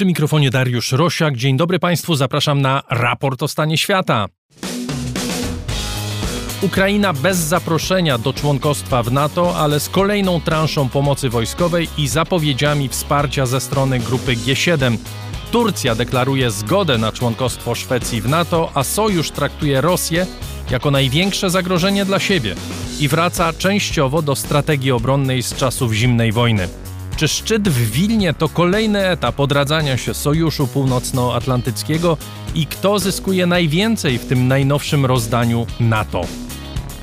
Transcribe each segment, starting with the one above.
Przy mikrofonie Dariusz Rosiak. Dzień dobry Państwu, zapraszam na raport o stanie świata. Ukraina bez zaproszenia do członkostwa w NATO, ale z kolejną transzą pomocy wojskowej i zapowiedziami wsparcia ze strony grupy G7. Turcja deklaruje zgodę na członkostwo Szwecji w NATO, a sojusz traktuje Rosję jako największe zagrożenie dla siebie i wraca częściowo do strategii obronnej z czasów zimnej wojny. Czy szczyt w Wilnie to kolejny etap odradzania się Sojuszu Północnoatlantyckiego i kto zyskuje najwięcej w tym najnowszym rozdaniu NATO?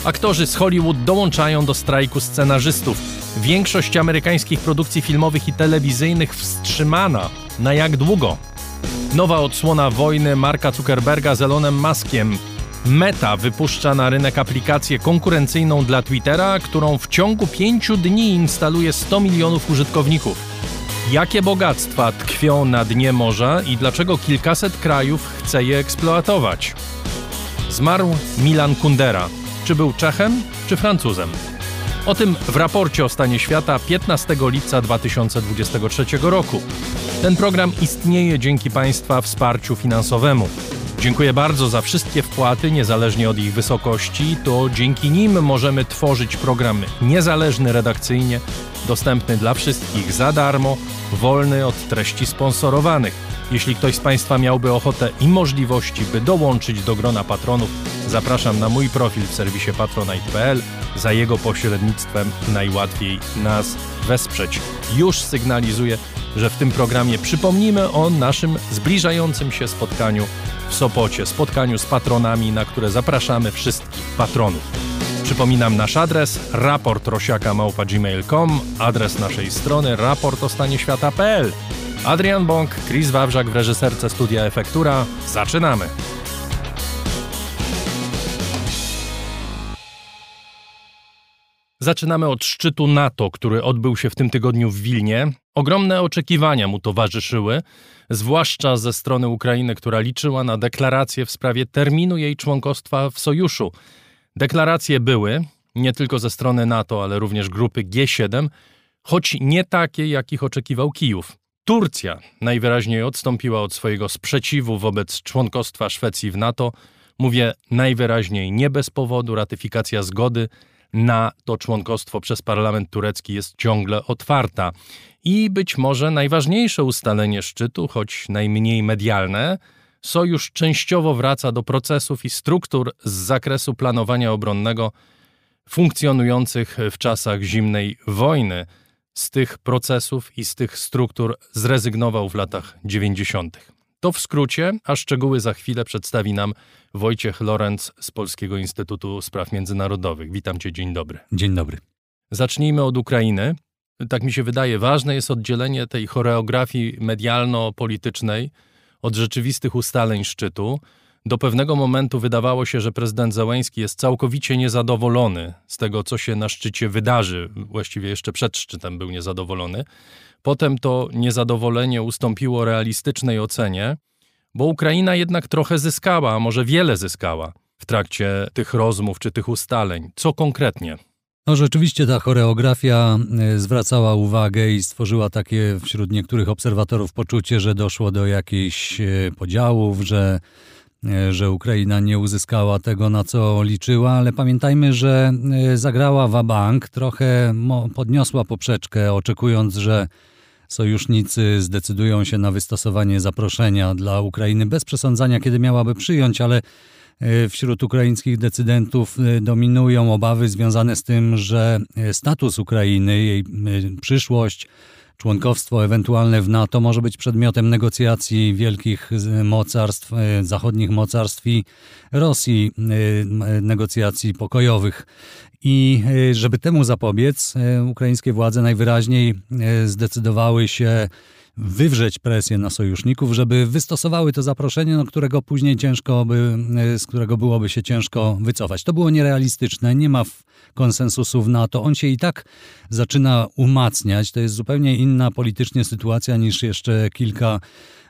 Aktorzy z Hollywood dołączają do strajku scenarzystów. Większość amerykańskich produkcji filmowych i telewizyjnych wstrzymana. Na jak długo? Nowa odsłona wojny Marka Zuckerberga z Elonem Muskiem. Meta wypuszcza na rynek aplikację konkurencyjną dla Twittera, którą w ciągu pięciu dni instaluje 100 milionów użytkowników. Jakie bogactwa tkwią na dnie morza i dlaczego kilkaset krajów chce je eksploatować? Zmarł Milan Kundera. Czy był Czechem, czy Francuzem? O tym w raporcie o stanie świata 15 lipca 2023 roku. Ten program istnieje dzięki Państwa wsparciu finansowemu. Dziękuję bardzo za wszystkie wpłaty, niezależnie od ich wysokości. To dzięki nim możemy tworzyć program niezależny redakcyjnie, dostępny dla wszystkich za darmo, wolny od treści sponsorowanych. Jeśli ktoś z Państwa miałby ochotę i możliwości, by dołączyć do grona patronów, zapraszam na mój profil w serwisie patronite.pl. Za jego pośrednictwem najłatwiej nas wesprzeć. Już sygnalizuję, że w tym programie przypomnimy o naszym zbliżającym się spotkaniu w Sopocie, spotkaniu z patronami, na które zapraszamy wszystkich patronów. Przypominam nasz adres raportrosiaka.gmail.com, adres naszej strony raportostanieświata.pl. Adrian Bąk, Chris Wawrzak w reżyserce Studia Efektura. Zaczynamy! Zaczynamy od szczytu NATO, który odbył się w tym tygodniu w Wilnie. Ogromne oczekiwania mu towarzyszyły, zwłaszcza ze strony Ukrainy, która liczyła na deklarację w sprawie terminu jej członkostwa w sojuszu. Deklaracje były, nie tylko ze strony NATO, ale również grupy G7, choć nie takie, jakich oczekiwał Kijów. Turcja najwyraźniej odstąpiła od swojego sprzeciwu wobec członkostwa Szwecji w NATO. Mówię najwyraźniej nie bez powodu, ratyfikacja zgody na to członkostwo przez parlament turecki jest ciągle otwarta. I być może najważniejsze ustalenie szczytu, choć najmniej medialne, sojusz częściowo wraca do procesów i struktur z zakresu planowania obronnego funkcjonujących w czasach zimnej wojny. Z tych procesów i z tych struktur zrezygnował w latach 90. To w skrócie, a szczegóły za chwilę przedstawi nam Wojciech Lorenz z Polskiego Instytutu Spraw Międzynarodowych. Witam Cię, dzień dobry. Dzień dobry. Zacznijmy od Ukrainy. Tak mi się wydaje, ważne jest oddzielenie tej choreografii medialno-politycznej od rzeczywistych ustaleń szczytu. Do pewnego momentu wydawało się, że prezydent Zełęński jest całkowicie niezadowolony z tego, co się na szczycie wydarzy. Właściwie jeszcze przed szczytem był niezadowolony. Potem to niezadowolenie ustąpiło realistycznej ocenie, bo Ukraina jednak trochę zyskała, a może wiele zyskała w trakcie tych rozmów czy tych ustaleń. Co konkretnie? No rzeczywiście ta choreografia e, zwracała uwagę i stworzyła takie wśród niektórych obserwatorów poczucie, że doszło do jakichś e, podziałów, że, że Ukraina nie uzyskała tego, na co liczyła, ale pamiętajmy, że zagrała wabank, trochę podniosła poprzeczkę, oczekując, że sojusznicy zdecydują się na wystosowanie zaproszenia dla Ukrainy bez przesądzania, kiedy miałaby przyjąć, ale e, wśród ukraińskich decydentów e, dominują obawy związane z tym, że e, status Ukrainy, jej przyszłość, członkowstwo ewentualne w NATO może być przedmiotem negocjacji wielkich mocarstw, zachodnich mocarstw i Rosji, negocjacji pokojowych. I e, żeby temu zapobiec, e, ukraińskie władze najwyraźniej e, zdecydowały się wywrzeć presję na sojuszników, żeby wystosowały to zaproszenie, no, którego później ciężko by, z którego byłoby się ciężko wycofać. To było nierealistyczne, nie ma konsensusu w NATO. On się i tak zaczyna umacniać. To jest zupełnie inna politycznie sytuacja niż jeszcze kilka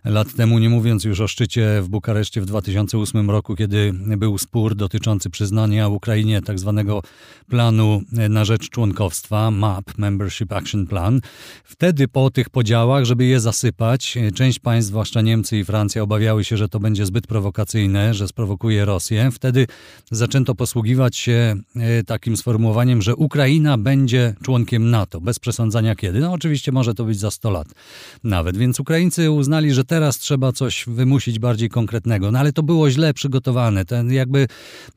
lat temu, nie mówiąc już o szczycie w Bukareszcie w 2008 roku, kiedy był spór dotyczący przyznania Ukrainie tak zwanego planu na rzecz członkowstwa, MAP, Membership Action Plan. Wtedy po tych podziałach, żeby je zasypać, część państw, zwłaszcza Niemcy i Francja, obawiały się, że to będzie zbyt prowokacyjne, że sprowokuje Rosję. Wtedy zaczęto posługiwać się e, takim sformułowaniem, że Ukraina będzie członkiem NATO, bez przesądzania kiedy. No oczywiście może to być za 100 lat nawet, więc Ukraińcy uznali, że teraz trzeba coś wymusić bardziej konkretnego. No ale to było źle przygotowane. Ten jakby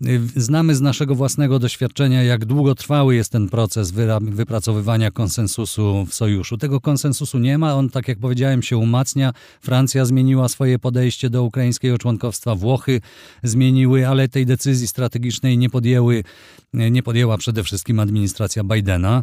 y, znamy z naszego własnego doświadczenia, jak długotrwały jest ten proces wypracowywania konsensusu w sojuszu. Tego konsensusu nie ma, on tak jak powiedziałem się umacnia. Francja zmieniła swoje podejście do ukraińskiego członkowstwa, Włochy zmieniły, ale tej decyzji strategicznej nie podjęły, nie podjęła przede wszystkim administracja Bidena.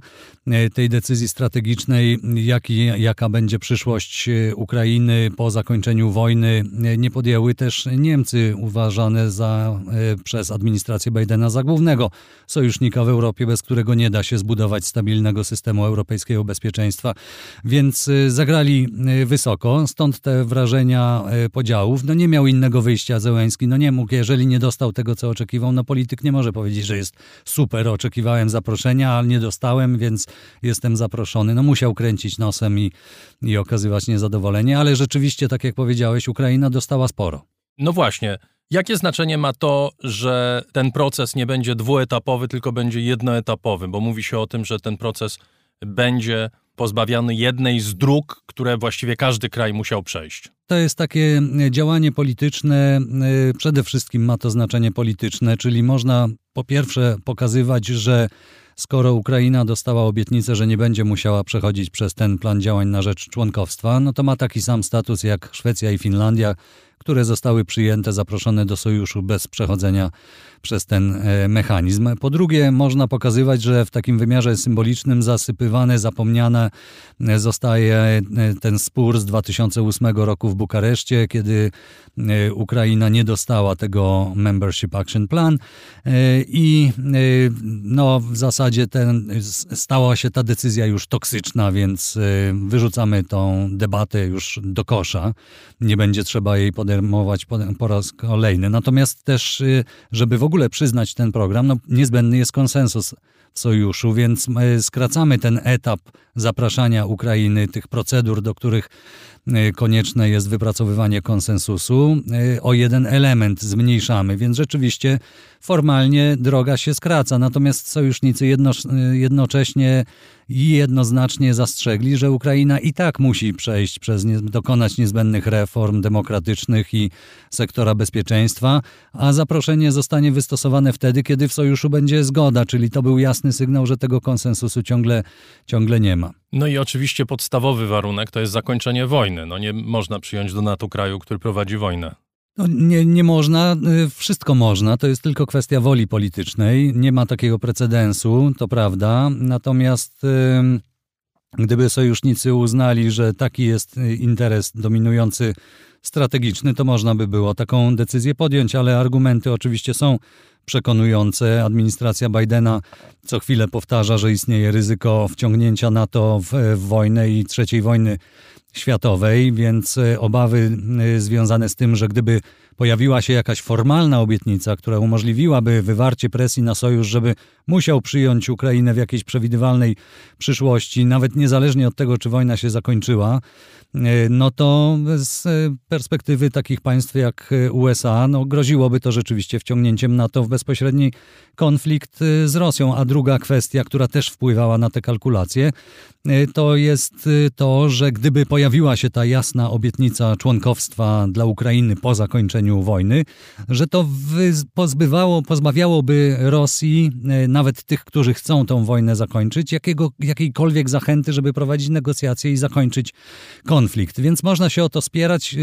Tej decyzji strategicznej, jaki, jaka będzie przyszłość Ukrainy po zakończeniu wojny nie podjęły też Niemcy, uważane za, e, przez administrację Bidena za głównego sojusznika w Europie, bez którego nie da się zbudować stabilnego systemu europejskiego bezpieczeństwa. Więc e, zagrali e, wysoko, stąd te wrażenia podziałów. No nie miał innego wyjścia Zełęński, no nie mógł, jeżeli nie dostał tego, co oczekiwał, no polityk nie może powiedzieć, że jest super, oczekiwałem zaproszenia, ale nie dostałem, więc jestem zaproszony. No musiał kręcić nosem i, i okazywać niezadowolenie, ale rzeczywiście, tak jak powiedziałeś, Ukraina dostała sporo. No właśnie. Jakie znaczenie ma to, że ten proces nie będzie dwuetapowy, tylko będzie jednoetapowy? Bo mówi się o tym, że ten proces będzie pozbawiony jednej z dróg, które właściwie każdy kraj musiał przejść. To jest takie działanie polityczne, y, przede wszystkim ma to znaczenie polityczne, czyli można po pierwsze pokazywać, że skoro Ukraina dostała obietnicę, że nie będzie musiała przechodzić przez ten plan działań na rzecz członkowstwa, no to ma taki sam status jak Szwecja i Finlandia, które zostały przyjęte, zaproszone do sojuszu bez przechodzenia przez ten e, mechanizm. Po drugie, można pokazywać, że w takim wymiarze symbolicznym zasypywane, zapomniane e, zostaje e, ten spór z 2008 roku w Bukareszcie, kiedy Ukraina nie dostała tego Membership Action Plan i no, w zasadzie ten, stała się ta decyzja już toksyczna, więc wyrzucamy tą debatę już do kosza. Nie będzie trzeba jej podejmować po, raz kolejny. Natomiast też, żeby w ogóle przyznać ten program, no niezbędny jest konsensus w sojuszu, więc skracamy ten etap zapraszania Ukrainy, tych procedur, do których e, konieczne jest wypracowywanie konsensusu, e, o jeden element zmniejszamy, więc rzeczywiście formalnie droga się skraca. Natomiast sojusznicy jedno, e, jednocześnie i jednoznacznie zastrzegli, że Ukraina i tak musi przejść przez, dokonać niezbędnych reform demokratycznych i sektora bezpieczeństwa, a zaproszenie zostanie wystosowane wtedy, kiedy w sojuszu będzie zgoda, czyli to był jasny sygnał, że tego konsensusu ciągle, ciągle nie ma. No i oczywiście podstawowy warunek to jest zakończenie wojny. No nie można przyjąć do NATO kraju, który prowadzi wojnę. No nie, nie można, y, wszystko można, to jest tylko kwestia woli politycznej. Nie ma takiego precedensu, to prawda. Natomiast gdyby sojusznicy uznali, że taki jest y, interes dominujący strategiczny, to można by było taką decyzję podjąć, ale argumenty oczywiście są przekonujące. Administracja Bidena co chwilę powtarza, że istnieje ryzyko wciągnięcia NATO w, w wojnę i trzeciej wojny światowej, więc e, obawy e, związane z tym, że gdyby pojawiła się jakaś formalna obietnica, która umożliwiłaby wywarcie presji na sojusz, żeby musiał przyjąć Ukrainę w jakiejś przewidywalnej przyszłości, nawet niezależnie od tego, czy wojna się zakończyła, e, no to z perspektywy takich państw jak USA, no groziłoby to rzeczywiście wciągnięciem NATO w bezpośredni konflikt z Rosją. A druga kwestia, która też wpływała na te kalkulacje, to jest to, że gdyby pojawiła się ta jasna obietnica członkowstwa dla Ukrainy po zakończeniu wojny, że to pozbywało, pozbawiałoby Rosji, e, nawet tych, którzy chcą tą wojnę zakończyć, jakiego, jakiejkolwiek zachęty, żeby prowadzić negocjacje i zakończyć konflikt. Więc można się o to spierać. E,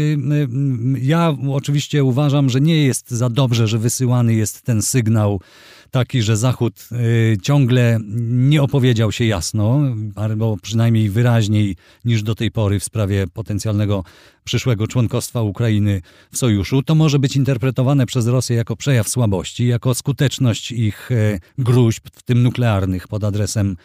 ja oczywiście uważam, że nie jest za dobrze, że wysyłany jest ten sygnał taki, że Zachód y, ciągle nie opowiedział się jasno, albo przynajmniej wyraźniej niż do tej pory w sprawie potencjalnego przyszłego członkostwa Ukrainy w sojuszu. To może być interpretowane przez Rosję jako przejaw słabości, jako skuteczność ich e, gruźb, w tym nuklearnych, pod adresem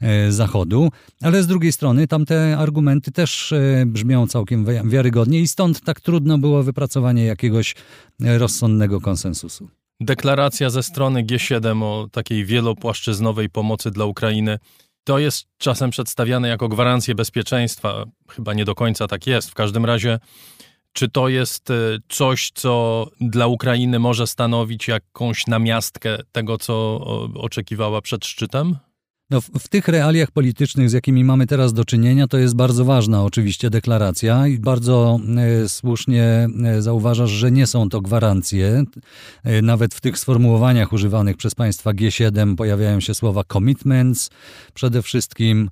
e, Zachodu, ale z drugiej strony tamte argumenty też e, brzmią całkiem wiarygodnie i stąd tak trudno było wypracowanie jakiegoś rozsądnego konsensusu. Deklaracja ze strony G7 o takiej wielopłaszczyznowej pomocy dla Ukrainy to jest czasem przedstawiane jako gwarancję bezpieczeństwa. Chyba nie do końca tak jest. W każdym razie, czy to jest e, coś, co dla Ukrainy może stanowić jakąś namiastkę tego, co oczekiwała przed szczytem? No, w, w, tych realiach politycznych, z jakimi mamy teraz do czynienia, to jest bardzo ważna oczywiście deklaracja i bardzo e, słusznie e, zauważasz, że nie są to gwarancje. E, nawet w tych sformułowaniach używanych przez państwa G7 pojawiają się słowa commitments przede wszystkim,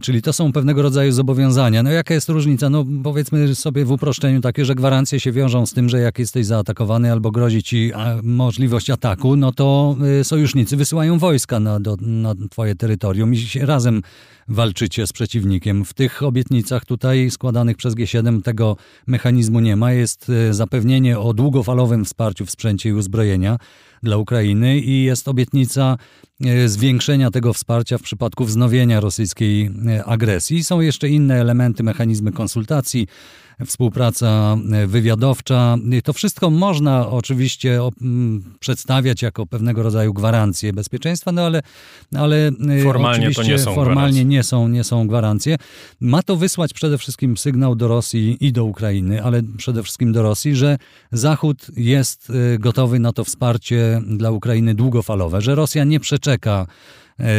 czyli to są pewnego rodzaju zobowiązania. No jaka jest różnica? No powiedzmy sobie w uproszczeniu takie, że gwarancje się wiążą z tym, że jak jesteś zaatakowany albo grozi ci możliwość ataku, no to sojusznicy wysyłają wojska na, do, na twoje terytorium i razem walczycie z przeciwnikiem. W tych obietnicach tutaj składanych przez G7 tego mechanizmu nie ma. Jest e, zapewnienie o długofalowym wsparciu w sprzęcie i uzbrojenia dla Ukrainy i jest obietnica e, zwiększenia tego wsparcia w przypadku wznowienia rosyjskiej e, agresji. Są jeszcze inne elementy, mechanizmy konsultacji współpraca e, wywiadowcza. To wszystko można oczywiście przedstawiać jako pewnego rodzaju gwarancje bezpieczeństwa, no ale, ale formalnie to nie są formalnie gwarancje. nie są, nie są gwarancje. Ma to wysłać przede wszystkim sygnał do Rosji i do Ukrainy, ale przede wszystkim do Rosji, że Zachód jest gotowy na to wsparcie dla Ukrainy długofalowe, że Rosja nie przeczeka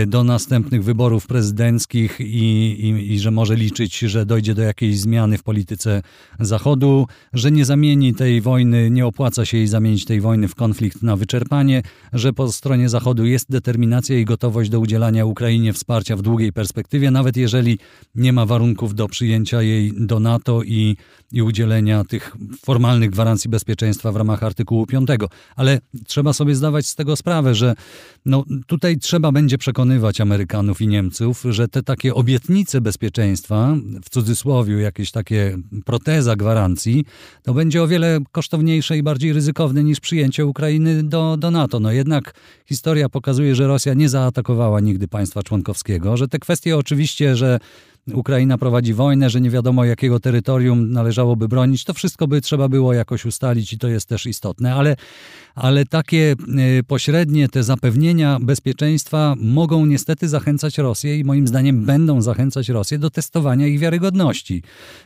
do następnych wyborów prezydenckich i, i, i, że może liczyć, że dojdzie do jakiejś zmiany w polityce Zachodu, że nie zamieni tej wojny, nie opłaca się jej zamienić tej wojny w konflikt na wyczerpanie, że po stronie Zachodu jest determinacja i gotowość do udzielania Ukrainie wsparcia w długiej perspektywie, nawet jeżeli nie ma warunków do przyjęcia jej do NATO i, i udzielenia tych formalnych gwarancji bezpieczeństwa w ramach artykułu 5. Ale trzeba sobie zdawać z tego sprawę, że no, tutaj trzeba będzie przekonywać Amerykanów i Niemców, że te takie obietnice bezpieczeństwa, w cudzysłowie jakieś takie proteza gwarancji, to będzie o wiele kosztowniejsze i bardziej ryzykowne niż przyjęcie Ukrainy do, do NATO. No jednak historia pokazuje, że Rosja nie zaatakowała nigdy państwa członkowskiego, że te kwestie oczywiście, że Ukraina prowadzi wojnę, że nie wiadomo jakiego terytorium należałoby bronić. To wszystko by trzeba było jakoś ustalić i to jest też istotne, ale, ale takie e, pośrednie te zapewnienia bezpieczeństwa mogą niestety zachęcać Rosję i moim zdaniem będą zachęcać Rosję do testowania ich wiarygodności.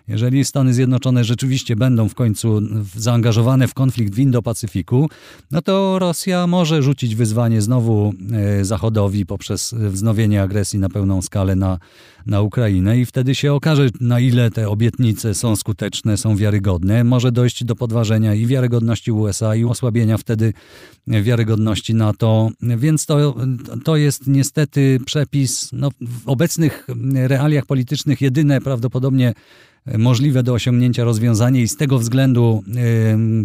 Jeżeli Stany Zjednoczone rzeczywiście będą w końcu zaangażowane w konflikt w Indo-Pacyfiku, no to Rosja może rzucić wyzwanie znowu e, Zachodowi poprzez wznowienie agresji na pełną skalę na, na Ukrainę i wtedy się okaże, na ile te obietnice są skuteczne, są wiarygodne. Może dojść do podważenia i wiarygodności USA i osłabienia wtedy wiarygodności NATO, więc to, to jest niestety przepis no, w obecnych realiach politycznych jedyne prawdopodobnie możliwe do osiągnięcia rozwiązanie i z tego względu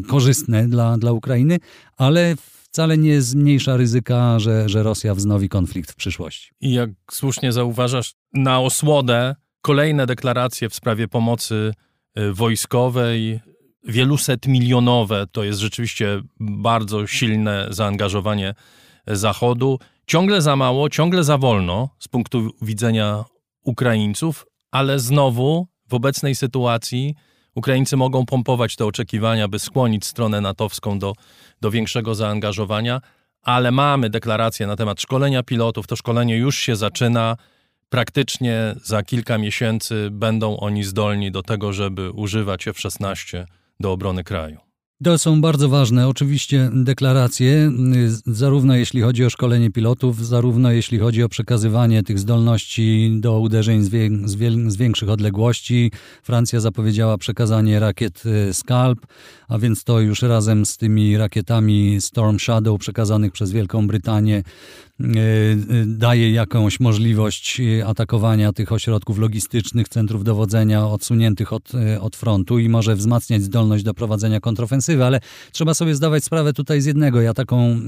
y, korzystne dla, dla Ukrainy, ale wcale nie zmniejsza ryzyka, że, że Rosja wznowi konflikt w przyszłości. I jak słusznie zauważasz, na osłodę kolejne deklaracje w sprawie pomocy y, wojskowej, wieluset milionowe, to jest rzeczywiście bardzo silne zaangażowanie Zachodu. Ciągle za mało, ciągle za wolno z punktu widzenia Ukraińców, ale znowu w obecnej sytuacji Ukraińcy mogą pompować te oczekiwania, by skłonić stronę natowską do, do większego zaangażowania, ale mamy deklarację na temat szkolenia pilotów. To szkolenie już się zaczyna. Praktycznie za kilka miesięcy będą oni zdolni do tego, żeby używać F-16 do obrony kraju. To są bardzo ważne, oczywiście, deklaracje, zarówno jeśli chodzi o szkolenie pilotów, zarówno jeśli chodzi o przekazywanie tych zdolności do uderzeń z, wie, z, wie, z większych odległości. Francja zapowiedziała przekazanie rakiet y, Scalp, a więc to już razem z tymi rakietami Storm Shadow przekazanych przez Wielką Brytanię daje jakąś możliwość atakowania tych ośrodków logistycznych, centrów dowodzenia odsuniętych od, od frontu i może wzmacniać zdolność do prowadzenia kontrofensywy, ale trzeba sobie zdawać sprawę tutaj z jednego. Ja taką,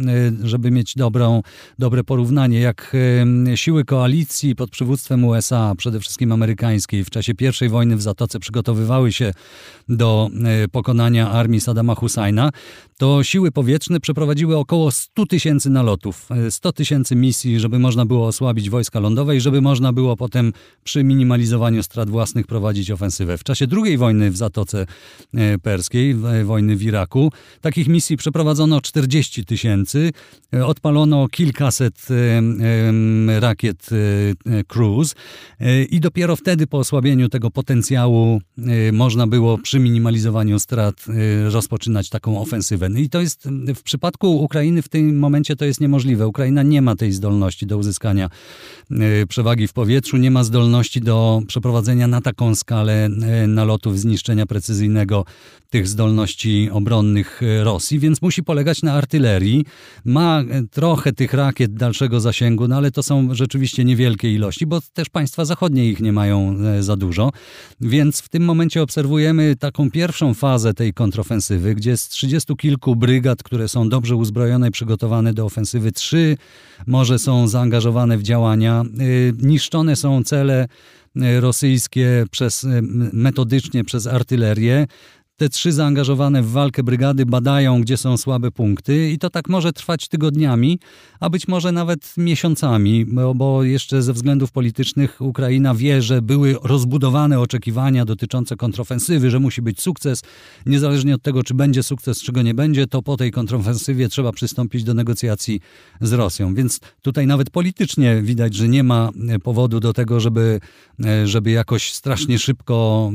żeby mieć dobrą, dobre porównanie, jak siły koalicji pod przywództwem USA, przede wszystkim amerykańskiej, w czasie I wojny w Zatoce przygotowywały się do pokonania armii Saddama Husajna, to siły powietrzne przeprowadziły około 100 tysięcy nalotów, 100 tysięcy misji, żeby można było osłabić wojska lądowe i żeby można było potem przy minimalizowaniu strat własnych prowadzić ofensywę. W czasie II wojny w Zatoce e, Perskiej, wojny w Iraku, takich misji przeprowadzono 40 tysięcy, e, odpalono kilkaset e, rakiet Cruise i dopiero wtedy po osłabieniu tego potencjału można było przy minimalizowaniu strat rozpoczynać taką ofensywę. No I to jest w przypadku Ukrainy w tym momencie to jest niemożliwe. Ukraina nie ma tej zdolności do uzyskania e, przewagi w powietrzu, nie ma zdolności do przeprowadzenia na taką skalę e, nalotów, zniszczenia precyzyjnego tych zdolności obronnych e, Rosji, więc musi polegać na artylerii. Ma trochę tych rakiet dalszego zasięgu, no ale to są rzeczywiście niewielkie ilości, bo też państwa zachodnie ich nie mają za dużo. Więc w tym momencie obserwujemy taką pierwszą fazę tej kontrofensywy, gdzie z 30 kilku brygad, które są dobrze uzbrojone i przygotowane do ofensywy, trzy może są zaangażowane w działania. Y, niszczone są cele y, rosyjskie przez, y, metodycznie przez artylerię. Te trzy zaangażowane w walkę brygady badają, gdzie są słabe punkty, i to tak może trwać tygodniami, a być może nawet miesiącami, bo, jeszcze ze względów politycznych Ukraina wie, że były rozbudowane oczekiwania dotyczące kontrofensywy, że musi być sukces. Niezależnie od tego, czy będzie sukces, czy go nie będzie, to po tej kontrofensywie trzeba przystąpić do negocjacji z Rosją. Więc tutaj nawet politycznie widać, że nie ma powodu do tego, żeby, żeby jakoś strasznie szybko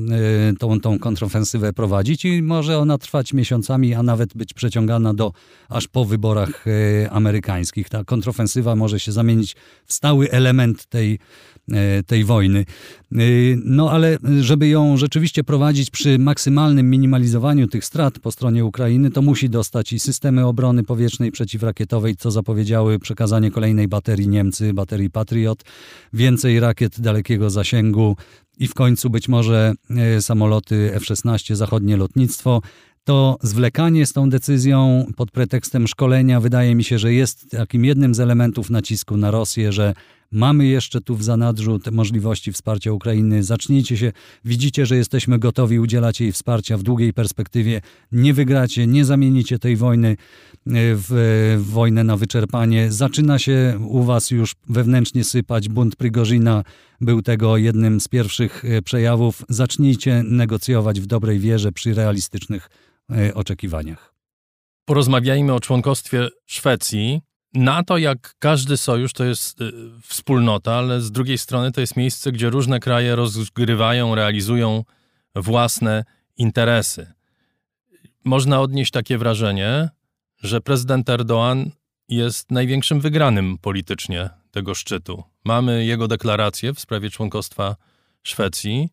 e, tą, tą kontrofensywę prowadzić i może ona trwać miesiącami, a nawet być przeciągana do aż po wyborach e, amerykańskich. Ta kontrofensywa może się zamienić w stały element tej, e, tej wojny. E, no ale żeby ją rzeczywiście prowadzić przy maksymalnym minimalizowaniu tych strat po stronie Ukrainy, to musi dostać i systemy obrony powietrznej przeciwrakietowej, co zapowiedziały przekazanie kolejnej baterii Niemcy, baterii Patriot, więcej rakiet dalekiego zasięgu, i w końcu być może e, samoloty F-16, zachodnie lotnictwo. To zwlekanie z tą decyzją pod pretekstem szkolenia wydaje mi się, że jest takim jednym z elementów nacisku na Rosję, że Mamy jeszcze tu w zanadrzu te możliwości wsparcia Ukrainy. Zacznijcie się, widzicie, że jesteśmy gotowi udzielać jej wsparcia w długiej perspektywie. Nie wygracie, nie zamienicie tej wojny e, w, w wojnę na wyczerpanie. Zaczyna się u was już wewnętrznie sypać. Bunt Prigorzyna był tego jednym z pierwszych e, przejawów. Zacznijcie negocjować w dobrej wierze przy realistycznych e, oczekiwaniach. Porozmawiajmy o członkostwie Szwecji. NATO, jak każdy sojusz, to jest y, wspólnota, ale z drugiej strony to jest miejsce, gdzie różne kraje rozgrywają, realizują własne interesy. Można odnieść takie wrażenie, że prezydent Erdoğan jest największym wygranym politycznie tego szczytu. Mamy jego deklarację w sprawie członkostwa Szwecji,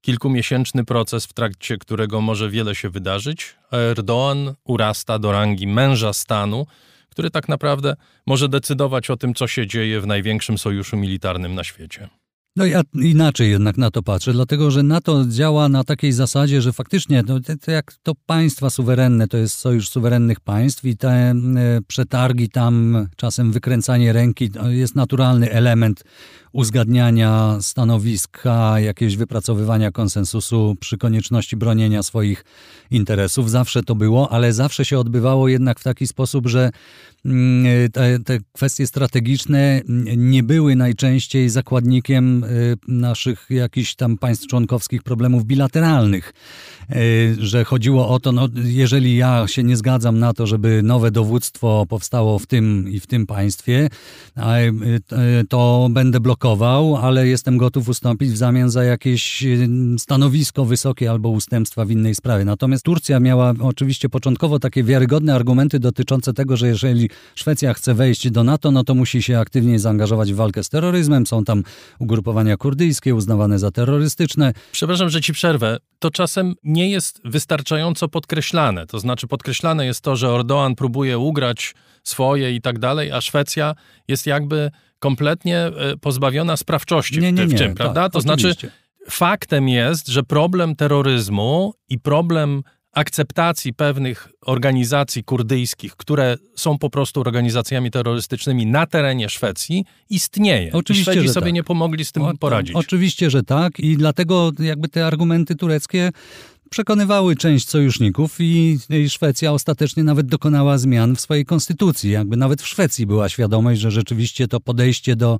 kilkumiesięczny proces, w trakcie którego może wiele się wydarzyć, a Erdoğan urasta do rangi męża stanu, który tak naprawdę może decydować o tym, co się dzieje w największym sojuszu militarnym na świecie. No ja inaczej jednak na to patrzę, dlatego że NATO działa na takiej zasadzie, że faktycznie no, to jak to państwa suwerenne, to jest sojusz suwerennych państw i te e, przetargi tam, czasem wykręcanie ręki, to jest naturalny element uzgadniania stanowiska, jakiegoś wypracowywania konsensusu przy konieczności bronienia swoich interesów. Zawsze to było, ale zawsze się odbywało jednak w taki sposób, że mm, te, te kwestie strategiczne nie były najczęściej zakładnikiem y, naszych jakichś tam państw członkowskich problemów bilateralnych. Y, że chodziło o to, no, jeżeli ja się nie zgadzam na to, żeby nowe dowództwo powstało w tym i w tym państwie, y, to będę blokował odblokował, ale jestem gotów ustąpić w zamian za jakieś stanowisko wysokie albo ustępstwa w innej sprawie. Natomiast Turcja miała oczywiście początkowo takie wiarygodne argumenty dotyczące tego, że jeżeli Szwecja chce wejść do NATO, no to musi się aktywnie zaangażować w walkę z terroryzmem. Są tam ugrupowania kurdyjskie uznawane za terrorystyczne. Przepraszam, że ci przerwę. To czasem nie jest wystarczająco podkreślane. To znaczy podkreślane jest to, że Ordoan próbuje ugrać swoje i tak dalej, a Szwecja jest jakby kompletnie e, pozbawiona sprawczości nie, nie, w, nie, czym, tak, prawda? To oczywiście. znaczy faktem jest, że problem terroryzmu i problem akceptacji pewnych organizacji kurdyjskich, które są po prostu organizacjami terrorystycznymi na terenie Szwecji, istnieje. Oczywiście, I Szwedzi że sobie tak. nie pomogli z tym O, poradzić. Oczywiście, że tak i dlatego jakby te argumenty tureckie przekonywały część sojuszników i, i Szwecja ostatecznie nawet dokonała zmian w swojej konstytucji. Jakby nawet w Szwecji była świadomość, że rzeczywiście to podejście do,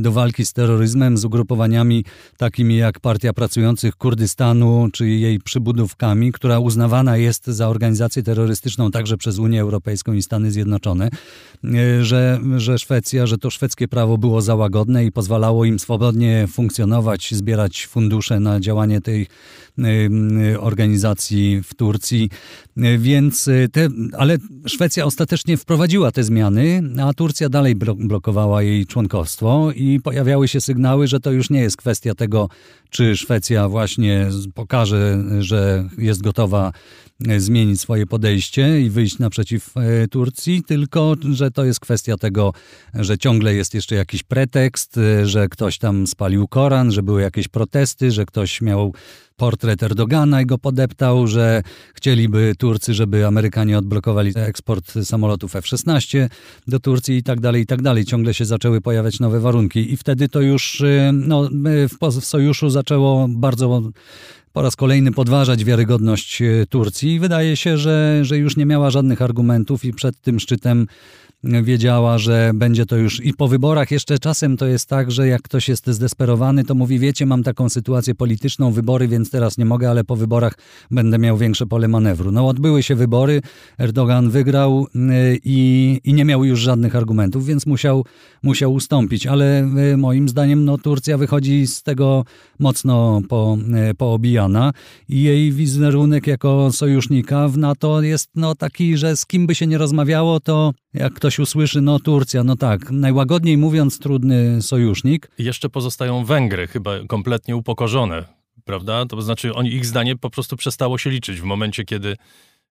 do walki z terroryzmem, z ugrupowaniami takimi jak Partia Pracujących Kurdystanu, czy jej przybudówkami, która uznawana jest za organizację terrorystyczną także przez Unię Europejską i Stany Zjednoczone, że, że Szwecja, że to szwedzkie prawo było za łagodne i pozwalało im swobodnie funkcjonować, zbierać fundusze na działanie tej organizacji w Turcji. Więc te, ale Szwecja ostatecznie wprowadziła te zmiany, a Turcja dalej blokowała jej członkostwo i pojawiały się sygnały, że to już nie jest kwestia tego, czy Szwecja właśnie pokaże, że jest gotowa zmienić swoje podejście i wyjść naprzeciw Turcji, tylko że to jest kwestia tego, że ciągle jest jeszcze jakiś pretekst, że ktoś tam spalił Koran, że były jakieś protesty, że ktoś miał portret Erdogana i go podeptał, że chcieliby Turcy, żeby Amerykanie odblokowali eksport samolotów F-16 do Turcji i tak dalej, i tak dalej. Ciągle się zaczęły pojawiać nowe warunki i wtedy to już no, w, w sojuszu zaczęło bardzo po raz kolejny podważać wiarygodność Turcji. Wydaje się, że, że już nie miała żadnych argumentów i przed tym szczytem wiedziała, że będzie to już i po wyborach. Jeszcze czasem to jest tak, że jak ktoś jest zdesperowany, to mówi: Wiecie, mam taką sytuację polityczną, wybory, więc teraz nie mogę, ale po wyborach będę miał większe pole manewru. No, odbyły się wybory, Erdogan wygrał i, i nie miał już żadnych argumentów, więc musiał, musiał ustąpić. Ale moim zdaniem no, Turcja wychodzi z tego mocno po, poobijana i jej wizerunek jako sojusznika w NATO jest no, taki, że z kim by się nie rozmawiało, to jak ktoś usłyszy, no Turcja, no tak, najłagodniej mówiąc, trudny sojusznik. Jeszcze pozostają Węgry, chyba kompletnie upokorzone, prawda? To znaczy, oni, ich zdanie po prostu przestało się liczyć w momencie, kiedy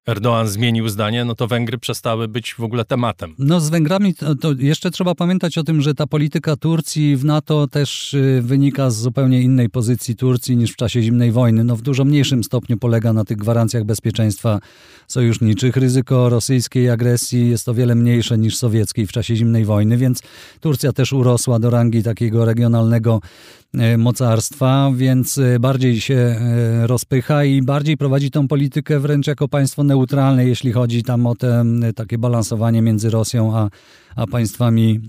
Erdoğan zmienił zdanie, no to Węgry przestały być w ogóle tematem. No z Węgrami to, to, jeszcze trzeba pamiętać o tym, że ta polityka Turcji w NATO też wynika z zupełnie innej pozycji Turcji niż w czasie zimnej wojny. No w dużo mniejszym stopniu polega na tych gwarancjach bezpieczeństwa sojuszniczych. Ryzyko rosyjskiej agresji jest o wiele mniejsze niż sowieckiej w czasie zimnej wojny, więc Turcja też urosła do rangi takiego regionalnego mocarstwa, więc bardziej się rozpycha i bardziej prowadzi tą politykę wręcz jako państwo neutralne, jeśli chodzi tam o te takie balansowanie między Rosją a, a państwami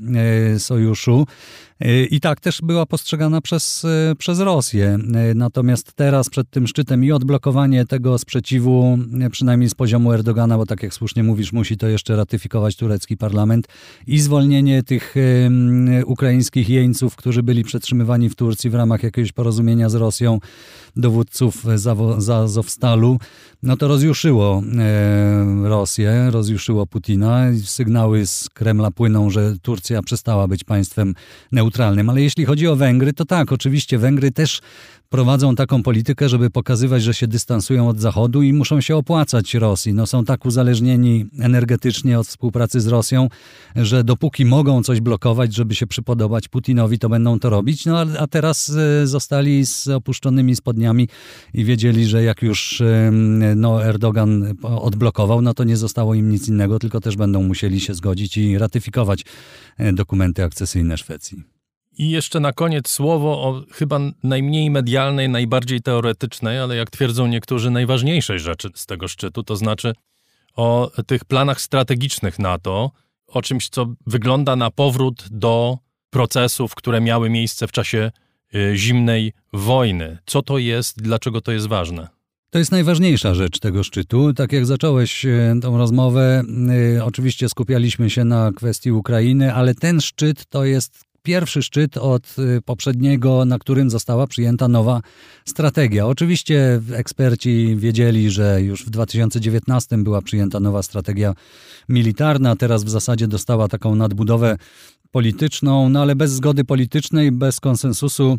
sojuszu. I tak też była postrzegana przez, przez Rosję. Natomiast teraz przed tym szczytem i odblokowanie tego sprzeciwu, przynajmniej z poziomu Erdogana, bo tak jak słusznie mówisz, musi to jeszcze ratyfikować turecki parlament, i zwolnienie tych ukraińskich jeńców, którzy byli przetrzymywani w Turcji w ramach jakiegoś porozumienia z Rosją, dowódców z Azowstalu, no to rozjuszyło Rosję, rozjuszyło Putina. Sygnały z Kremla płyną, że Turcja przestała być państwem neutralnym. Ale jeśli chodzi o Węgry, to tak, oczywiście Węgry też prowadzą taką politykę, żeby pokazywać, że się dystansują od Zachodu i muszą się opłacać Rosji. No, są tak uzależnieni energetycznie od współpracy z Rosją, że dopóki mogą coś blokować, żeby się przypodobać Putinowi, to będą to robić. No a teraz zostali z opuszczonymi spodniami i wiedzieli, że jak już no, Erdogan odblokował, no to nie zostało im nic innego, tylko też będą musieli się zgodzić i ratyfikować dokumenty akcesyjne Szwecji. I jeszcze na koniec słowo o chyba najmniej medialnej, najbardziej teoretycznej, ale jak twierdzą niektórzy, najważniejszej rzeczy z tego szczytu, to znaczy o tych planach strategicznych NATO, o czymś, co wygląda na powrót do procesów, które miały miejsce w czasie zimnej wojny. Co to jest, dlaczego to jest ważne? To jest najważniejsza rzecz tego szczytu. Tak jak zacząłeś tą rozmowę, oczywiście skupialiśmy się na kwestii Ukrainy, ale ten szczyt to jest pierwszy szczyt od y, poprzedniego, na którym została przyjęta nowa strategia. Oczywiście eksperci wiedzieli, że już w 2019 była przyjęta nowa strategia militarna, teraz w zasadzie dostała taką nadbudowę polityczną, no ale bez zgody politycznej, bez konsensusu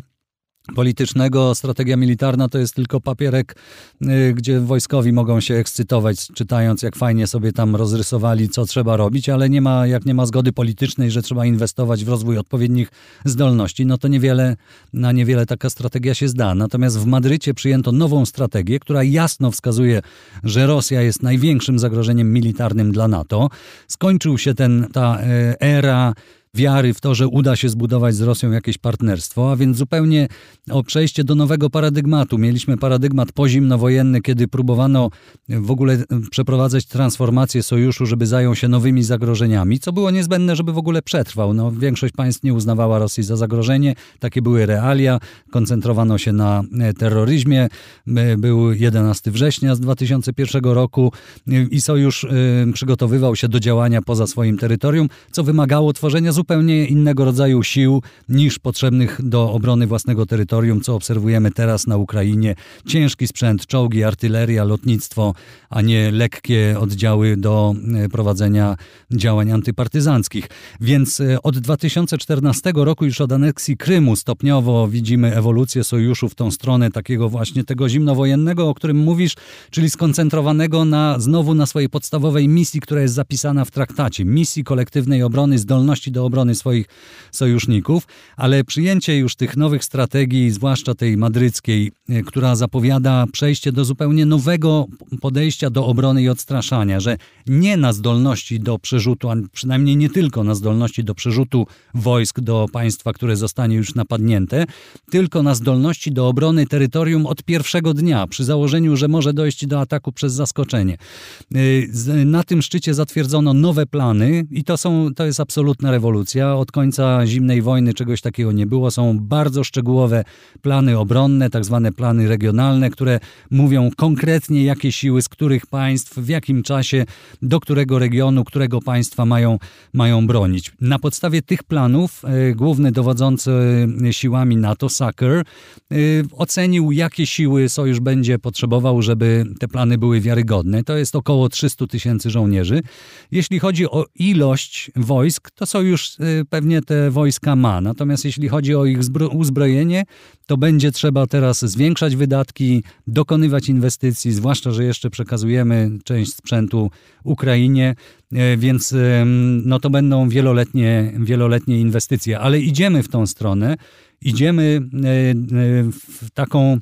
politycznego. Strategia militarna to jest tylko papierek, y, gdzie wojskowi mogą się ekscytować, czytając, jak fajnie sobie tam rozrysowali, co trzeba robić, ale nie ma, jak nie ma zgody politycznej, że trzeba inwestować w rozwój odpowiednich zdolności, no to niewiele, na niewiele taka strategia się zda. Natomiast w Madrycie przyjęto nową strategię, która jasno wskazuje, że Rosja jest największym zagrożeniem militarnym dla NATO. Skończył się ten, ta y, era wiary w to, że uda się zbudować z Rosją jakieś partnerstwo, a więc zupełnie o przejście do nowego paradygmatu. Mieliśmy paradygmat pozimnowojenny, kiedy próbowano w ogóle przeprowadzać transformację sojuszu, żeby zajął się nowymi zagrożeniami, co było niezbędne, żeby w ogóle przetrwał. No, większość państw nie uznawała Rosji za zagrożenie, takie były realia, koncentrowano się na e, terroryzmie. E, był 11 września z 2001 roku e, i sojusz przygotowywał się do działania poza swoim terytorium, co wymagało tworzenia zupełnie innego rodzaju sił niż potrzebnych do obrony własnego terytorium, co obserwujemy teraz na Ukrainie. Ciężki sprzęt, czołgi, artyleria, lotnictwo, a nie lekkie oddziały do e, prowadzenia działań antypartyzanckich. Więc e, od 2014 roku, już od aneksji Krymu, stopniowo widzimy ewolucję sojuszu w tą stronę takiego właśnie tego zimnowojennego, o którym mówisz, czyli skoncentrowanego na, znowu na swojej podstawowej misji, która jest zapisana w traktacie. Misji kolektywnej obrony, zdolności do obrony swoich sojuszników, ale przyjęcie już tych nowych strategii, zwłaszcza tej madryckiej, e, która zapowiada przejście do zupełnie nowego podejścia do obrony i odstraszania, że nie na zdolności do przerzutu, a przynajmniej nie tylko na zdolności do przerzutu wojsk do państwa, które zostanie już napadnięte, tylko na zdolności do obrony terytorium od pierwszego dnia, przy założeniu, że może dojść do ataku przez zaskoczenie. E, na tym szczycie zatwierdzono nowe plany i to, są, to jest absolutna rewolucja rewolucja. Od końca zimnej wojny czegoś takiego nie było. Są bardzo szczegółowe plany obronne, tak zwane plany regionalne, które mówią konkretnie, jakie siły z których państw, w jakim czasie, do którego regionu, którego państwa mają, mają bronić. Na podstawie tych planów y, główny dowodzący siłami NATO, Sucker, y, ocenił, jakie siły sojusz będzie potrzebował, żeby te plany były wiarygodne. To jest około 300 tysięcy żołnierzy. Jeśli chodzi o ilość wojsk, to sojusz y, pewnie te wojska ma. Natomiast jeśli chodzi o ich uzbrojenie, to będzie trzeba teraz zwiększać wydatki, dokonywać inwestycji, zwłaszcza, że jeszcze przekazujemy część sprzętu Ukrainie, y, więc no to będą wieloletnie, wieloletnie inwestycje. Ale idziemy w tą stronę, idziemy y, w taką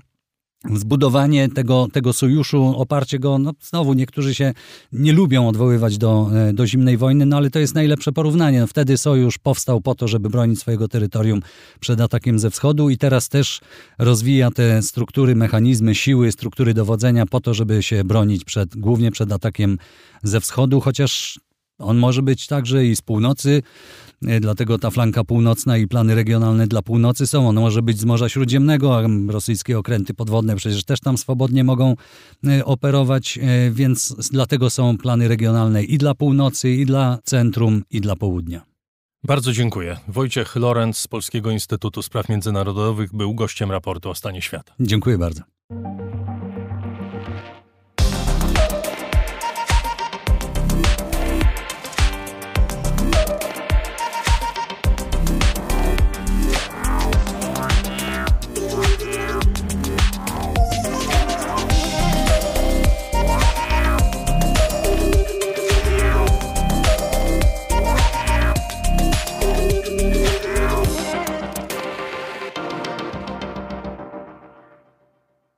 zbudowanie tego, tego sojuszu, oparcie go, no znowu niektórzy się nie lubią odwoływać do, e, do zimnej wojny, no ale to jest najlepsze porównanie. No, wtedy sojusz powstał po to, żeby bronić swojego terytorium przed atakiem ze wschodu i teraz też rozwija te struktury, mechanizmy, siły, struktury dowodzenia po to, żeby się bronić przed, głównie przed atakiem ze wschodu, chociaż on może być także i z północy, dlatego ta flanka północna i plany regionalne dla północy są. On może być z Morza Śródziemnego, a rosyjskie okręty podwodne przecież też tam swobodnie mogą e, operować, e, więc dlatego są plany regionalne i dla północy, i dla centrum, i dla południa. Bardzo dziękuję. Wojciech Lorenz z Polskiego Instytutu Spraw Międzynarodowych był gościem raportu o stanie świata. Dziękuję bardzo.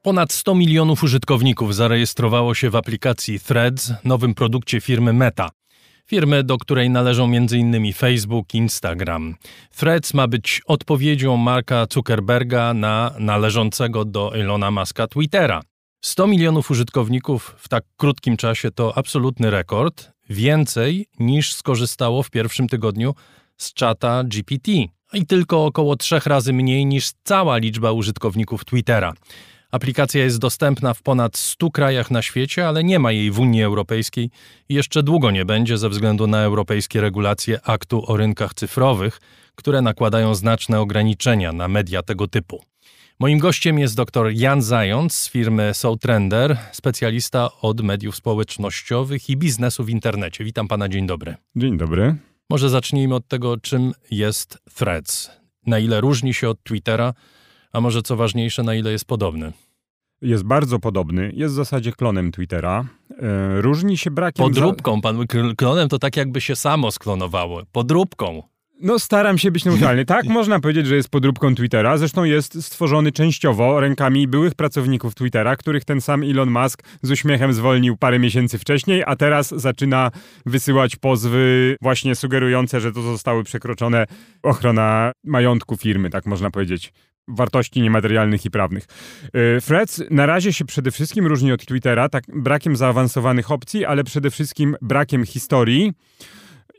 Ponad 100 milionów użytkowników zarejestrowało się w aplikacji Threads, nowym produkcie firmy Meta. Firmy, do której należą m.in. Facebook, Instagram. Threads ma być odpowiedzią Marka Zuckerberga na należącego do Elona Muska Twittera. 100 milionów użytkowników w tak krótkim czasie to absolutny rekord, więcej niż skorzystało w pierwszym tygodniu z czata GPT i tylko około trzech razy mniej niż cała liczba użytkowników Twittera. Aplikacja jest dostępna w ponad 100 krajach na świecie, ale nie ma jej w Unii Europejskiej i jeszcze długo nie będzie ze względu na europejskie regulacje aktu o rynkach cyfrowych, które nakładają znaczne ograniczenia na media tego typu. Moim gościem jest dr Jan Zając z firmy SoulTrender, specjalista od mediów społecznościowych i biznesu w internecie. Witam pana, dzień dobry. Dzień dobry. Może zacznijmy od tego, czym jest Threads. Na ile różni się od Twittera, a może co ważniejsze, na ile jest podobny? Jest bardzo podobny, jest w zasadzie klonem Twittera. E, różni się brakiem... Podróbką, pan klonem to tak jakby się samo sklonowało. Podróbką. No, staram się być neutralny. Tak, można powiedzieć, że jest podróbką Twittera. Zresztą jest stworzony częściowo rękami byłych pracowników Twittera, których ten sam Elon Musk z uśmiechem zwolnił parę miesięcy wcześniej, a teraz zaczyna wysyłać pozwy właśnie sugerujące, że to zostały przekroczone ochrona majątku firmy, tak można powiedzieć wartości niematerialnych i prawnych. Freds na razie się przede wszystkim różni od Twittera, tak brakiem zaawansowanych opcji, ale przede wszystkim brakiem historii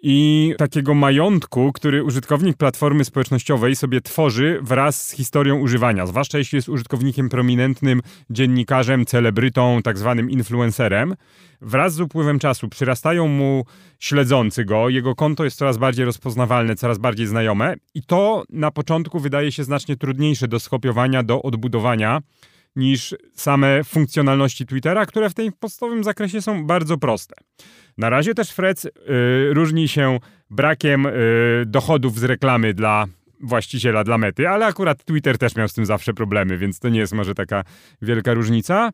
i takiego majątku, który użytkownik platformy społecznościowej sobie tworzy wraz z historią używania, zwłaszcza jeśli jest użytkownikiem prominentnym, dziennikarzem, celebrytą, tak zwanym influencerem. Wraz z upływem czasu przyrastają mu śledzący go, jego konto jest coraz bardziej rozpoznawalne, coraz bardziej znajome i to na początku wydaje się znacznie trudniejsze do skopiowania, do odbudowania niż same funkcjonalności Twittera, które w tym podstawowym zakresie są bardzo proste. Na razie też Frec y, różni się brakiem y, dochodów z reklamy dla właściciela, dla mety, ale akurat Twitter też miał z tym zawsze problemy, więc to nie jest może taka wielka różnica.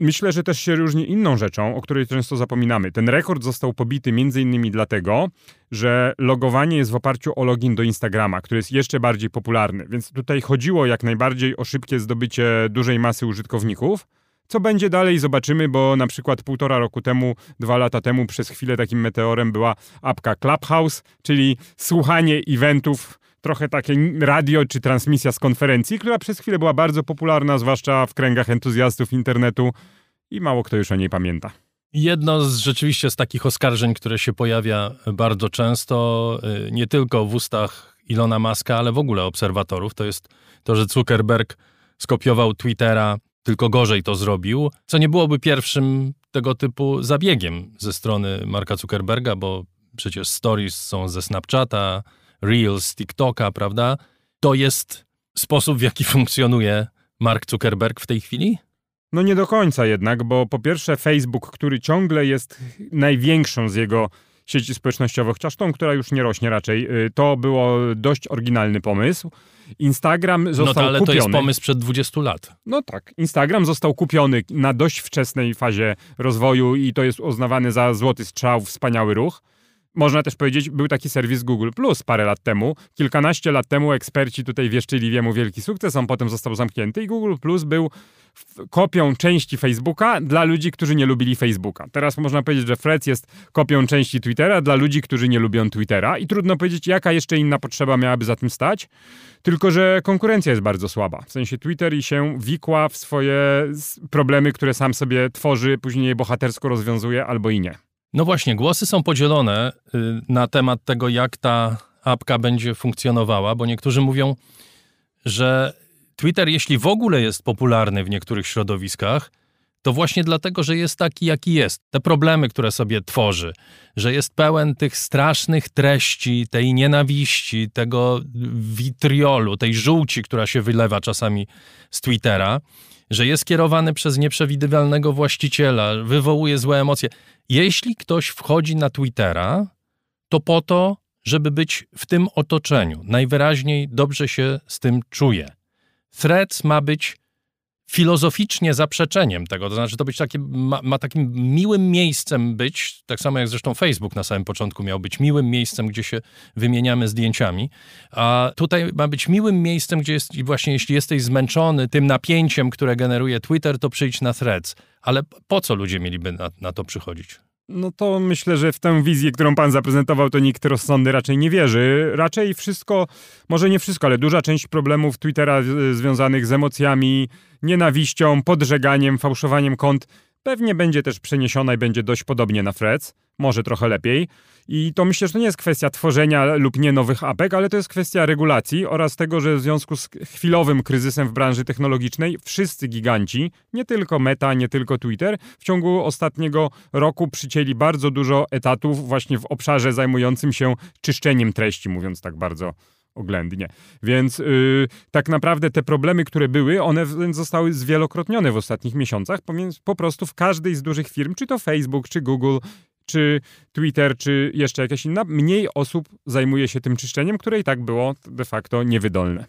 Myślę, że też się różni inną rzeczą, o której często zapominamy. Ten rekord został pobity między innymi dlatego, że logowanie jest w oparciu o login do Instagrama, który jest jeszcze bardziej popularny. Więc tutaj chodziło jak najbardziej o szybkie zdobycie dużej masy użytkowników. Co będzie dalej, zobaczymy, bo na przykład półtora roku temu, dwa lata temu, przez chwilę takim meteorem była apka Clubhouse, czyli słuchanie eventów trochę takie radio czy transmisja z konferencji, która przez chwilę była bardzo popularna, zwłaszcza w kręgach entuzjastów internetu i mało kto już o niej pamięta. Jedno z rzeczywiście z takich oskarżeń, które się pojawia bardzo często, y, nie tylko w ustach Ilona Maska, ale w ogóle obserwatorów, to jest to, że Zuckerberg skopiował Twittera, tylko gorzej to zrobił, co nie byłoby pierwszym tego typu zabiegiem ze strony Marka Zuckerberga, bo przecież stories są ze Snapchata, Reels, TikToka, prawda? To jest sposób, w jaki funkcjonuje Mark Zuckerberg w tej chwili? No nie do końca jednak, bo po pierwsze Facebook, który ciągle jest największą z jego sieci społecznościowych, chociaż tą, która już nie rośnie raczej, y, to było dość oryginalny pomysł. Instagram został kupiony. No to, ale kupiony. to jest pomysł przed 20 lat. No tak. Instagram został kupiony na dość wczesnej fazie rozwoju i to jest uznawany za złoty strzał, wspaniały ruch. Można też powiedzieć, był taki serwis Google Plus parę lat temu. Kilkanaście lat temu eksperci tutaj wieszczyli wiemu wielki sukces, on potem został zamknięty i Google Plus był kopią części Facebooka dla ludzi, którzy nie lubili Facebooka. Teraz można powiedzieć, że Threads jest kopią części Twittera dla ludzi, którzy nie lubią Twittera i trudno powiedzieć, jaka jeszcze inna potrzeba miałaby za tym stać, tylko że konkurencja jest bardzo słaba. W sensie Twitter i się wikła w swoje problemy, które sam sobie tworzy, później je bohatersko rozwiązuje albo i nie. No właśnie, głosy są podzielone y, na temat tego, jak ta apka będzie funkcjonowała, bo niektórzy mówią, że Twitter, jeśli w ogóle jest popularny w niektórych środowiskach, to właśnie dlatego, że jest taki, jaki jest. Te problemy, które sobie tworzy, że jest pełen tych strasznych treści, tej nienawiści, tego witriolu, tej żółci, która się wylewa czasami z Twittera, że jest kierowany przez nieprzewidywalnego właściciela, wywołuje złe emocje. Jeśli ktoś wchodzi na Twittera, to po to, żeby być w tym otoczeniu. Najwyraźniej dobrze się z tym czuje. Threads ma być filozoficznie zaprzeczeniem tego, to znaczy to być takie, ma, ma, takim miłym miejscem być, tak samo jak zresztą Facebook na samym początku miał być miłym miejscem, gdzie się wymieniamy zdjęciami, a tutaj ma być miłym miejscem, gdzie jest, i właśnie jeśli jesteś zmęczony tym napięciem, które generuje Twitter, to przyjdź na Threads. Ale po co ludzie mieliby na, na to przychodzić? No to myślę, że w tę wizję, którą pan zaprezentował, to nikt rozsądny raczej nie wierzy. Raczej wszystko, może nie wszystko, ale duża część problemów Twittera związanych z emocjami, nienawiścią, podżeganiem, fałszowaniem kont pewnie będzie też przeniesiona i będzie dość podobnie na Freds. Może trochę lepiej. I to myślę, że to nie jest kwestia tworzenia lub nie nowych apek, ale to jest kwestia regulacji oraz tego, że w związku z chwilowym kryzysem w branży technologicznej wszyscy giganci, nie tylko Meta, nie tylko Twitter, w ciągu ostatniego roku przycięli bardzo dużo etatów właśnie w obszarze zajmującym się czyszczeniem treści, mówiąc tak bardzo oględnie. Więc yy, tak naprawdę te problemy, które były, one zostały zwielokrotnione w ostatnich miesiącach, po prostu w każdej z dużych firm, czy to Facebook, czy Google, czy Twitter, czy jeszcze jakaś inna, mniej osób zajmuje się tym czyszczeniem, które i tak było de facto niewydolne.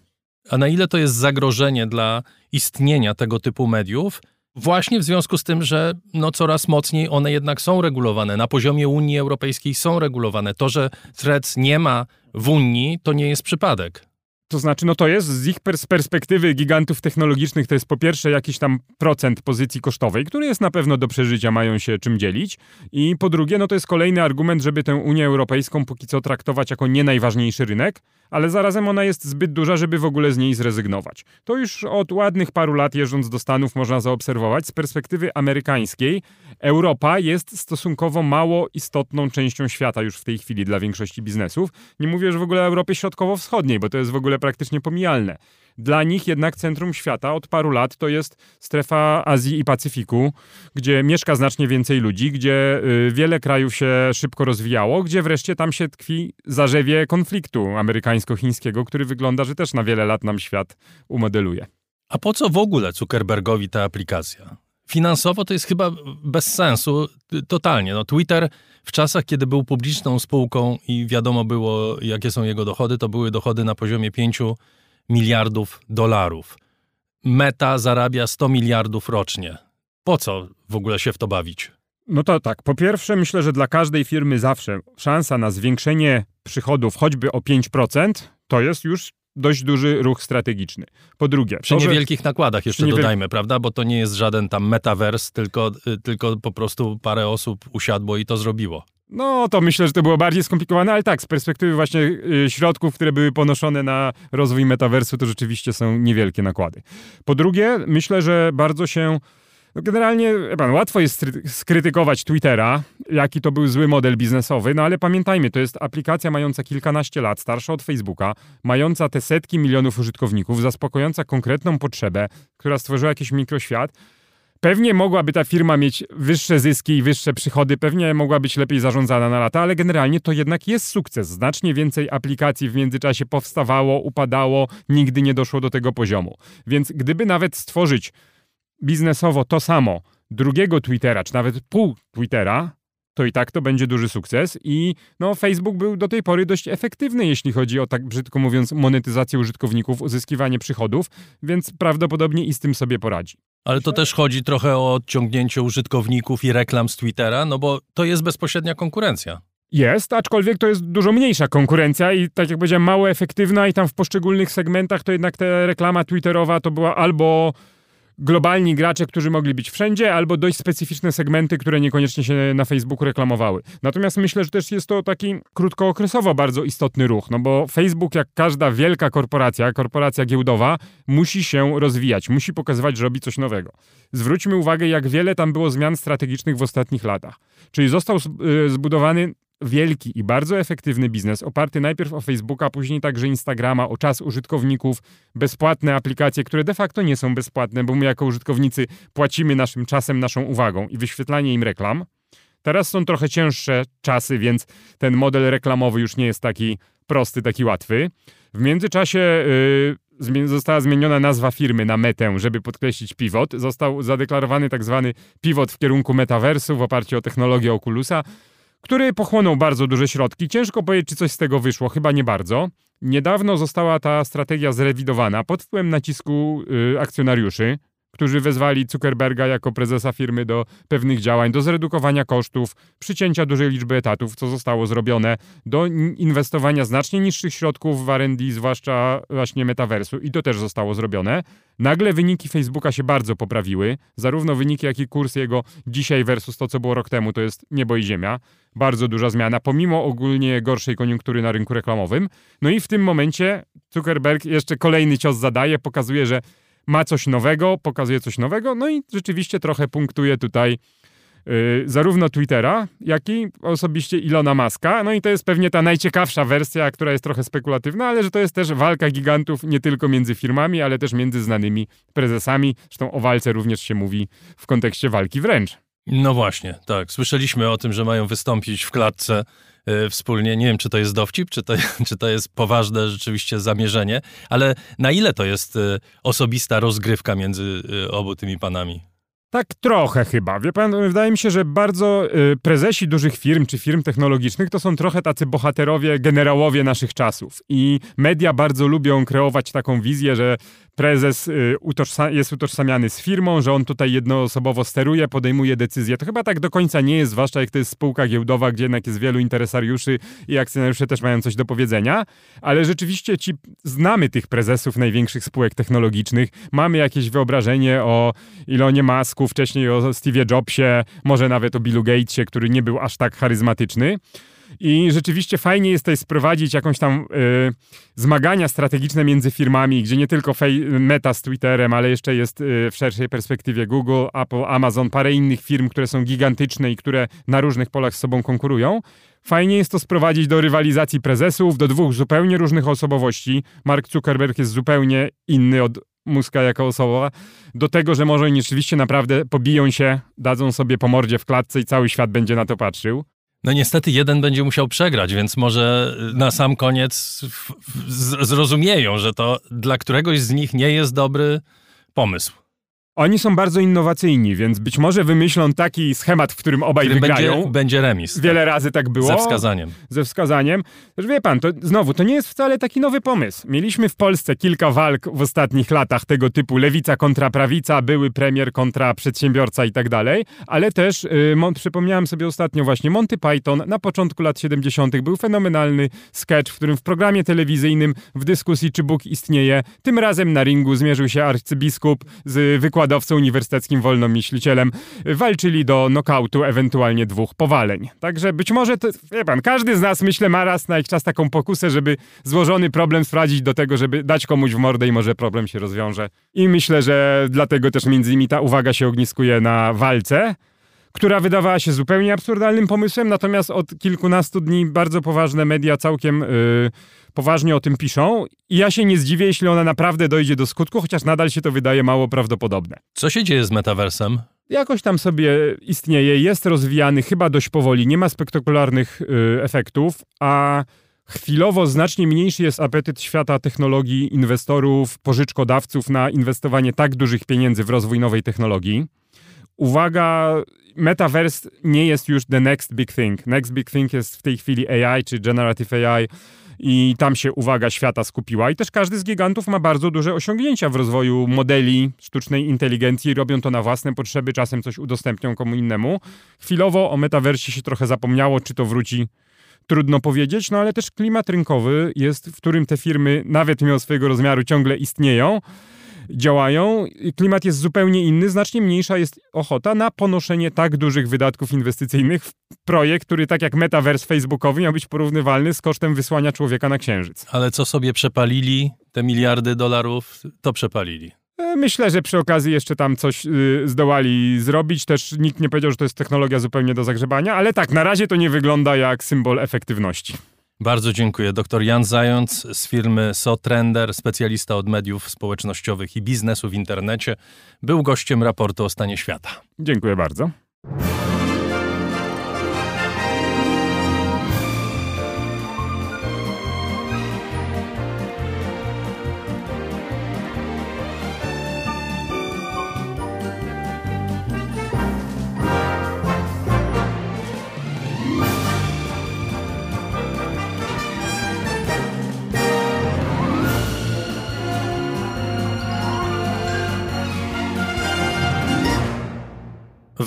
A na ile to jest zagrożenie dla istnienia tego typu mediów? Właśnie w związku z tym, że no coraz mocniej one jednak są regulowane. Na poziomie Unii Europejskiej są regulowane. To, że Threads nie ma w Unii, to nie jest przypadek. To znaczy, no to jest z ich pers perspektywy gigantów technologicznych, to jest po pierwsze jakiś tam procent pozycji kosztowej, który jest na pewno do przeżycia, mają się czym dzielić. I po drugie, no to jest kolejny argument, żeby tę Unię Europejską póki co traktować jako nie najważniejszy rynek, ale zarazem ona jest zbyt duża, żeby w ogóle z niej zrezygnować. To już od ładnych paru lat jeżdżąc do Stanów można zaobserwować. Z perspektywy amerykańskiej Europa jest stosunkowo mało istotną częścią świata już w tej chwili dla większości biznesów. Nie mówię już w ogóle o Europie Środkowo-Wschodniej, bo to jest w ogóle praktycznie pomijalne. Dla nich jednak centrum świata od paru lat to jest strefa Azji i Pacyfiku, gdzie mieszka znacznie więcej ludzi, gdzie y, wiele krajów się szybko rozwijało, gdzie wreszcie tam się tkwi zarzewie konfliktu amerykańsko-chińskiego, który wygląda, że też na wiele lat nam świat umodeluje. A po co w ogóle Zuckerbergowi ta aplikacja? Finansowo to jest chyba bez sensu totalnie. No, Twitter w czasach, kiedy był publiczną spółką i wiadomo było, jakie są jego dochody, to były dochody na poziomie 5 miliardów dolarów. Meta zarabia 100 miliardów rocznie. Po co w ogóle się w to bawić? No to tak, po pierwsze myślę, że dla każdej firmy zawsze szansa na zwiększenie przychodów choćby o 5% to jest już dość duży ruch strategiczny. Po drugie... Przy to, niewielkich że... nakładach jeszcze niewiel... dodajmy, prawda? Bo to nie jest żaden tam metavers, tylko, tylko po prostu parę osób usiadło i to zrobiło. No, to myślę, że to było bardziej skomplikowane, ale tak, z perspektywy właśnie y, środków, które były ponoszone na rozwój metaversu, to rzeczywiście są niewielkie nakłady. Po drugie, myślę, że bardzo się no generalnie, pan, łatwo jest skrytykować Twittera, jaki to był zły model biznesowy, no ale pamiętajmy, to jest aplikacja mająca kilkanaście lat, starsza od Facebooka, mająca te setki milionów użytkowników, zaspokojąca konkretną potrzebę, która stworzyła jakiś mikroświat. Pewnie mogłaby ta firma mieć wyższe zyski i wyższe przychody, pewnie mogła być lepiej zarządzana na lata, ale generalnie to jednak jest sukces. Znacznie więcej aplikacji w międzyczasie powstawało, upadało, nigdy nie doszło do tego poziomu. Więc gdyby nawet stworzyć biznesowo to samo drugiego Twittera, czy nawet pół Twittera, to i tak to będzie duży sukces i no, Facebook był do tej pory dość efektywny, jeśli chodzi o, tak brzydko mówiąc, monetyzację użytkowników, uzyskiwanie przychodów, więc prawdopodobnie i z tym sobie poradzi. Ale to też chodzi trochę o odciągnięcie użytkowników i reklam z Twittera, no bo to jest bezpośrednia konkurencja. Jest, aczkolwiek to jest dużo mniejsza konkurencja i tak jak powiedziałem, mało efektywna i tam w poszczególnych segmentach to jednak ta reklama twitterowa to była albo globalni gracze, którzy mogli być wszędzie, albo dość specyficzne segmenty, które niekoniecznie się na Facebooku reklamowały. Natomiast myślę, że też jest to taki krótkookresowo bardzo istotny ruch, no bo Facebook, jak każda wielka korporacja, korporacja giełdowa, musi się rozwijać, musi pokazywać, że robi coś nowego. Zwróćmy uwagę, jak wiele tam było zmian strategicznych w ostatnich latach. Czyli został y, zbudowany wielki i bardzo efektywny biznes, oparty najpierw o Facebooka, później także Instagrama, o czas użytkowników, bezpłatne aplikacje, które de facto nie są bezpłatne, bo my jako użytkownicy płacimy naszym czasem, naszą uwagą i wyświetlanie im reklam. Teraz są trochę cięższe czasy, więc ten model reklamowy już nie jest taki prosty, taki łatwy. W międzyczasie yy, została zmieniona nazwa firmy na Metę, żeby podkreślić pivot. Został zadeklarowany tak zwany pivot w kierunku metaversu w oparciu o technologię Oculusa który pochłonął bardzo duże środki. Ciężko powiedzieć, czy coś z tego wyszło, chyba nie bardzo. Niedawno została ta strategia zrewidowana pod wpływem nacisku y, akcjonariuszy, którzy wezwali Zuckerberga jako prezesa firmy do pewnych działań, do zredukowania kosztów, przycięcia dużej liczby etatów, co zostało zrobione, do inwestowania znacznie niższych środków w R&D, zwłaszcza właśnie metaversu i to też zostało zrobione. Nagle wyniki Facebooka się bardzo poprawiły, zarówno wyniki, jak i kurs jego dzisiaj versus to, co było rok temu, to jest niebo i ziemia. Bardzo duża zmiana, pomimo ogólnie gorszej koniunktury na rynku reklamowym. No i w tym momencie Zuckerberg jeszcze kolejny cios zadaje, pokazuje, że ma coś nowego, pokazuje coś nowego, no i rzeczywiście trochę punktuje tutaj Yy, zarówno Twittera, jak i osobiście Ilona Maska. No i to jest pewnie ta najciekawsza wersja, która jest trochę spekulatywna, ale że to jest też walka gigantów nie tylko między firmami, ale też między znanymi prezesami. Zresztą o walce również się mówi w kontekście walki wręcz. No właśnie, tak. Słyszeliśmy o tym, że mają wystąpić w klatce wspólnie. Nie wiem, czy to jest dowcip, czy to, czy to jest poważne rzeczywiście zamierzenie, ale na ile to jest y, osobista rozgrywka między y, obu tymi panami? Tak trochę chyba. Wie pan, wydaje mi się, że bardzo y, prezesi dużych firm czy firm technologicznych to są trochę tacy bohaterowie, generałowie naszych czasów. I media bardzo lubią kreować taką wizję, że prezes y, jest utożsamiany z firmą, że on tutaj jednoosobowo steruje, podejmuje decyzje. To chyba tak do końca nie jest, zwłaszcza jak to jest spółka giełdowa, gdzie jednak jest wielu interesariuszy i akcjonariusze też mają coś do powiedzenia. Ale rzeczywiście ci znamy tych prezesów największych spółek technologicznych, mamy jakieś wyobrażenie o Ilonie Masku, wcześniej o Steve'ie Jobsie, może nawet o Billu Gatesie, który nie był aż tak charyzmatyczny. I rzeczywiście fajnie jest tutaj sprowadzić jakąś tam y, zmagania strategiczne między firmami, gdzie nie tylko Meta z Twitterem, ale jeszcze jest y, w szerszej perspektywie Google, Apple, Amazon, parę innych firm, które są gigantyczne i które na różnych polach z sobą konkurują. Fajnie jest to sprowadzić do rywalizacji prezesów, do dwóch zupełnie różnych osobowości. Mark Zuckerberg jest zupełnie inny od Muska jako osoba, do tego, że może oni rzeczywiście naprawdę pobiją się, dadzą sobie po mordzie w klatce i cały świat będzie na to patrzył. No niestety jeden będzie musiał przegrać, więc może na sam koniec zrozumieją, że to dla któregoś z nich nie jest dobry pomysł. Oni są bardzo innowacyjni, więc być może wymyślą taki schemat, w którym obaj którym wygrają. Będzie, będzie remis. Wiele tak. razy tak było. Ze wskazaniem. Ze wskazaniem. Też wie pan, to znowu, to nie jest wcale taki nowy pomysł. Mieliśmy w Polsce kilka walk w ostatnich latach tego typu lewica kontra prawica, były premier kontra przedsiębiorca i tak dalej, ale też yy, przypomniałem sobie ostatnio właśnie Monty Python na początku lat 70. był fenomenalny sketch, w którym w programie telewizyjnym w dyskusji czy Bóg istnieje, tym razem na ringu zmierzył się arcybiskup z wykładem wykładowcą uniwersyteckim, wolnomyślicielem, walczyli do nokautu, ewentualnie dwóch powaleń. Także być może, to, wie pan, każdy z nas, myślę, ma raz na jakiś czas taką pokusę, żeby złożony problem sprawdzić do tego, żeby dać komuś w mordę i może problem się rozwiąże. I myślę, że dlatego też między innymi ta uwaga się ogniskuje na walce, która wydawała się zupełnie absurdalnym pomysłem, natomiast od kilkunastu dni bardzo poważne media całkiem yy, poważnie o tym piszą i ja się nie zdziwię, jeśli ona naprawdę dojdzie do skutku, chociaż nadal się to wydaje mało prawdopodobne. Co się dzieje z metaversem? Jakoś tam sobie istnieje, jest rozwijany chyba dość powoli, nie ma spektakularnych yy, efektów, a chwilowo znacznie mniejszy jest apetyt świata technologii, inwestorów, pożyczkodawców na inwestowanie tak dużych pieniędzy w rozwój nowej technologii. Uwaga, metaverse nie jest już the next big thing. Next big thing jest w tej chwili AI czy generative AI i tam się uwaga świata skupiła. I też każdy z gigantów ma bardzo duże osiągnięcia w rozwoju modeli sztucznej inteligencji, robią to na własne potrzeby, czasem coś udostępnią komu innemu. Chwilowo o metaversie się trochę zapomniało, czy to wróci trudno powiedzieć, no ale też klimat rynkowy jest, w którym te firmy, nawet mimo swojego rozmiaru, ciągle istnieją działają. Klimat jest zupełnie inny, znacznie mniejsza jest ochota na ponoszenie tak dużych wydatków inwestycyjnych w projekt, który tak jak metaverse facebookowy miał być porównywalny z kosztem wysłania człowieka na księżyc. Ale co sobie przepalili, te miliardy dolarów, to przepalili. E, myślę, że przy okazji jeszcze tam coś y, zdołali zrobić. Też nikt nie powiedział, że to jest technologia zupełnie do zagrzebania, ale tak, na razie to nie wygląda jak symbol efektywności. Bardzo dziękuję. Dr Jan Zając z firmy SoTrender, specjalista od mediów społecznościowych i biznesu w internecie, był gościem raportu o stanie świata. Dziękuję bardzo.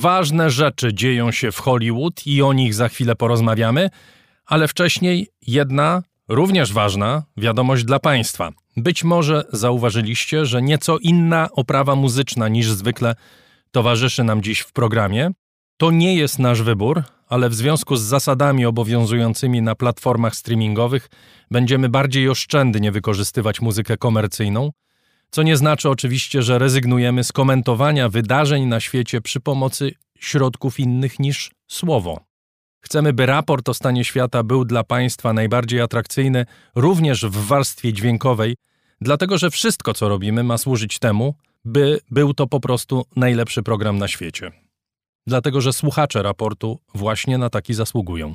Ważne rzeczy dzieją się w Hollywood i o nich za chwilę porozmawiamy, ale wcześniej jedna, również ważna wiadomość dla Państwa. Być może zauważyliście, że nieco inna oprawa muzyczna niż zwykle towarzyszy nam dziś w programie. To nie jest nasz wybór, ale w związku z zasadami obowiązującymi na platformach streamingowych będziemy bardziej oszczędnie wykorzystywać muzykę komercyjną co nie znaczy oczywiście, że rezygnujemy z komentowania wydarzeń na świecie przy pomocy środków innych niż słowo. Chcemy, by raport o stanie świata był dla Państwa najbardziej atrakcyjny, również w warstwie dźwiękowej, dlatego że wszystko, co robimy, ma służyć temu, by był to po prostu najlepszy program na świecie. Dlatego że słuchacze raportu właśnie na taki zasługują.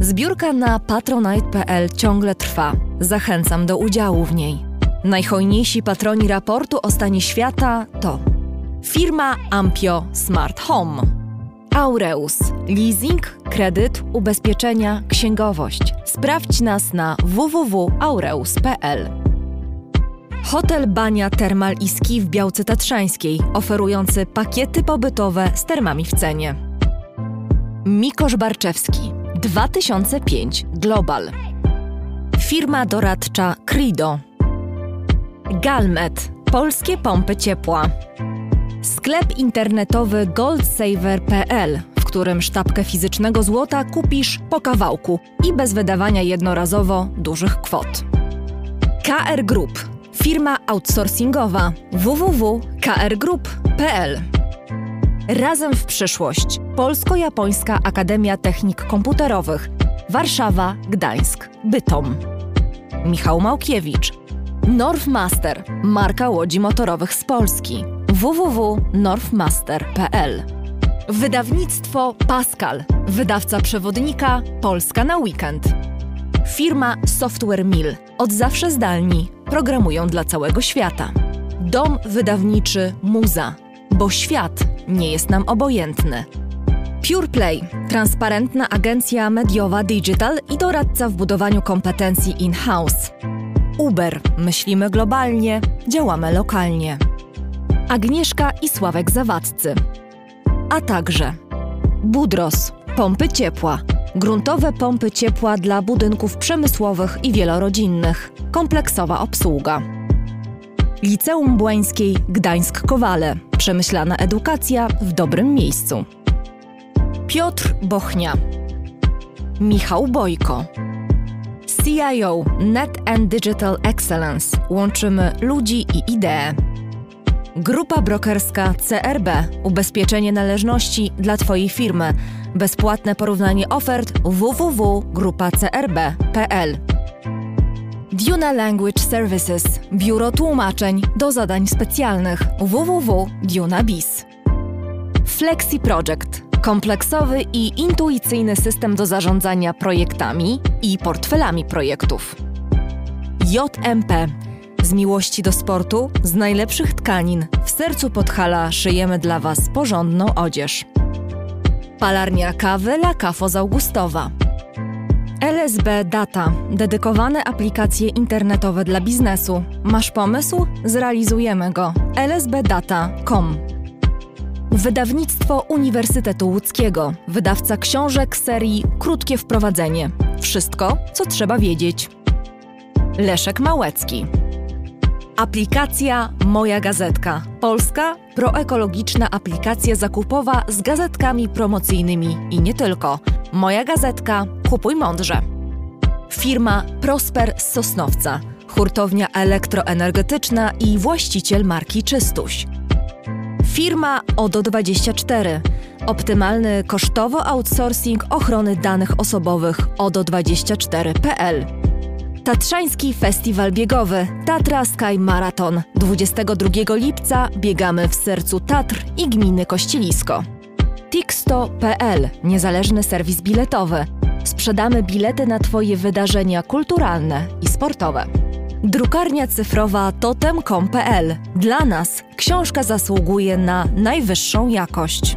Zbiórka na patronite.pl ciągle trwa. Zachęcam do udziału w niej. Najhojniejsi patroni raportu o stanie świata to firma Ampio Smart Home, Aureus, leasing, kredyt, ubezpieczenia, księgowość. Sprawdź nas na www.aureus.pl. Hotel Bania Termal i Ski w Białce Tatrzańskiej, oferujący pakiety pobytowe z termami w cenie. Mikosz Barczewski, 2005 Global. Firma doradcza Crido. Galmet. Polskie pompy ciepła. Sklep internetowy goldsaver.pl, w którym sztabkę fizycznego złota kupisz po kawałku i bez wydawania jednorazowo dużych kwot. KR Group. Firma outsourcingowa www.krgroup.pl Razem w przyszłość. Polsko-Japońska Akademia Technik Komputerowych. Warszawa, Gdańsk, Bytom. Michał Małkiewicz. Northmaster, marka łodzi motorowych z Polski. www.northmaster.pl Wydawnictwo Pascal, wydawca przewodnika Polska na weekend. Firma Software Mill, od zawsze zdalni, programują dla całego świata. Dom wydawniczy Muza, bo świat nie jest nam obojętny. PurePlay, transparentna agencja mediowa digital i doradca w budowaniu kompetencji in-house. Uber, myślimy globalnie, działamy lokalnie. Agnieszka i Sławek Zawadcy. A także Budros, pompy ciepła, gruntowe pompy ciepła dla budynków przemysłowych i wielorodzinnych, kompleksowa obsługa. Liceum Błańskiej Gdańsk-Kowale, przemyślana edukacja w dobrym miejscu. Piotr Bochnia, Michał Bojko, CIO Net and Digital Excellence łączymy ludzi i idee. Grupa brokerska CRB Ubezpieczenie należności dla Twojej firmy. Bezpłatne porównanie ofert www.grupacrb.pl Duna Language Services Biuro tłumaczeń do zadań specjalnych www.dunabis Flexi Project kompleksowy i intuicyjny system do zarządzania projektami i portfelami projektów. JMP z miłości do sportu, z najlepszych tkanin, w sercu Podhala szyjemy dla Was porządną odzież. Palarnia kawy La Cafo z Augustowa. LSB Data dedykowane aplikacje internetowe dla biznesu. Masz pomysł? Zrealizujemy go. lsbdata.com Wydawnictwo Uniwersytetu Łódzkiego, wydawca książek serii Krótkie Wprowadzenie. Wszystko, co trzeba wiedzieć. Leszek Małecki. Aplikacja Moja Gazetka. Polska proekologiczna aplikacja zakupowa z gazetkami promocyjnymi i nie tylko. Moja Gazetka. Kupuj mądrze. Firma Prosper z Sosnowca. Hurtownia elektroenergetyczna i właściciel marki Czystuś. Firma ODO24. Optymalny kosztowo outsourcing ochrony danych osobowych ODO24.pl. Tatrzański Festiwal Biegowy Tatra Sky Marathon. 22 lipca biegamy w sercu Tatr i gminy Kościelisko. Tixto.pl Niezależny serwis biletowy. Sprzedamy bilety na Twoje wydarzenia kulturalne i sportowe. Drukarnia cyfrowa totem.com.pl Dla nas książka zasługuje na najwyższą jakość.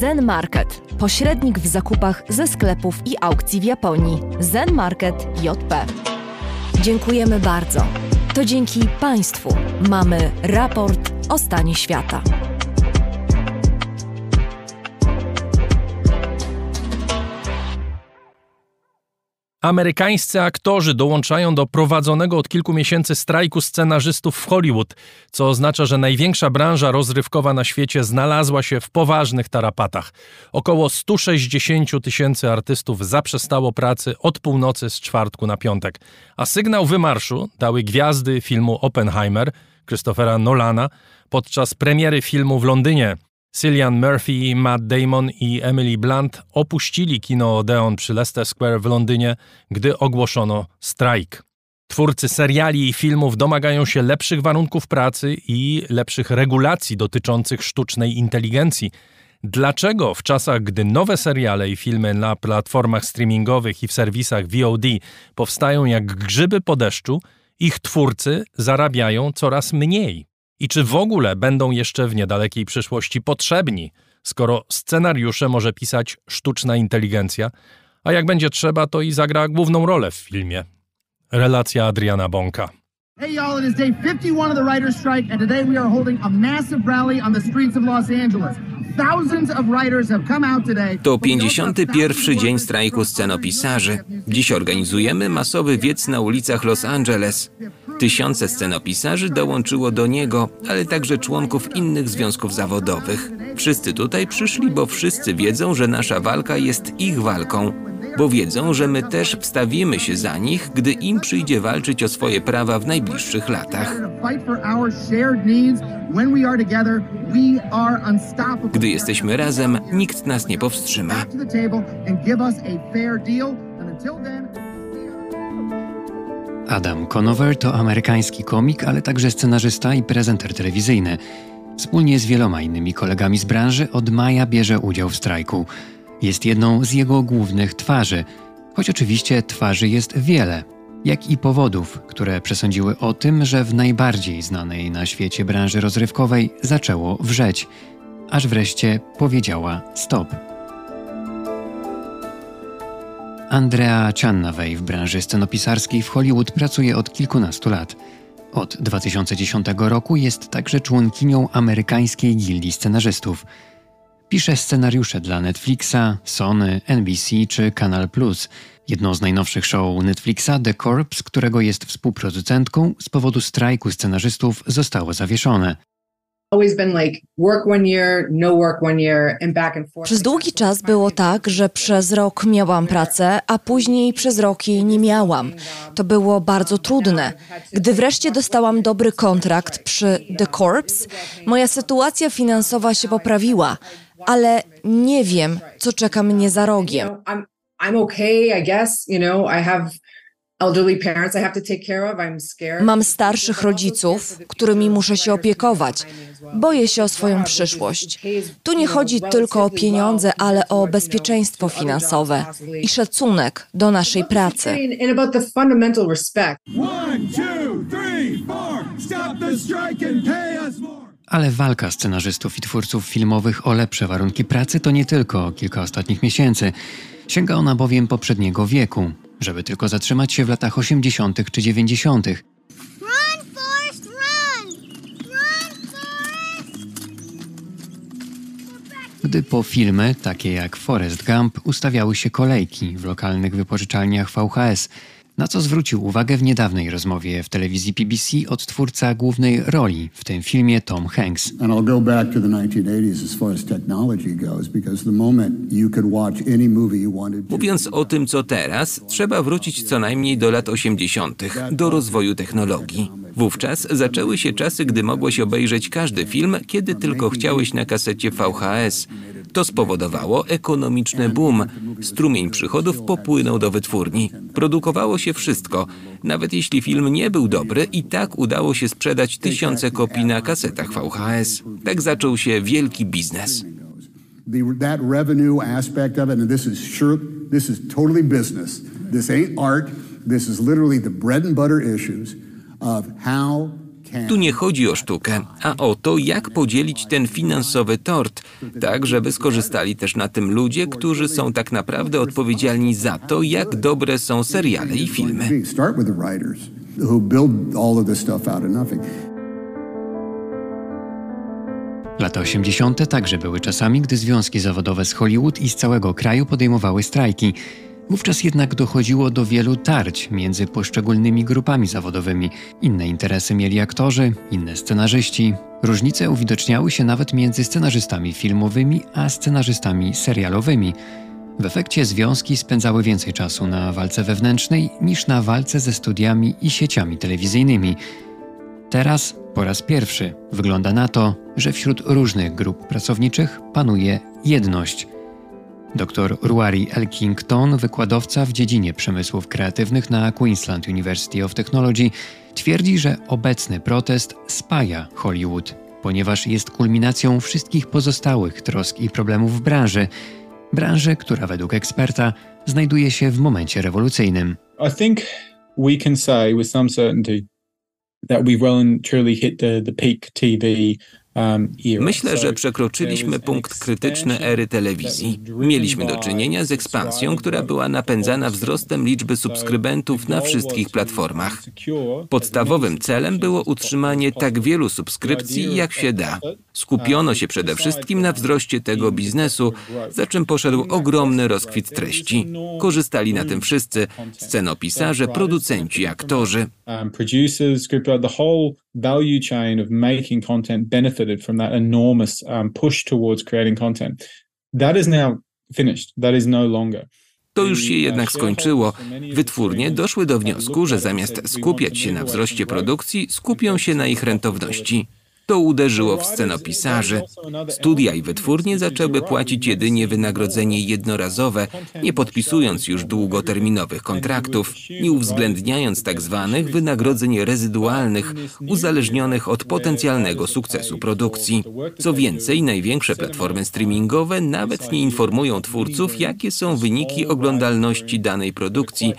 Zen Market pośrednik w zakupach ze sklepów i aukcji w Japonii Zen Market JP. Dziękujemy bardzo. To dzięki Państwu mamy raport o stanie świata. Amerykańscy aktorzy dołączają do prowadzonego od kilku miesięcy strajku scenarzystów w Hollywood, co oznacza, że największa branża rozrywkowa na świecie znalazła się w poważnych tarapatach. Około 160 tysięcy artystów zaprzestało pracy od północy z czwartku na piątek, a sygnał wymarszu dały gwiazdy filmu Oppenheimer Christophera Nolana podczas premiery filmu w Londynie Cillian Murphy, Matt Damon i Emily Blunt opuścili kino Odeon przy Leicester Square w Londynie, gdy ogłoszono strajk. Twórcy seriali i filmów domagają się lepszych warunków pracy i lepszych regulacji dotyczących sztucznej inteligencji. Dlaczego w czasach, gdy nowe seriale i filmy na platformach streamingowych i w serwisach VOD powstają jak grzyby po deszczu, ich twórcy zarabiają coraz mniej? I czy w ogóle będą jeszcze w niedalekiej przyszłości potrzebni, skoro scenariusze może pisać sztuczna inteligencja, a jak będzie trzeba, to i zagra główną rolę w filmie. Relacja Adriana Bąka. Hey y'all, it is day 51 of the writer's strike, and today we are holding a massive rally on the streets of Los Angeles. To 51. dzień strajku scenopisarzy. Dziś organizujemy masowy wiec na ulicach Los Angeles. Tysiące scenopisarzy dołączyło do niego, ale także członków innych związków zawodowych. Wszyscy tutaj przyszli, bo wszyscy wiedzą, że nasza walka jest ich walką, bo wiedzą, że my też wstawimy się za nich, gdy im przyjdzie walczyć o swoje prawa w najbliższych latach. Gdy jesteśmy razem, nikt nas nie powstrzyma. Adam Conover to amerykański komik, ale także scenarzysta i prezenter telewizyjny. Wspólnie z wieloma innymi kolegami z branży od maja bierze udział w strajku. Jest jedną z jego głównych twarzy, choć oczywiście twarzy jest wiele, jak i powodów, które przesądziły o tym, że w najbardziej znanej na świecie branży rozrywkowej zaczęło wrzeć, aż wreszcie powiedziała stop. Andrea Channawej w branży scenopisarskiej w Hollywood pracuje od kilkunastu lat. Od 2010 roku jest także członkinią amerykańskiej gildii scenarzystów. Pisze scenariusze dla Netflixa, Sony, NBC czy Canal Plus. Jedno z najnowszych show Netflixa, The Corps, którego jest współproducentką, z powodu strajku scenarzystów zostało zawieszone. Przez długi czas było tak, że przez rok miałam pracę, a później przez rok jej nie miałam. To było bardzo trudne. Gdy wreszcie dostałam dobry kontrakt przy The Corps, moja sytuacja finansowa się poprawiła, ale nie wiem, co czeka mnie za rogiem. Mam starszych rodziców, którymi muszę się opiekować. Boję się o swoją przyszłość. Tu nie chodzi tylko o pieniądze, ale o bezpieczeństwo finansowe i szacunek do naszej pracy. Ale walka scenarzystów i twórców filmowych o lepsze warunki pracy to nie tylko kilka ostatnich miesięcy. Sięga ona bowiem poprzedniego wieku, żeby tylko zatrzymać się w latach 80. czy 90. Gdy po filmy, takie jak Forrest Gump, ustawiały się kolejki w lokalnych wypożyczalniach VHS, na co zwrócił uwagę w niedawnej rozmowie w telewizji BBC odtwórca głównej roli w tym filmie Tom Hanks. Mówiąc o tym, co teraz, trzeba wrócić co najmniej do lat 80., do rozwoju technologii. Wówczas zaczęły się czasy, gdy mogłeś obejrzeć każdy film, kiedy tylko chciałeś na kasecie VHS. To spowodowało ekonomiczny boom. Strumień przychodów popłynął do wytwórni. Produkowało się wszystko. Nawet jeśli film nie był dobry, i tak udało się sprzedać tysiące kopii na kasetach VHS. Tak zaczął się wielki biznes. This ain't art. This is literally the bread and butter issues of how tu nie chodzi o sztukę, a o to, jak podzielić ten finansowy tort, tak żeby skorzystali też na tym ludzie, którzy są tak naprawdę odpowiedzialni za to, jak dobre są seriale i filmy. Lata 80. także były czasami, gdy związki zawodowe z Hollywood i z całego kraju podejmowały strajki. Wówczas jednak dochodziło do wielu tarć między poszczególnymi grupami zawodowymi. Inne interesy mieli aktorzy, inne scenarzyści. Różnice uwidoczniały się nawet między scenarzystami filmowymi a scenarzystami serialowymi. W efekcie związki spędzały więcej czasu na walce wewnętrznej niż na walce ze studiami i sieciami telewizyjni. Teraz po raz pierwszy wygląda na to, że wśród różnych grup pracowniczych panuje jedność – Dr Ruari Elkington, wykładowca w dziedzinie przemysłów kreatywnych na Queensland University of Technology, twierdzi, że obecny protest spaja Hollywood, ponieważ jest kulminacją wszystkich pozostałych trosk i problemów w branży, branży, która według eksperta znajduje się w momencie rewolucyjnym. I think we can say with some certainty that we've well truly hit the, peak TV Myślę, że przekroczyliśmy punkt krytyczny ery telewizji. Mieliśmy do czynienia z ekspansją, która była napędzana wzrostem liczby subskrybentów na wszystkich platformach. Podstawowym celem było utrzymanie tak wielu subskrypcji, jak się da. Skupiono się przede wszystkim na wzroście tego biznesu, za czym poszedł ogromny rozkwit treści. Korzystali na tym wszyscy scenopisarze, producenci, aktorzy. Value chain of making content benefited from that enormous um, push towards creating content. That is now finished. That is no longer. To już się jednak skończyło. Wytwórnie doszły do wniosku, że zamiast skupiać się na wzroście produkcji, skupią się na ich rentowności. To uderzyło w scenopisarzy. Studia i wytwórnie zaczęły płacić jedynie wynagrodzenie jednorazowe, nie podpisując już długoterminowych kontraktów, nie uwzględniając tak zwanych wynagrodzeń rezydualnych, uzależnionych od potencjalnego sukcesu produkcji. Co więcej, największe platformy streamingowe nawet nie informują twórców, jakie są wyniki oglądalności danej produkcji.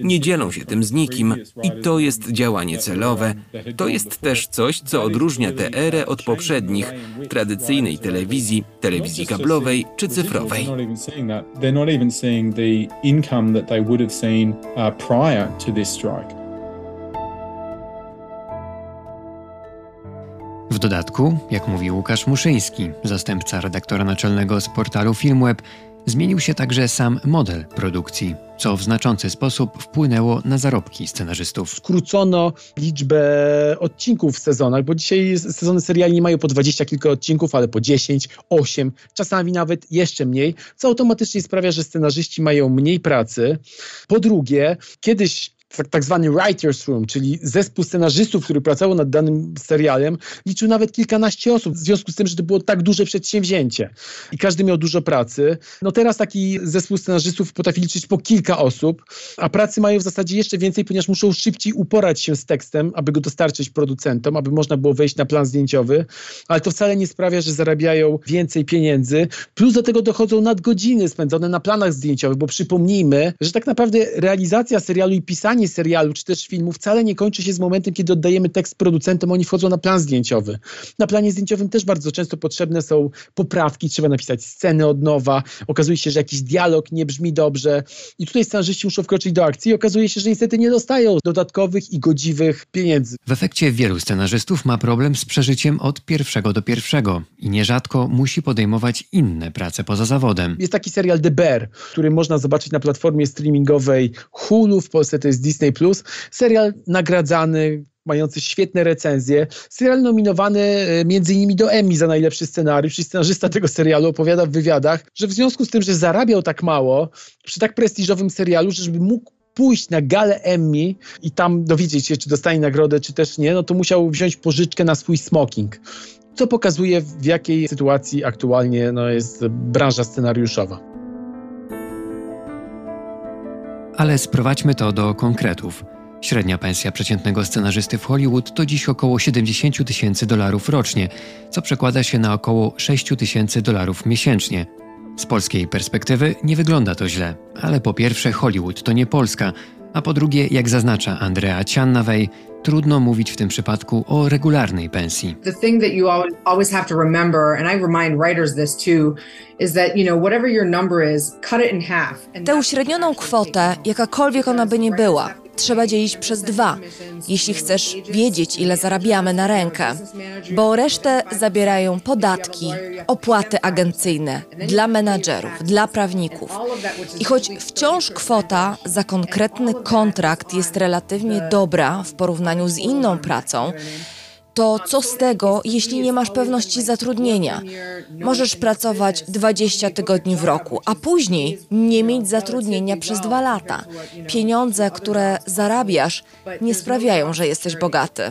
Nie dzielą się tym z nikim i to jest działanie celowe. To jest też coś, co odróżnia te erę od poprzednich, tradycyjnej telewizji, telewizji kablowej czy cyfrowej. W dodatku, jak mówi Łukasz Muszyński, zastępca redaktora naczelnego z portalu Filmweb, Zmienił się także sam model produkcji, co w znaczący sposób wpłynęło na zarobki scenarzystów. Skrócono liczbę odcinków w sezonach, bo dzisiaj sezony seriali nie mają po 20 kilka odcinków, ale po 10, 8, czasami nawet jeszcze mniej, co automatycznie sprawia, że scenarzyści mają mniej pracy. Po drugie, kiedyś tak, tak zwany writer's room, czyli zespół scenarzystów, który pracował nad danym serialem, liczył nawet kilkanaście osób, w związku z tym, że to było tak duże przedsięwzięcie. I każdy miał dużo pracy. No teraz taki zespół scenarzystów potrafi liczyć po kilka osób, a pracy mają w zasadzie jeszcze więcej, ponieważ muszą szybciej uporać się z tekstem, aby go dostarczyć producentom, aby można było wejść na plan zdjęciowy, ale to wcale nie sprawia, że zarabiają więcej pieniędzy, plus do tego dochodzą nadgodziny spędzone na planach zdjęciowych, bo przypomnijmy, że tak naprawdę realizacja serialu i pisanie serialu czy też filmu wcale nie kończy się z momentem, kiedy oddajemy tekst producentom, oni wchodzą na plan zdjęciowy. Na planie zdjęciowym też bardzo często potrzebne są poprawki, trzeba napisać scenę od nowa, okazuje się, że jakiś dialog nie brzmi dobrze i tutaj scenarzyści muszą wkroczyć do akcji i okazuje się, że niestety nie dostają dodatkowych i godziwych pieniędzy. W efekcie wielu scenarzystów ma problem z przeżyciem od pierwszego do pierwszego i nierzadko musi podejmować inne prace poza zawodem. Jest taki serial The Bear, który można zobaczyć na platformie streamingowej Hulu, w Polsce to jest Disney+. Serial nagradzany, mający świetne recenzje. Serial nominowany e, między innymi do Emmy za najlepszy scenariusz i scenarzysta tego serialu opowiada w wywiadach, że w związku z tym, że zarabiał tak mało przy tak prestiżowym serialu, żeby mógł pójść na galę Emmy i tam dowiedzieć się, czy dostanie nagrodę, czy też nie, no to musiał wziąć pożyczkę na swój smoking co pokazuje w jakiej sytuacji aktualnie no, jest branża scenariuszowa. Ale sprowadźmy to do konkretów. Średnia pensja przeciętnego scenarzysty w Hollywood to dziś około 70 tysięcy dolarów rocznie, co przekłada się na około 6 tysięcy dolarów miesięcznie. Z polskiej perspektywy nie wygląda to źle, ale po pierwsze Hollywood to nie Polska, a po drugie, jak zaznacza Andrea Ciannawej, trudno mówić w tym przypadku o regularnej pensji. The thing that you always have to remember, and I remind writers this too, is that, you know, whatever your number is, cut it in half. Tę uśrednioną kwotę, jakakolwiek ona by nie była, trzeba dzielić przez dwa, jeśli chcesz wiedzieć, ile zarabiamy na rękę, bo resztę zabierają podatki, opłaty agencyjne dla menadżerów, dla prawników. I choć wciąż kwota za konkretny kontrakt jest relatywnie dobra w porównaniu z inną pracą, to co z tego, jeśli nie masz pewności zatrudnienia? Możesz pracować 20 tygodni w roku, a później nie mieć zatrudnienia przez dwa lata. Pieniądze, które zarabiasz, nie sprawiają, że jesteś bogaty.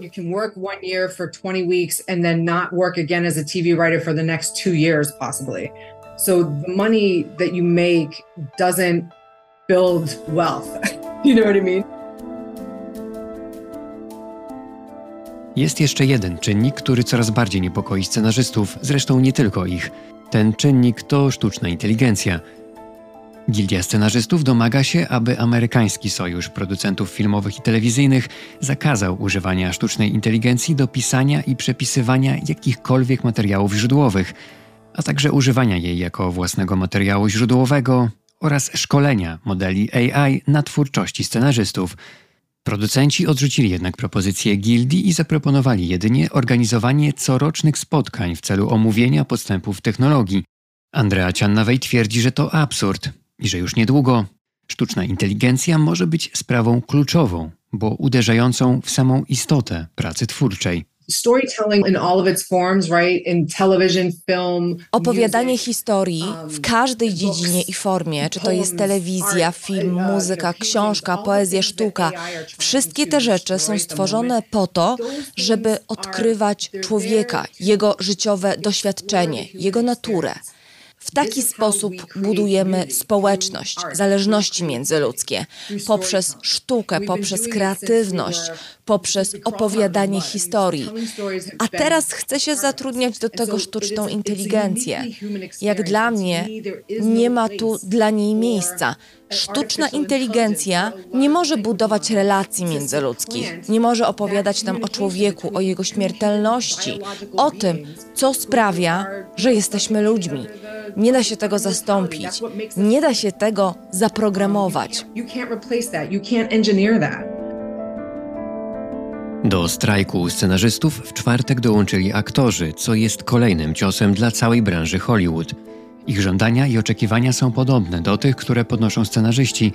You can work one year for 20 weeks and then not work again as a TV writer for the next two years, possibly. So the money that you make doesn't build wealth. you know what I mean? Jest jeszcze jeden czynnik, który coraz bardziej niepokoi scenarzystów, zresztą nie tylko ich. Ten czynnik to sztuczna inteligencja. Gildia scenarzystów domaga się, aby amerykański sojusz producentów filmowych i telewizyjnych zakazał używania sztucznej inteligencji do pisania i przepisywania jakichkolwiek materiałów źródłowych, a także używania jej jako własnego materiału źródłowego oraz szkolenia modeli AI na twórczości scenarzystów. Producenci odrzucili jednak propozycję gildii i zaproponowali jedynie organizowanie corocznych spotkań w celu omówienia postępów technologii. Andrea Ciannawej twierdzi, że to absurd i że już niedługo sztuczna inteligencja może być sprawą kluczową, bo uderzającą w samą istotę pracy twórczej. Opowiadanie historii w każdej dziedzinie i formie, czy to jest telewizja, film, muzyka, książka, poezja, sztuka, wszystkie te rzeczy są stworzone po to, żeby odkrywać człowieka, jego życiowe doświadczenie, jego naturę. W taki sposób budujemy społeczność, zależności międzyludzkie, poprzez sztukę, poprzez kreatywność, poprzez opowiadanie historii. A teraz chce się zatrudniać do tego sztuczną inteligencję. Jak dla mnie, nie ma tu dla niej miejsca. Sztuczna inteligencja nie może budować relacji międzyludzkich, nie może opowiadać nam o człowieku, o jego śmiertelności, o tym, co sprawia, że jesteśmy ludźmi. Nie da się tego zastąpić, nie da się tego zaprogramować. Do strajku scenarzystów w czwartek dołączyli aktorzy, co jest kolejnym ciosem dla całej branży Hollywood. Ich żądania i oczekiwania są podobne do tych, które podnoszą scenarzyści.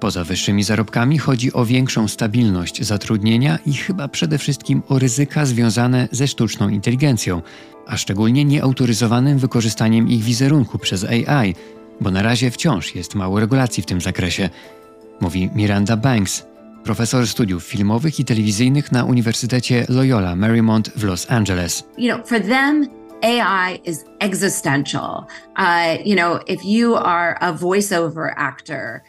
Poza wyższymi zarobkami chodzi o większą stabilność zatrudnienia i chyba przede wszystkim o ryzyka związane ze sztuczną inteligencją, a szczególnie nieautoryzowanym wykorzystaniem ich wizerunku przez AI, bo na razie wciąż jest mało regulacji w tym zakresie, mówi Miranda Banks, profesor studiów filmowych i telewizyjnych na Uniwersytecie Loyola Marymount w Los Angeles. You know, AI is existential. Uh, you know, if you are a voiceover actor,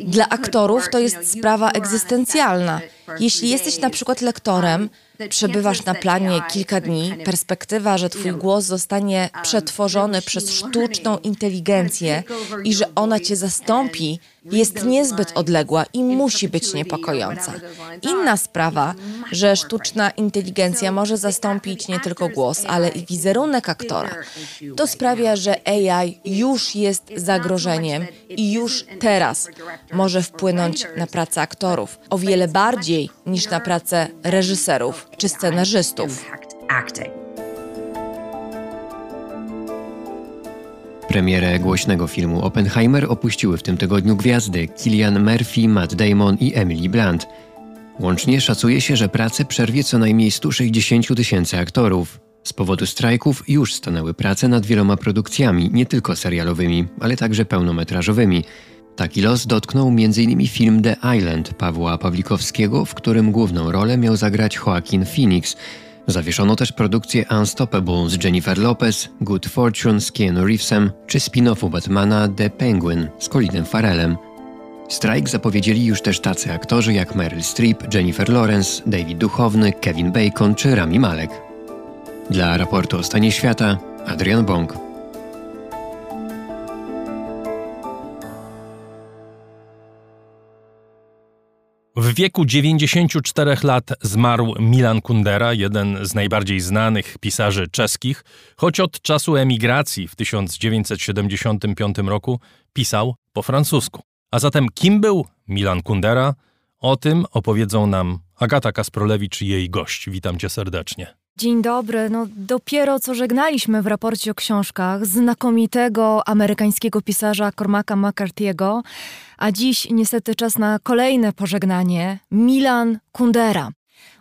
dla aktorów to jest sprawa egzystencjalna. Jeśli jesteś na przykład lektorem, przebywasz na planie kilka dni, perspektywa, że twój głos zostanie przetworzony przez sztuczną inteligencję i że ona cię zastąpi, jest niezbyt odległa i musi być niepokojąca. Inna sprawa, że sztuczna inteligencja może zastąpić nie tylko głos, ale i wizerunek aktora. To sprawia, że AI już jest zagrożeniem i już teraz może wpłynąć na pracę aktorów o wiele bardziej niż na pracę reżyserów czy scenarzystów. Premierę głośnego filmu Oppenheimer opuściły w tym tygodniu gwiazdy Killian Murphy, Matt Damon i Emily Blunt. Łącznie szacuje się, że pracę przerwie co najmniej 160 tysięcy aktorów. Z powodu strajków już stanęły prace nad wieloma produkcjami, nie tylko serialowymi, ale także pełnometrażowymi. Taki los dotknął m.in. film The Island Pawła Pawlikowskiego, w którym główną rolę miał zagrać Joaquin Phoenix – Zawieszono też produkcję Unstoppable z Jennifer Lopez, Good Fortune z Keanu Reevesem czy spin-offu Batmana The Penguin z Colinem Farrellem. Strajk zapowiedzieli już też tacy aktorzy jak Meryl Streep, Jennifer Lawrence, David Duchowny, Kevin Bacon czy Rami Malek. Dla raportu o stanie świata Adrian Bong. W wieku 94 lat zmarł Milan Kundera, jeden z najbardziej znanych pisarzy czeskich, choć od czasu emigracji w 1975 roku pisał po francusku. A zatem kim był Milan Kundera? O tym opowiedzą nam Agata Kasprolewicz i jej gość. Witam cię serdecznie. Dzień dobry. No, dopiero co żegnaliśmy w raporcie o książkach znakomitego amerykańskiego pisarza Cormaca McCarthy'ego, a dziś niestety czas na kolejne pożegnanie Milan Kundera.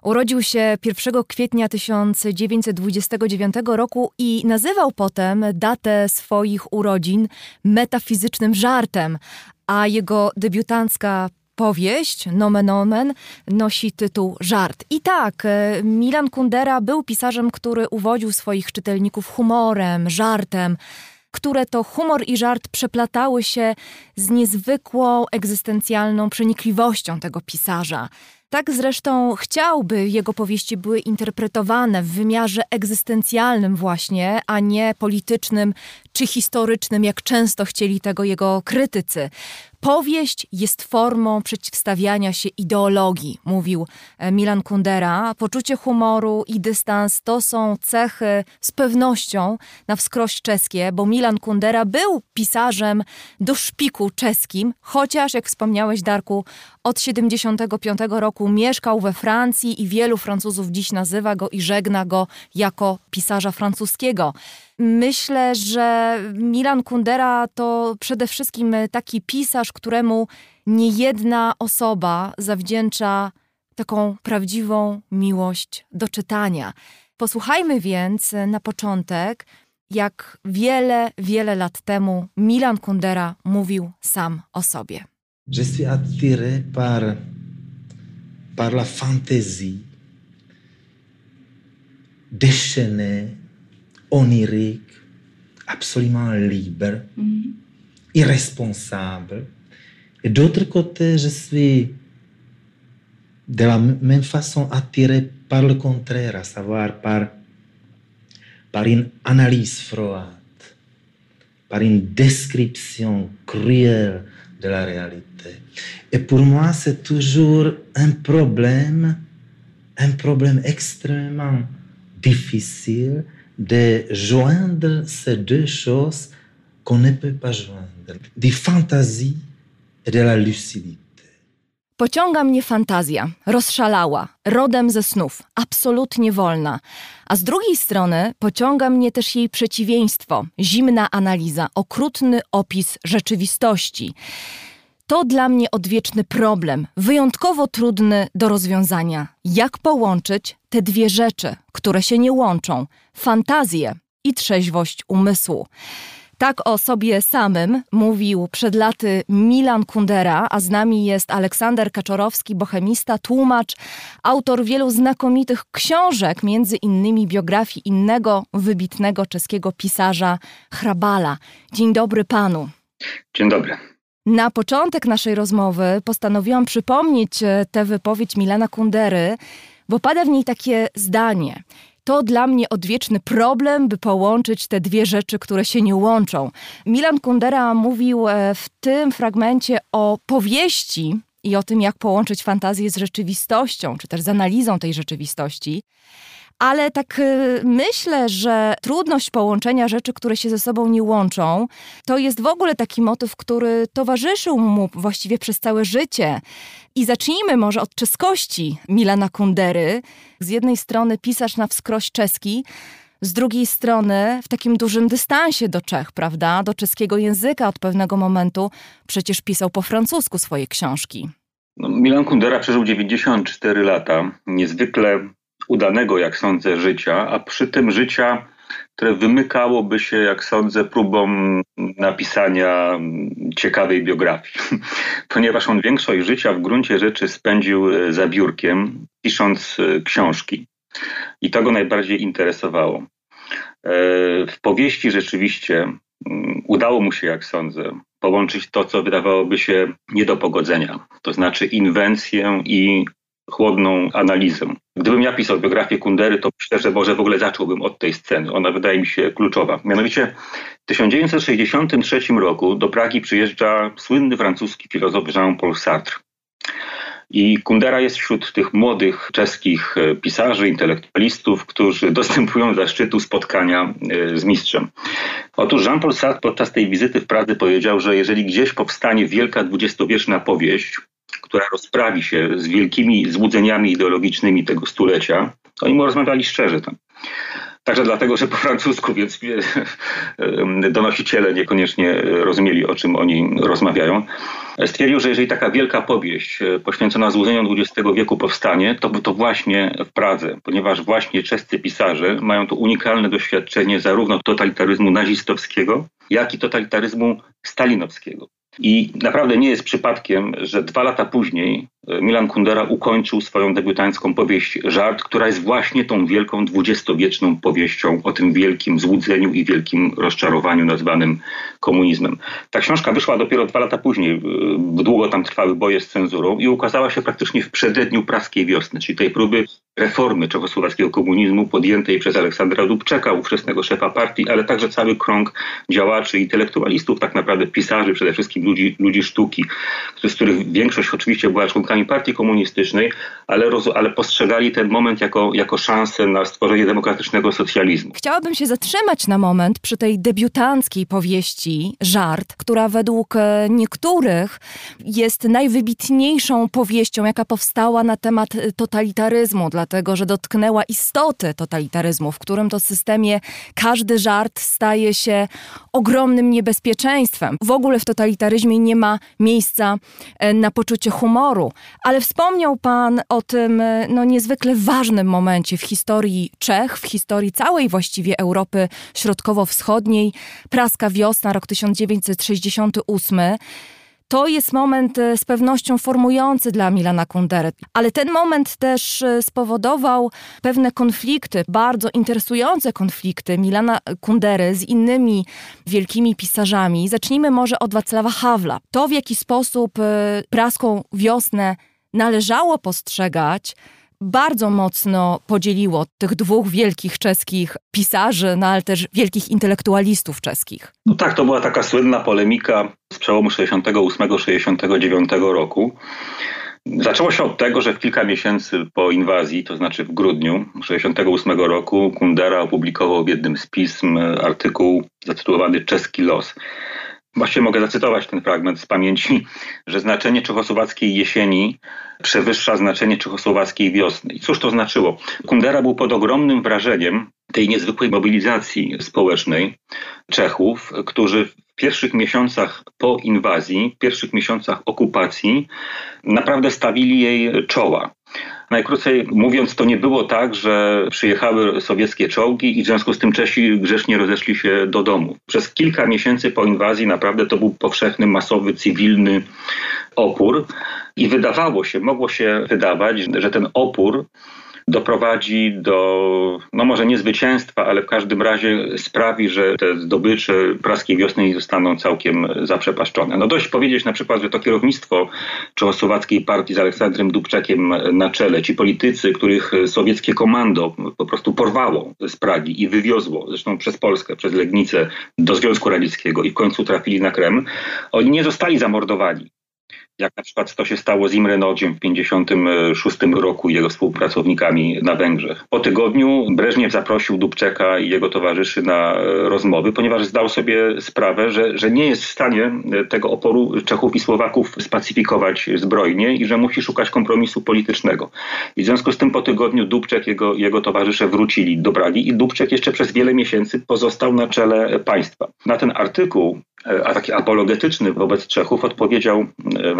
Urodził się 1 kwietnia 1929 roku i nazywał potem datę swoich urodzin metafizycznym żartem, a jego debiutancka powieść, nomen omen, nosi tytuł Żart. I tak, e, Milan Kundera był pisarzem, który uwodził swoich czytelników humorem, żartem, które to humor i żart przeplatały się z niezwykłą egzystencjalną przenikliwością tego pisarza. Tak zresztą chciałby jego powieści były interpretowane w wymiarze egzystencjalnym właśnie, a nie politycznym czy historycznym, jak często chcieli tego jego krytycy. Powieść jest formą przeciwstawiania się ideologii, mówił e, Milan Kundera. Poczucie humoru i dystans to są cechy z pewnością na wskroś czeskie, bo Milan Kundera był pisarzem do szpiku czeskim, chociaż, jak wspomniałeś, Darku, od 75 roku mieszkał we Francji i wielu Francuzów dziś nazywa go i żegna go jako pisarza francuskiego. Myślę, że Milan Kundera to przede wszystkim taki pisarz, któremu niejedna osoba zawdzięcza taką prawdziwą miłość do czytania. Posłuchajmy więc na początek, jak wiele, wiele lat temu Milan Kundera mówił sam o sobie. Je suis attiré par, par la fantaisie déchaînée onirique, absolument libre, mm-hmm. irresponsable. Et d'autre côté, je suis de la même façon attiré par le contraire, à savoir par, par une analyse froide, par une description cruelle de la réalité. Et pour moi, c'est toujours un problème, un problème extrêmement difficile de joindre ces deux choses qu'on ne peut pas joindre, des fantasies et de la lucidité. Pociąga mnie fantazja, rozszalała, rodem ze snów, absolutnie wolna. A z drugiej strony pociąga mnie też jej przeciwieństwo, zimna analiza, okrutny opis rzeczywistości. To dla mnie odwieczny problem, wyjątkowo trudny do rozwiązania. Jak połączyć te dwie rzeczy, które się nie łączą fantazję i trzeźwość umysłu? Tak o sobie samym mówił przed laty Milan Kundera, a z nami jest Aleksander Kaczorowski, bohemista, tłumacz, autor wielu znakomitych książek, między innymi biografii innego wybitnego czeskiego pisarza Hrabala. Dzień dobry panu. Dzień dobry. Na początek naszej rozmowy postanowiłam przypomnieć e, tę wypowiedź Milana Kundery, bo pada w niej takie zdanie. To dla mnie odwieczny problem, by połączyć te dwie rzeczy, które się nie łączą. Milan Kundera mówił e, w tym fragmencie o powieści i o tym, jak połączyć fantazję z rzeczywistością, czy też z analizą tej rzeczywistości ale tak y, myślę, że trudność połączenia rzeczy, które się ze sobą nie łączą, to jest w ogóle taki motyw, który towarzyszył mu właściwie przez całe życie. I zacznijmy może od czeskości Milana Kundery. Z jednej strony pisarz na wskroś czeski, z drugiej strony w takim dużym dystansie do Czech, prawda? Do czeskiego języka od pewnego momentu przecież pisał po francusku swoje książki. No, Milan Kundera przeżył 94 lata. Niezwykle udanego, jak sądzę, życia, a przy tym życia, które wymykałoby się, jak sądzę, próbą napisania ciekawej biografii. Ponieważ on większość życia w gruncie rzeczy spędził e, za biurkiem, pisząc e, książki. I to go najbardziej interesowało. E, w powieści rzeczywiście mm, udało mu się, jak sądzę, połączyć to, co wydawałoby się nie do pogodzenia, to znaczy inwencję i chłodną analizę. Gdybym ja pisał biografię Kundery, to myślę, że może w ogóle zacząłbym od tej sceny. Ona wydaje mi się kluczowa. Mianowicie w 1963 roku do Pragi przyjeżdża słynny francuski filozof Jean-Paul Sartre. I Kundera jest wśród tych młodych czeskich e, pisarzy, intelektualistów, którzy dostępują zaszczytu spotkania e, z mistrzem. Otóż Jean-Paul Sartre podczas tej wizyty w Pradze powiedział, że jeżeli gdzieś powstanie wielka dwudziestowieczna powieść, która rozprawi się z wielkimi złudzeniami ideologicznymi tego stulecia, oni mu rozmawiali szczerze tam. Także dlatego, że po francusku, więc donosiciele niekoniecznie rozumieli, o czym oni rozmawiają. Stwierdził, że jeżeli taka wielka powieść e, poświęcona złudzeniom XX wieku powstanie, to to właśnie w Pradze, ponieważ właśnie czescy pisarze mają to unikalne doświadczenie zarówno totalitaryzmu nazistowskiego, jak i totalitaryzmu stalinowskiego. I naprawdę nie jest przypadkiem, że dwa lata później Milan Kundera ukończył swoją debiutancką powieść Żart, która jest właśnie tą wielką dwudziestowieczną powieścią o tym wielkim złudzeniu i wielkim rozczarowaniu nazwanym komunizmem. Ta książka wyszła dopiero dwa lata później, długo tam trwały boje z cenzurą i ukazała się praktycznie w przededniu praskiej wiosny, czyli tej próby reformy czechosłowackiego komunizmu podjętej przez Aleksandra Dubczeka, ówczesnego szefa partii, ale także cały krąg działaczy, intelektualistów, tak naprawdę pisarzy, przede wszystkim ludzi, ludzi sztuki, z których większość oczywiście była członkami partii komunistycznej, ale, roz, ale postrzegali ten moment jako, jako szansę na stworzenie demokratycznego socjalizmu. Chciałabym się zatrzymać na moment przy tej debiutanckiej powieści Żart, która według e, niektórych jest najwybitniejszą powieścią, jaka powstała na temat e, totalitaryzmu, dlatego że dotknęła istoty totalitaryzmu, w którym to systemie każdy żart staje się ogromnym niebezpieczeństwem. W ogóle w totalitaryzmie nie ma miejsca e, na poczucie humoru. Ale wspomniał Pan o tym no, niezwykle ważnym momencie w historii Czech, w historii całej właściwie Europy Środkowo-Wschodniej. Praska wiosna, rok 1968 to jest moment e, z pewnością formujący dla Milana Kundery. Ale ten moment też e, spowodował pewne konflikty, bardzo interesujące konflikty Milana Kundery z innymi wielkimi pisarzami. Zacznijmy może od Wacława Hawla. To, w jaki sposób e, praską wiosnę należało postrzegać, bardzo mocno podzieliło tych dwóch wielkich czeskich pisarzy, no ale też wielkich intelektualistów czeskich. No tak, to była taka słynna polemika z przełomu 68-69 roku. Zaczęło się od tego, że w kilka miesięcy po inwazji, to znaczy w grudniu 68 roku, Kundera opublikował w jednym z pism artykuł zatytułowany Czeski los. Właściwie mogę zacytować ten fragment z pamięci, że znaczenie czechosłowackiej jesieni przewyższa znaczenie czechosłowackiej wiosny. I cóż to znaczyło? Kundera był pod ogromnym wrażeniem tej niezwykłej mobilizacji społecznej Czechów, którzy w pierwszych miesiącach po inwazji, w pierwszych miesiącach okupacji naprawdę stawili jej czoła. Najkrócej mówiąc, to nie było tak, że przyjechały sowieckie czołgi i w związku z tym Czesi grzecznie rozeszli się do domu. Przez kilka miesięcy po inwazji naprawdę to był powszechny, masowy, cywilny opór i wydawało się, mogło się wydawać, że ten opór doprowadzi do, no może nie zwycięstwa, ale w każdym razie sprawi, że te zdobycze praskiej wiosny zostaną całkiem zaprzepaszczone. No dość powiedzieć na przykład, że to kierownictwo czechosłowackiej partii z Aleksandrem Dubczekiem na czele, ci politycy, których sowieckie komando po prostu porwało z Pragi i wywiozło, zresztą przez Polskę, przez Legnicę do Związku Radzieckiego i w końcu trafili na Kreml, oni nie zostali zamordowani jak na przykład to się stało z Imre Nodziem w 1956 roku i jego współpracownikami na Węgrzech. Po tygodniu Breżniew zaprosił Dubczeka i jego towarzyszy na e, rozmowy, ponieważ zdał sobie sprawę, że, że nie jest w stanie e, tego oporu Czechów i Słowaków spacyfikować zbrojnie i że musi szukać kompromisu politycznego. I w związku z tym po tygodniu Dubczek i jego, jego towarzysze wrócili do Pragi i Dubczek jeszcze przez wiele miesięcy pozostał na czele państwa. Na ten artykuł a taki apologetyczny wobec Czechów, odpowiedział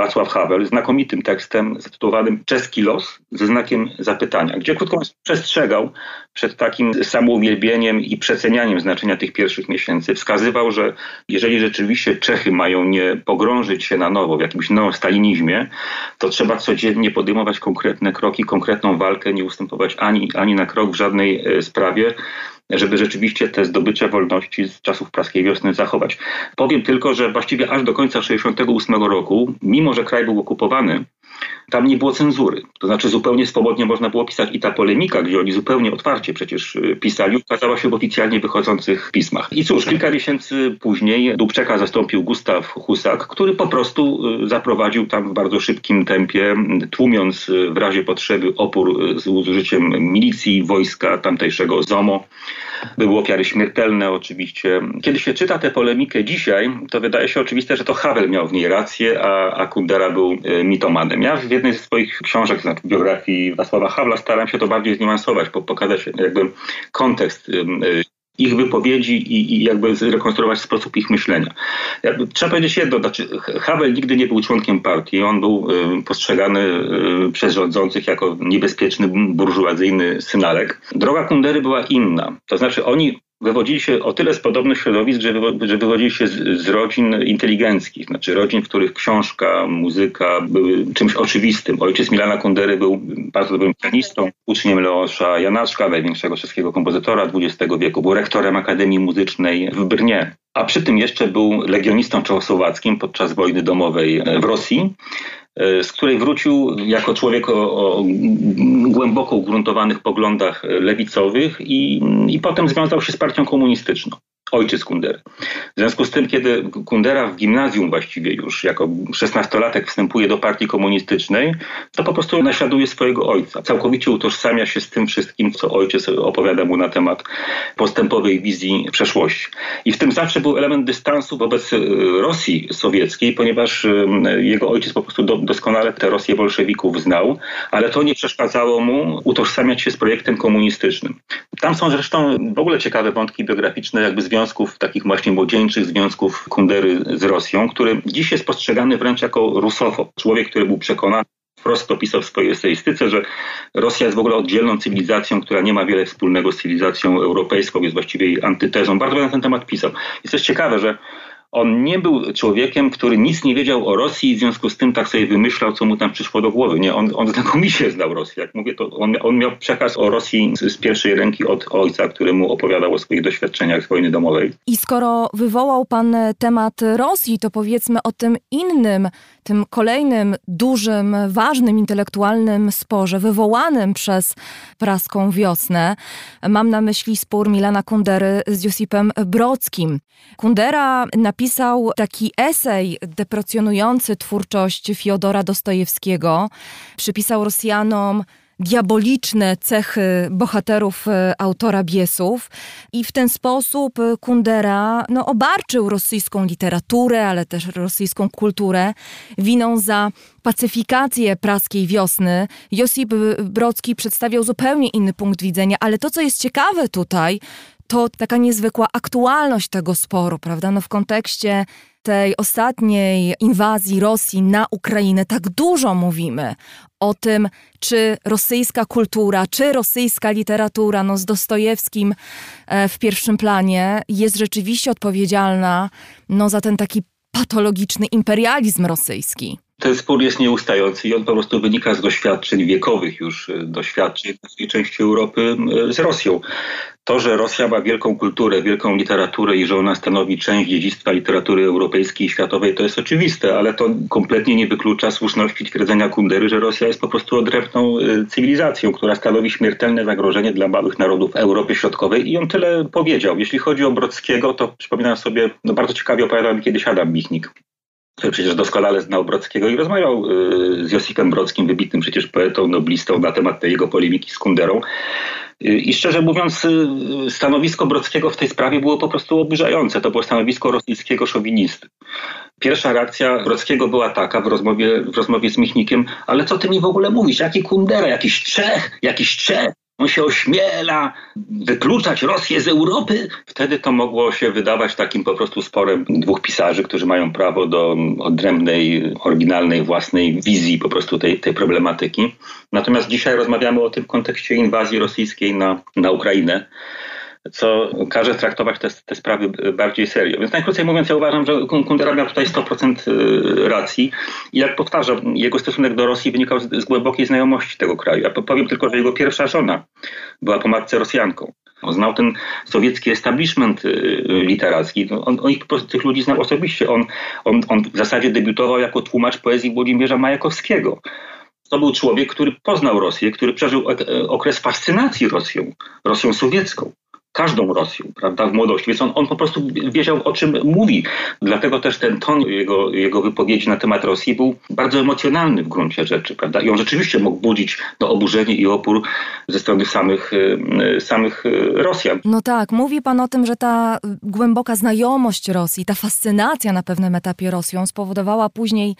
Wacław Havel znakomitym tekstem zatytułowanym Czeski los ze znakiem zapytania, gdzie krótko przestrzegał przed takim samouwielbieniem i przecenianiem znaczenia tych pierwszych miesięcy. Wskazywał, że jeżeli rzeczywiście Czechy mają nie pogrążyć się na nowo w jakimś nowym stalinizmie, to trzeba codziennie podejmować konkretne kroki, konkretną walkę, nie ustępować ani, ani na krok w żadnej sprawie żeby rzeczywiście te zdobycze wolności z czasów praskiej wiosny zachować. Powiem tylko, że właściwie aż do końca 1968 roku, mimo że kraj był okupowany, tam nie było cenzury. To znaczy zupełnie swobodnie można było pisać i ta polemika, gdzie oni zupełnie otwarcie przecież y, pisali, ukazała się w oficjalnie wychodzących pismach. I cóż, kilka miesięcy później Dubczeka zastąpił Gustaw Husak, który po prostu y, zaprowadził tam w bardzo szybkim tempie, tłumiąc y, w razie potrzeby opór z użyciem milicji, wojska tamtejszego ZOMO. Były ofiary śmiertelne oczywiście. Kiedy się czyta tę polemikę dzisiaj, to wydaje się oczywiste, że to Havel miał w niej rację, a, a Kundera był mitomanem. Ja w jednej ze swoich książek, znaczy biografii Wacława Hawla, staram się to bardziej zniuansować, pokazać jakby kontekst y, ich wypowiedzi i, i, jakby zrekonstruować sposób ich myślenia. Jakby, trzeba powiedzieć jedno, znaczy Havel nigdy nie był członkiem partii, on był y, postrzegany y, przez rządzących jako niebezpieczny, burżuazyjny synalek. Droga Kundery była inna, to znaczy oni wywodzili się o tyle z podobnych środowisk, że, że wywodzili się z, z, rodzin inteligenckich, znaczy rodzin, w których książka, muzyka były czymś oczywistym. Ojciec Milana Kundery był bardzo dobrym pianistą, uczniem Leosza Janaszka, największego czeskiego kompozytora XX wieku. Był rektorem Akademii Muzycznej w Brnie. A przy tym jeszcze był legionistą czechosłowackim podczas wojny domowej w Rosji. E, z której wrócił jako człowiek o, o głęboko ugruntowanych poglądach lewicowych i, i potem związał się z partią komunistyczną ojciec Kundery. W związku z tym, kiedy Kundera w gimnazjum właściwie już jako szesnastolatek wstępuje do partii komunistycznej, to po prostu naśladuje swojego ojca. Całkowicie utożsamia się z tym wszystkim, co ojciec opowiada mu na temat postępowej wizji przeszłości. I w tym zawsze był element dystansu wobec e, Rosji sowieckiej, ponieważ e, jego ojciec po prostu doskonale tę Rosję bolszewików znał, ale to nie przeszkadzało mu utożsamiać się z projektem komunistycznym. Tam są zresztą w ogóle ciekawe wątki biograficzne, jakby związane związków, takich właśnie młodzieńczych związków Kundery z Rosją, który dziś jest postrzegany wręcz jako rusofob. Człowiek, który był przekonany, wprost opisał w swojej eseistyce, że Rosja jest w ogóle oddzielną cywilizacją, która nie ma wiele wspólnego z cywilizacją europejską, jest właściwie jej antytezą. Bardzo na ten temat pisał. Jest też ciekawe, że on nie był człowiekiem, który nic nie wiedział o Rosji i w związku z tym tak sobie wymyślał, co mu tam przyszło do głowy. Nie, on, on znakomicie znał Rosję. Jak mówię, to on, on miał przekaz o Rosji z, z, pierwszej ręki od ojca, który mu opowiadał o swoich doświadczeniach z wojny domowej. I skoro wywołał pan temat Rosji, to powiedzmy o tym innym, tym kolejnym dużym, ważnym intelektualnym sporze wywołanym przez praską wiosnę. Mam na myśli spór Milana Kundery z Josipem Brodskim. Kundera napisał taki esej deprecjonujący twórczość Fiodora Dostojewskiego. Przypisał Rosjanom diaboliczne cechy bohaterów e, autora Biesów i w ten sposób Kundera no, obarczył rosyjską literaturę, ale też rosyjską kulturę winą za pacyfikację praskiej wiosny. Josip Brocki przedstawiał zupełnie inny punkt widzenia, ale to, co jest ciekawe tutaj, to taka niezwykła aktualność tego sporu, prawda? No w kontekście tej ostatniej inwazji Rosji na Ukrainę tak dużo mówimy o tym, czy rosyjska kultura, czy rosyjska literatura, no z Dostojewskim e, w pierwszym planie, jest rzeczywiście odpowiedzialna no, za ten taki patologiczny imperializm rosyjski. Ten spór jest nieustający i on po prostu wynika z doświadczeń wiekowych już, e, doświadczeń w tej części Europy e, z Rosją. To, że Rosja ma wielką kulturę, wielką literaturę i że ona stanowi część dziedzictwa literatury europejskiej i światowej, to jest oczywiste, ale to kompletnie nie wyklucza słuszności twierdzenia Kundery, że Rosja jest po prostu odrębną e, cywilizacją, która stanowi śmiertelne zagrożenie dla małych narodów Europy Środkowej i on tyle powiedział. Jeśli chodzi o Brodskiego, to przypominam sobie, no bardzo ciekawie opowiadał mi kiedyś Adam Michnik, który przecież doskonale znał Brodskiego i rozmawiał y, z Josipem Brodskim, wybitnym przecież poetą, noblistą na temat tej jego polemiki z Kunderą. Y, I szczerze mówiąc, y, stanowisko Brodskiego w tej sprawie było po prostu oburzające. To było stanowisko rosyjskiego szowinisty. Pierwsza reakcja Brodskiego była taka w rozmowie, w rozmowie z Michnikiem, ale co ty mi w ogóle mówisz? Jaki Kundera? Jakiś Czech? Jakiś Czech? On się ośmiela wykluczać Rosję z Europy. Wtedy to mogło się wydawać takim po prostu sporem dwóch pisarzy, którzy mają prawo do odrębnej, oryginalnej, własnej wizji po prostu tej, tej problematyki. Natomiast dzisiaj rozmawiamy o tym w kontekście inwazji rosyjskiej na, na Ukrainę co każe traktować te, te sprawy bardziej serio. Więc najkrócej mówiąc, ja uważam, że Kundera miał tutaj 100% y, racji i jak powtarza, jego stosunek do Rosji wynikał z, z głębokiej znajomości tego kraju. Ja powiem tylko, że jego pierwsza żona była po matce Rosjanką. On znał ten sowiecki establishment y, literacki. No, on, on po prostu tych ludzi znał osobiście. On, on, on w zasadzie debiutował jako tłumacz poezji Włodzimierza Majakowskiego. To był człowiek, który poznał Rosję, który przeżył e, okres fascynacji Rosją, Rosją sowiecką każdą Rosją, prawda, w młodości. Więc on, on po prostu wiedział, o czym mówi. Dlatego też ten ton jego, jego wypowiedzi na temat Rosji był bardzo emocjonalny w gruncie rzeczy, prawda. I on rzeczywiście mógł budzić no, oburzenie i opór ze strony samych, e, samych e, Rosjan. No tak, mówi pan o tym, że ta głęboka znajomość Rosji, ta fascynacja na pewnym etapie Rosją spowodowała później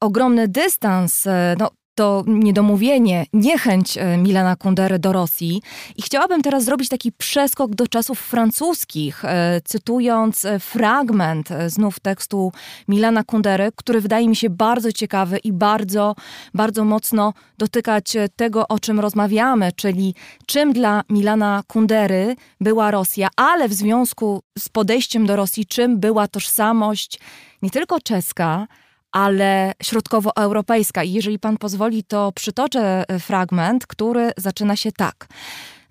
ogromny dystans, e, no, to niedomówienie, niechęć e, Milana Kundery do Rosji. I chciałabym teraz zrobić taki przeskok do czasów francuskich, e, cytując e, fragment znów tekstu Milana Kundery, który wydaje mi się bardzo ciekawy i bardzo, bardzo mocno dotykać tego, o czym rozmawiamy, czyli czym dla Milana Kundery była Rosja, ale w związku z podejściem do Rosji, czym była tożsamość nie tylko czeska, ale środkowoeuropejska. I jeżeli pan pozwoli, to przytoczę e, fragment, który zaczyna się tak.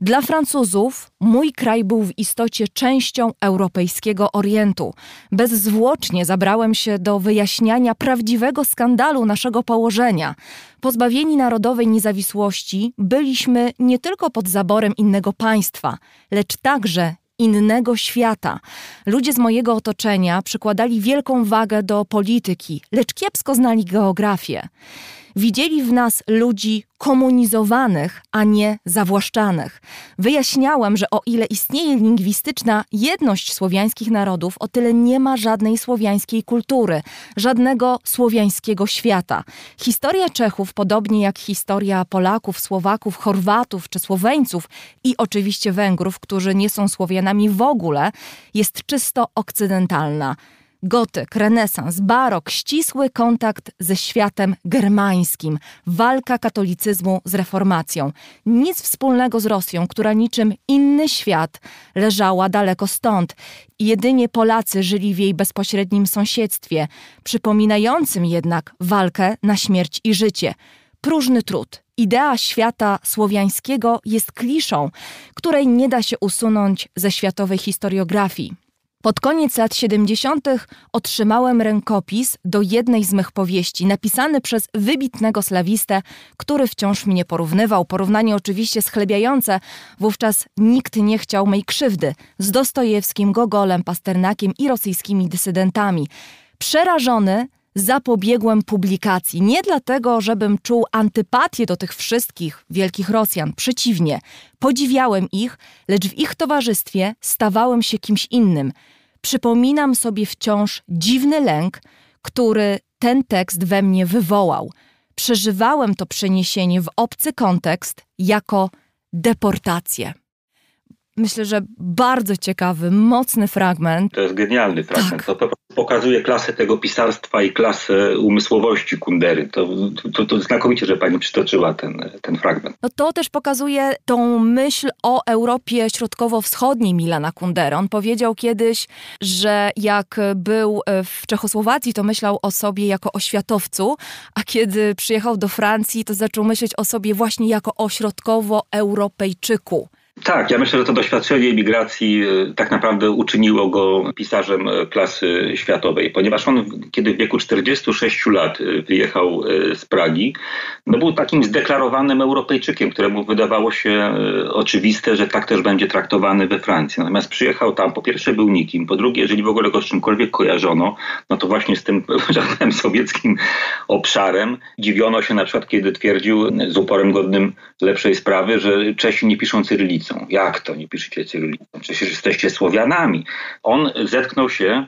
Dla Francuzów mój kraj był w istocie częścią europejskiego Orientu. Bezzwłocznie zabrałem się do wyjaśniania prawdziwego skandalu naszego położenia. Pozbawieni narodowej niezawisłości, byliśmy nie tylko pod zaborem innego państwa, lecz także innego świata. Ludzie z mojego otoczenia przykładali wielką wagę do polityki, lecz kiepsko znali geografię. Widzieli w nas ludzi komunizowanych, a nie zawłaszczanych. Wyjaśniałem, że o ile istnieje lingwistyczna jedność słowiańskich narodów, o tyle nie ma żadnej słowiańskiej kultury, żadnego słowiańskiego świata. Historia Czechów, podobnie jak historia Polaków, Słowaków, Chorwatów czy Słoweńców i oczywiście Węgrów, którzy nie są Słowianami w ogóle, jest czysto okcydentalna. Gotyk, renesans, barok, ścisły kontakt ze światem germańskim, walka katolicyzmu z reformacją. Nic wspólnego z Rosją, która niczym inny świat leżała daleko stąd. Jedynie Polacy żyli w jej bezpośrednim sąsiedztwie, przypominającym jednak walkę na śmierć i życie. Próżny trud, idea świata słowiańskiego jest kliszą, której nie da się usunąć ze światowej historiografii. Pod koniec lat 70. otrzymałem rękopis do jednej z mych powieści, napisany przez wybitnego slawistę, który wciąż mnie porównywał. Porównanie oczywiście schlebiające, wówczas nikt nie chciał mej krzywdy z Dostojewskim, Gogolem, Pasternakiem i rosyjskimi dysydentami. Przerażony zapobiegłem publikacji. Nie dlatego, żebym czuł antypatię do tych wszystkich wielkich Rosjan. Przeciwnie, podziwiałem ich, lecz w ich towarzystwie stawałem się kimś innym. Przypominam sobie wciąż dziwny lęk, który ten tekst we mnie wywołał. Przeżywałem to przeniesienie w obcy kontekst jako deportację. Myślę, że bardzo ciekawy, mocny fragment. To jest genialny fragment. Tak. To pokazuje klasę tego pisarstwa i klasę umysłowości Kundery. To, to, to znakomicie, że pani przytoczyła ten, ten fragment. No to też pokazuje tą myśl o Europie Środkowo-Wschodniej Milana Kundery. On powiedział kiedyś, że jak był w Czechosłowacji, to myślał o sobie jako o światowcu, a kiedy przyjechał do Francji, to zaczął myśleć o sobie właśnie jako o środkowo-europejczyku. Tak, ja myślę, że to doświadczenie emigracji e, tak naprawdę uczyniło go pisarzem e, klasy światowej, ponieważ on, kiedy w wieku 46 lat e, wyjechał z Pragi, no był takim zdeklarowanym Europejczykiem, któremu wydawało się oczywiste, że tak też będzie traktowany we Francji. Natomiast przyjechał tam, po pierwsze był nikim, po drugie, jeżeli w ogóle go z czymkolwiek kojarzono, no to właśnie z tym, powiem, sowieckim obszarem. Dziwiono się na przykład, kiedy twierdził z uporem godnym lepszej sprawy, że Czesi nie piszą cyrylicą cyrylicą. Jak to nie piszecie cyrylicą? Przecież jesteście Słowianami. On zetknął się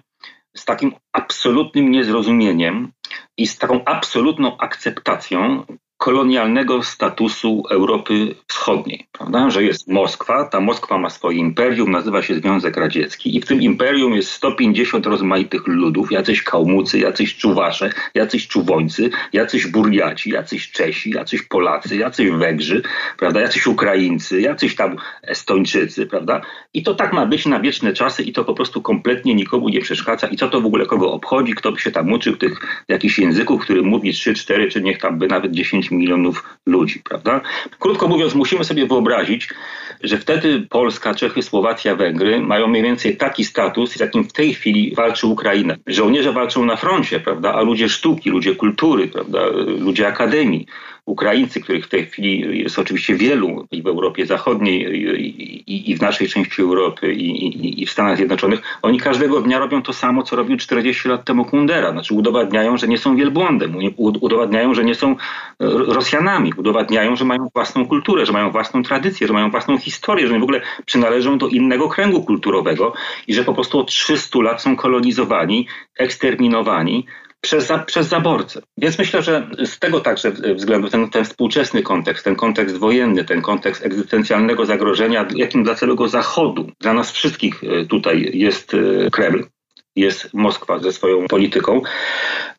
z takim absolutnym niezrozumieniem i z taką absolutną akceptacją kolonialnego statusu Europy Wschodniej, prawda? że jest Moskwa, ta Moskwa ma swoje imperium, nazywa się Związek Radziecki i w tym imperium jest 150 rozmaitych ludów, jacyś Kałmucy, jacyś Czuwasze, jacyś Czuwońcy, jacyś Burjaci, jacyś Czesi, jacyś Polacy, jacyś Węgrzy, prawda? jacyś Ukraińcy, jacyś tam Estończycy, prawda? I to tak ma być na wieczne czasy i to po prostu kompletnie nikomu nie przeszkadza i co to w ogóle kogo obchodzi, kto by się tam uczył tych jakichś języków, który mówi 3, 4 czy niech tam by nawet 10 milionów ludzi, prawda? Krótko mówiąc, musimy sobie wyobrazić, że wtedy Polska, Czechy, Słowacja, Węgry mają mniej więcej taki status, z jakim w tej chwili walczy Ukraina. Żołnierze walczą na froncie, prawda? A ludzie sztuki, ludzie kultury, prawda? Ludzie akademii Ukraińcy, których w tej chwili jest oczywiście wielu i w Europie Zachodniej, i, i, i w naszej części Europy, i, i, w Stanach Zjednoczonych, oni każdego dnia robią to samo, co robił 40 lat temu Kundera. Znaczy udowadniają, że nie są wielbłądem, udowadniają, że nie są e, Rosjanami, udowadniają, że mają własną kulturę, że mają własną tradycję, że mają własną historię, że w ogóle przynależą do innego kręgu kulturowego i że po prostu od 300 lat są kolonizowani, eksterminowani, przez, przez zaborcę. Więc myślę, że z tego także względu ten, ten współczesny kontekst, ten kontekst wojenny, ten kontekst egzystencjalnego zagrożenia, jakim dla całego Zachodu, dla nas wszystkich e, tutaj jest e, Kreml, jest Moskwa ze swoją polityką.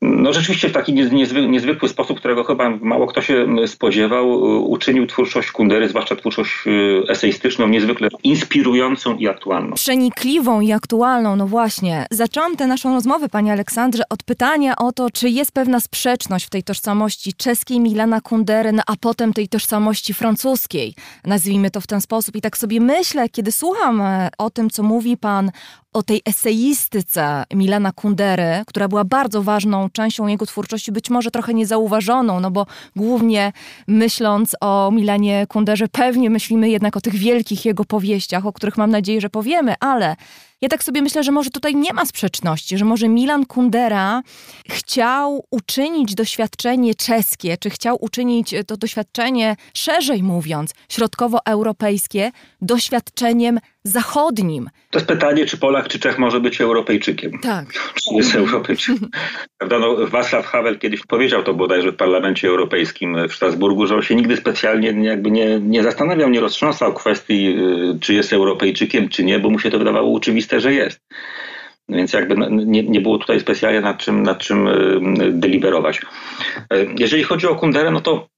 No rzeczywiście w taki niezwy, niezwykły sposób, którego chyba mało kto się spodziewał, uczynił twórczość Kundery, zwłaszcza twórczość y, eseistyczną, niezwykle inspirującą i aktualną. Przenikliwą i aktualną, no właśnie. Zaczęłam tę naszą rozmowę, panie Aleksandrze, od pytania o to, czy jest pewna sprzeczność w tej tożsamości czeskiej Milana Kundery, no, a potem tej tożsamości francuskiej. Nazwijmy to w ten sposób. I tak sobie myślę, kiedy słucham e, o tym, co mówi pan o tej eseistyce Milana Kundery, która była bardzo ważną częścią jego twórczości, być może trochę niezauważoną, no bo głównie myśląc o Milanie Kunderze, pewnie myślimy jednak o tych wielkich jego powieściach, o których mam nadzieję, że powiemy, ale ja tak sobie myślę, że może tutaj nie ma sprzeczności, że może Milan Kundera chciał uczynić doświadczenie czeskie, czy chciał uczynić to doświadczenie, szerzej mówiąc, środkowoeuropejskie, doświadczeniem zachodnim. To jest pytanie, czy Polak, czy Czech może być Europejczykiem. Tak. Czy jest Europejczykiem. Prawda? No, Václav Havel kiedyś powiedział to bodajże w Parlamencie Europejskim w Strasburgu, że on się nigdy specjalnie jakby nie, nie zastanawiał, nie roztrząsał kwestii, y, czy jest Europejczykiem, czy nie, bo mu się to wydawało oczywiste, że jest. Więc jakby no, nie, nie było tutaj specjalnie nad czym, nad czym y, deliberować. Y, jeżeli chodzi o Kunderę, no to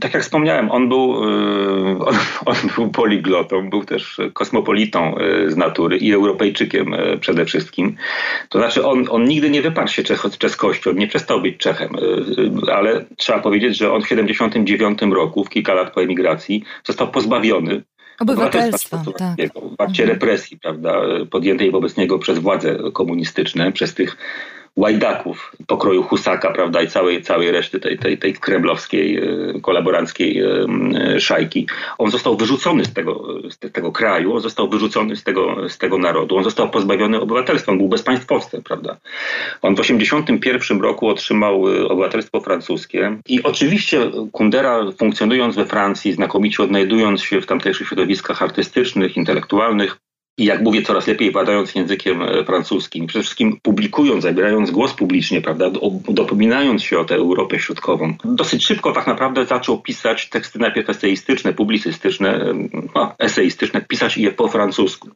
tak jak wspomniałem, on był, y, on, on, był poliglotą, był też kosmopolitą y, z natury i Europejczykiem y, przede wszystkim. To znaczy on, on nigdy nie wyparł się czeskością, nie przestał być Czechem, ale trzeba powiedzieć, że on w 1979 roku, w kilka lat po emigracji, został pozbawiony obywatelstwa, tak. w akcie mhm. represji, prawda, podjętej wobec niego przez władze komunistyczne, przez tych łajdaków pokroju Husaka, prawda, i całej, całej reszty tej, tej, tej kremlowskiej, e, kolaboranckiej e, szajki. On został wyrzucony z tego, z tego kraju, on został wyrzucony z tego, z tego narodu, on został pozbawiony obywatelstwa, on był bezpaństwowcem, prawda. On w 1981 roku otrzymał obywatelstwo francuskie i oczywiście Kundera funkcjonując we Francji, znakomicie odnajdując się w tamtejszych środowiskach artystycznych, intelektualnych, i jak mówię, coraz lepiej władając językiem e, francuskim, przede wszystkim publikując, zabierając głos publicznie, prawda, dopominając się o tę Europę Środkową. Dosyć szybko tak naprawdę zaczął pisać teksty najpierw eseistyczne, publicystyczne, no, eseistyczne, pisać je po francusku.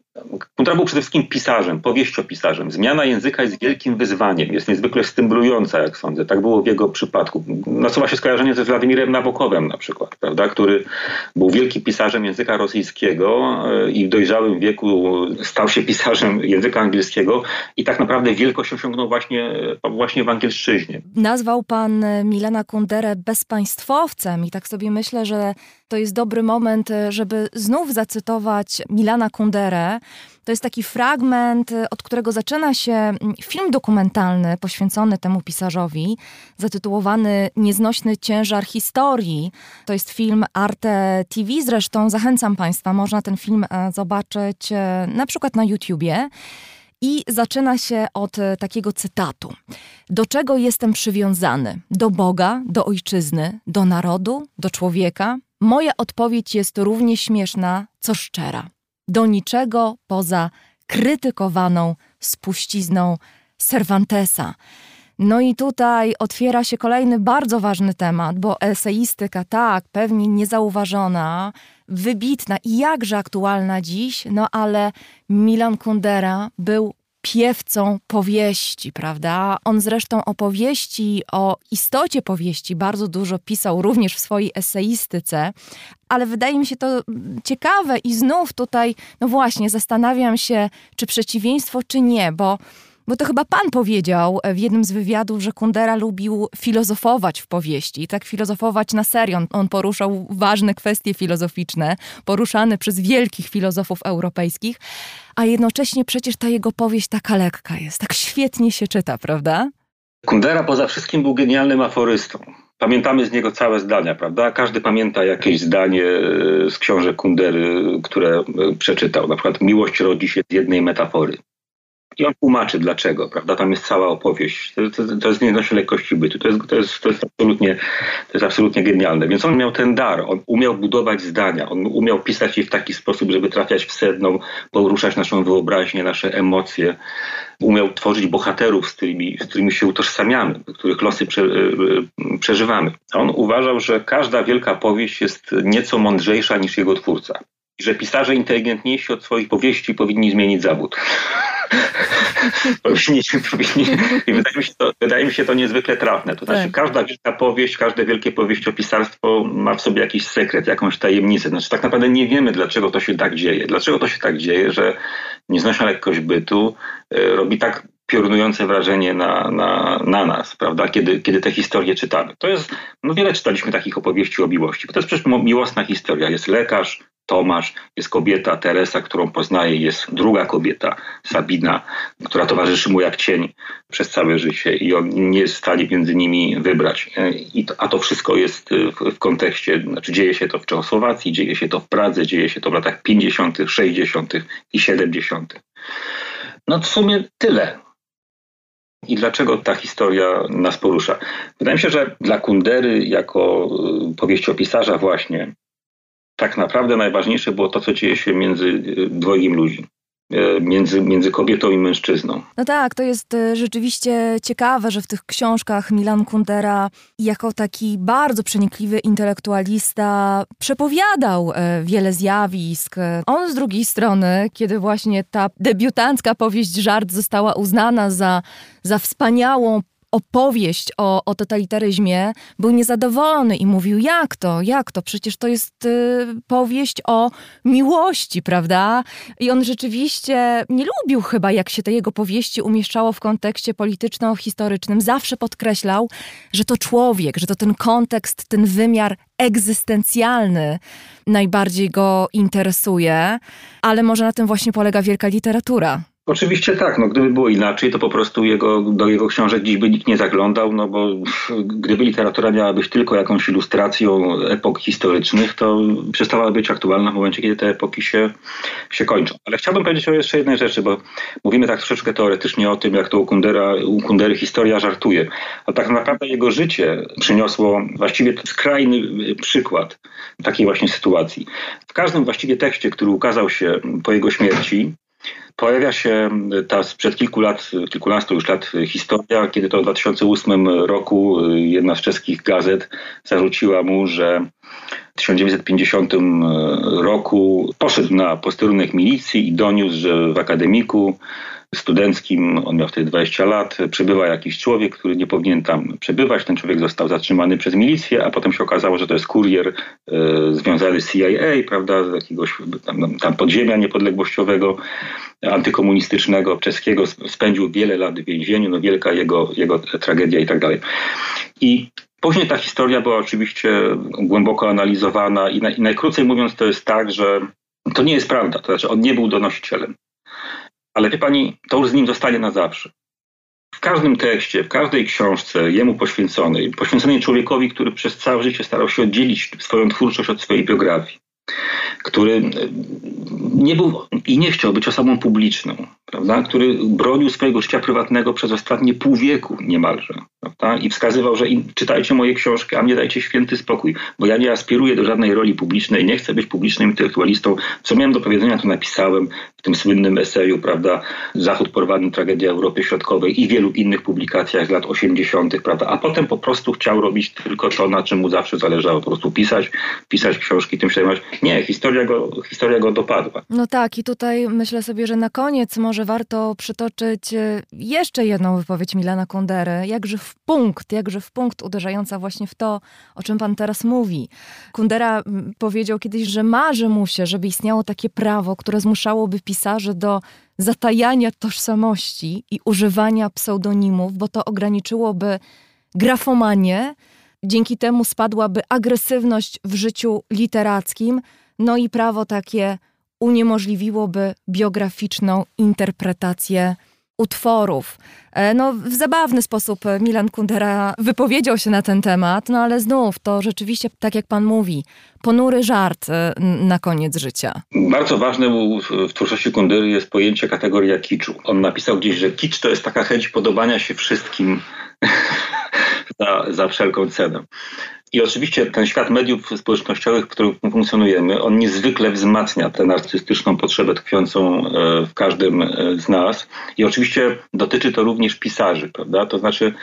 Kundera był przede wszystkim pisarzem, powieściopisarzem. Zmiana języka jest wielkim wyzwaniem, jest niezwykle stymulująca, jak sądzę. Tak było w jego przypadku. Nasuwa się skojarzenie ze Władimirem Nabokowem na przykład, prawda, który był wielkim pisarzem języka rosyjskiego e, i w dojrzałym wieku stał się pisarzem języka angielskiego i tak naprawdę wielkość osiągnął właśnie, właśnie w angielszczyźnie. Nazwał pan Milana Kunderę bezpaństwowcem i tak sobie myślę, że to jest dobry moment, żeby znów zacytować Milana Kunderę. To jest taki fragment, od którego zaczyna się film dokumentalny poświęcony temu pisarzowi, zatytułowany Nieznośny ciężar historii. To jest film Arte TV, zresztą zachęcam Państwa, można ten film e, zobaczyć e, na przykład na YouTubie. I zaczyna się od e, takiego cytatu. Do czego jestem przywiązany? Do Boga, do ojczyzny, do narodu, do człowieka? Moja odpowiedź jest równie śmieszna, co szczera do niczego poza krytykowaną spuścizną Cervantesa. No i tutaj otwiera się kolejny bardzo ważny temat, bo eseistyka, tak, pewnie niezauważona, wybitna i jakże aktualna dziś, no ale Milan Kundera był piewcą powieści, prawda? On zresztą o powieści, o istocie powieści bardzo dużo pisał również w swojej eseistyce, ale wydaje mi się to ciekawe i znów tutaj, no właśnie, zastanawiam się, czy przeciwieństwo, czy nie, bo bo to chyba pan powiedział w jednym z wywiadów, że Kundera lubił filozofować w powieści. Tak filozofować na serio. On poruszał ważne kwestie filozoficzne, poruszane przez wielkich filozofów europejskich, a jednocześnie przecież ta jego powieść taka lekka jest, tak świetnie się czyta, prawda? Kundera poza wszystkim był genialnym aforystą. Pamiętamy z niego całe zdania, prawda? Każdy pamięta jakieś zdanie z książek Kundery, które przeczytał. Na przykład miłość rodzi się z jednej metafory. I on tłumaczy dlaczego, prawda? Tam jest cała opowieść. To, to, to jest nie lekkości bytu. To jest, to, jest, to, jest absolutnie, to jest absolutnie genialne. Więc on miał ten dar. On umiał budować zdania. On umiał pisać je w taki sposób, żeby trafiać w sedno, poruszać naszą wyobraźnię, nasze emocje. Umiał tworzyć bohaterów, z którymi, z którymi się utożsamiamy, których losy prze, e, przeżywamy. On uważał, że każda wielka powieść jest nieco mądrzejsza niż jego twórca. I że pisarze inteligentniejsi od swoich powieści powinni zmienić zawód. powinni, powinni, I wydaje mi, się to, wydaje mi się to niezwykle trafne. To znaczy, tak. każda wielka powieść, każde wielkie powieściopisarstwo ma w sobie jakiś sekret, jakąś tajemnicę. Znaczy, tak naprawdę nie wiemy, dlaczego to się tak dzieje. Dlaczego to się tak dzieje, że nieznośna lekkość bytu y, robi tak piorunujące wrażenie na, na, na nas, prawda, kiedy, kiedy te historie czytamy. To jest, no wiele czytaliśmy takich opowieści o miłości, bo to jest przecież miłosna historia. Jest lekarz, Tomasz, jest kobieta Teresa, którą poznaje, jest druga kobieta, Sabina, która towarzyszy mu jak cień przez całe życie i on nie jest w stanie między nimi wybrać. I to, a to wszystko jest w, w, kontekście, znaczy dzieje się to w Czechosłowacji, dzieje się to w Pradze, dzieje się to w latach 50., 60. i 70. No w sumie tyle. I dlaczego ta historia nas porusza? Wydaje mi się, że dla Kundery, jako y, powieściopisarza właśnie, tak naprawdę najważniejsze było to, co dzieje się między y, dwojgiem ludzi. E, między, między kobietą i mężczyzną. No tak, to jest e, rzeczywiście ciekawe, że w tych książkach Milan Kundera jako taki bardzo przenikliwy intelektualista przepowiadał e, wiele zjawisk. On z drugiej strony, kiedy właśnie ta debiutancka powieść Żart została uznana za, za wspaniałą opowieść o, o totalitaryzmie, był niezadowolony i mówił, jak to, jak to, przecież to jest y, powieść o miłości, prawda? I on rzeczywiście nie lubił chyba, jak się te jego powieści umieszczało w kontekście polityczno-historycznym. Zawsze podkreślał, że to człowiek, że to ten kontekst, ten wymiar egzystencjalny najbardziej go interesuje, ale może na tym właśnie polega wielka literatura. Oczywiście tak, no gdyby było inaczej, to po prostu jego, do jego książek dziś by nikt nie zaglądał, no bo gdyby literatura miała być tylko jakąś ilustracją epok historycznych, to przestała być aktualna w momencie, kiedy te epoki się, się kończą. Ale chciałbym powiedzieć o jeszcze jednej rzeczy, bo mówimy tak troszeczkę teoretycznie o tym, jak to u, Kundera, u Kundery historia żartuje. A tak naprawdę jego życie przyniosło właściwie skrajny przykład takiej właśnie sytuacji. W każdym właściwie tekście, który ukazał się po jego śmierci, Pojawia się ta sprzed kilku lat, kilkunastu już lat historia, kiedy to w 2008 roku jedna z czeskich gazet zarzuciła mu, że 1950 roku poszedł na posterunek milicji i doniósł, że w akademiku studenckim, on miał wtedy 20 lat, przebywa jakiś człowiek, który nie powinien tam przebywać. Ten człowiek został zatrzymany przez milicję, a potem się okazało, że to jest kurier e, związany z CIA, prawda, z jakiegoś tam, tam podziemia niepodległościowego, antykomunistycznego, czeskiego. Spędził wiele lat w więzieniu, no wielka jego, jego tragedia i tak dalej. I Później ta historia była oczywiście głęboko analizowana i, na, i najkrócej mówiąc to jest tak, że to nie jest prawda. To znaczy on nie był donosicielem. Ale wie pani, to już z nim zostanie na zawsze. W każdym tekście, w każdej książce jemu poświęconej, poświęconej człowiekowi, który przez całe życie starał się oddzielić swoją twórczość od swojej biografii. Który nie był i nie chciał być osobą publiczną, prawda? który bronił swojego życia prywatnego przez ostatnie pół wieku niemalże. Prawda? I wskazywał, że czytajcie moje książki, a mnie dajcie święty spokój, bo ja nie aspiruję do żadnej roli publicznej, nie chcę być publicznym intelektualistą. Co miałem do powiedzenia, to napisałem w tym słynnym eseju, prawda, Zachód porwany, tragedia Europy Środkowej i wielu innych publikacjach z lat 80., prawda, a potem po prostu chciał robić tylko to, na czym mu zawsze zależało, po prostu pisać, pisać książki, tym się zajmować. Nie, historia go, historia go dopadła. No tak, i tutaj myślę sobie, że na koniec może warto przytoczyć e, jeszcze jedną wypowiedź Milana Kundery, jakże w punkt, jakże w punkt uderzająca właśnie w to, o czym pan teraz mówi. Kundera powiedział kiedyś, że marzy mu się, żeby istniało takie prawo, które zmuszałoby pisarzy do zatajania tożsamości i używania pseudonimów, bo to ograniczyłoby grafomanię, dzięki temu spadłaby agresywność w życiu literackim, no i prawo takie uniemożliwiłoby biograficzną interpretację utworów. E, no, w zabawny sposób Milan Kundera wypowiedział się na ten temat, no ale znów to rzeczywiście, tak jak pan mówi, ponury żart e, na koniec życia. Bardzo ważne w twórczości Kundery jest pojęcie kategoria kiczu. On napisał gdzieś, że kicz to jest taka chęć podobania się wszystkim za, za wszelką cenę. I oczywiście ten świat mediów społecznościowych, w którym funkcjonujemy, on niezwykle wzmacnia tę narcystyczną potrzebę tkwiącą e, w każdym e, z nas. I oczywiście dotyczy to również pisarzy, prawda? To znaczy,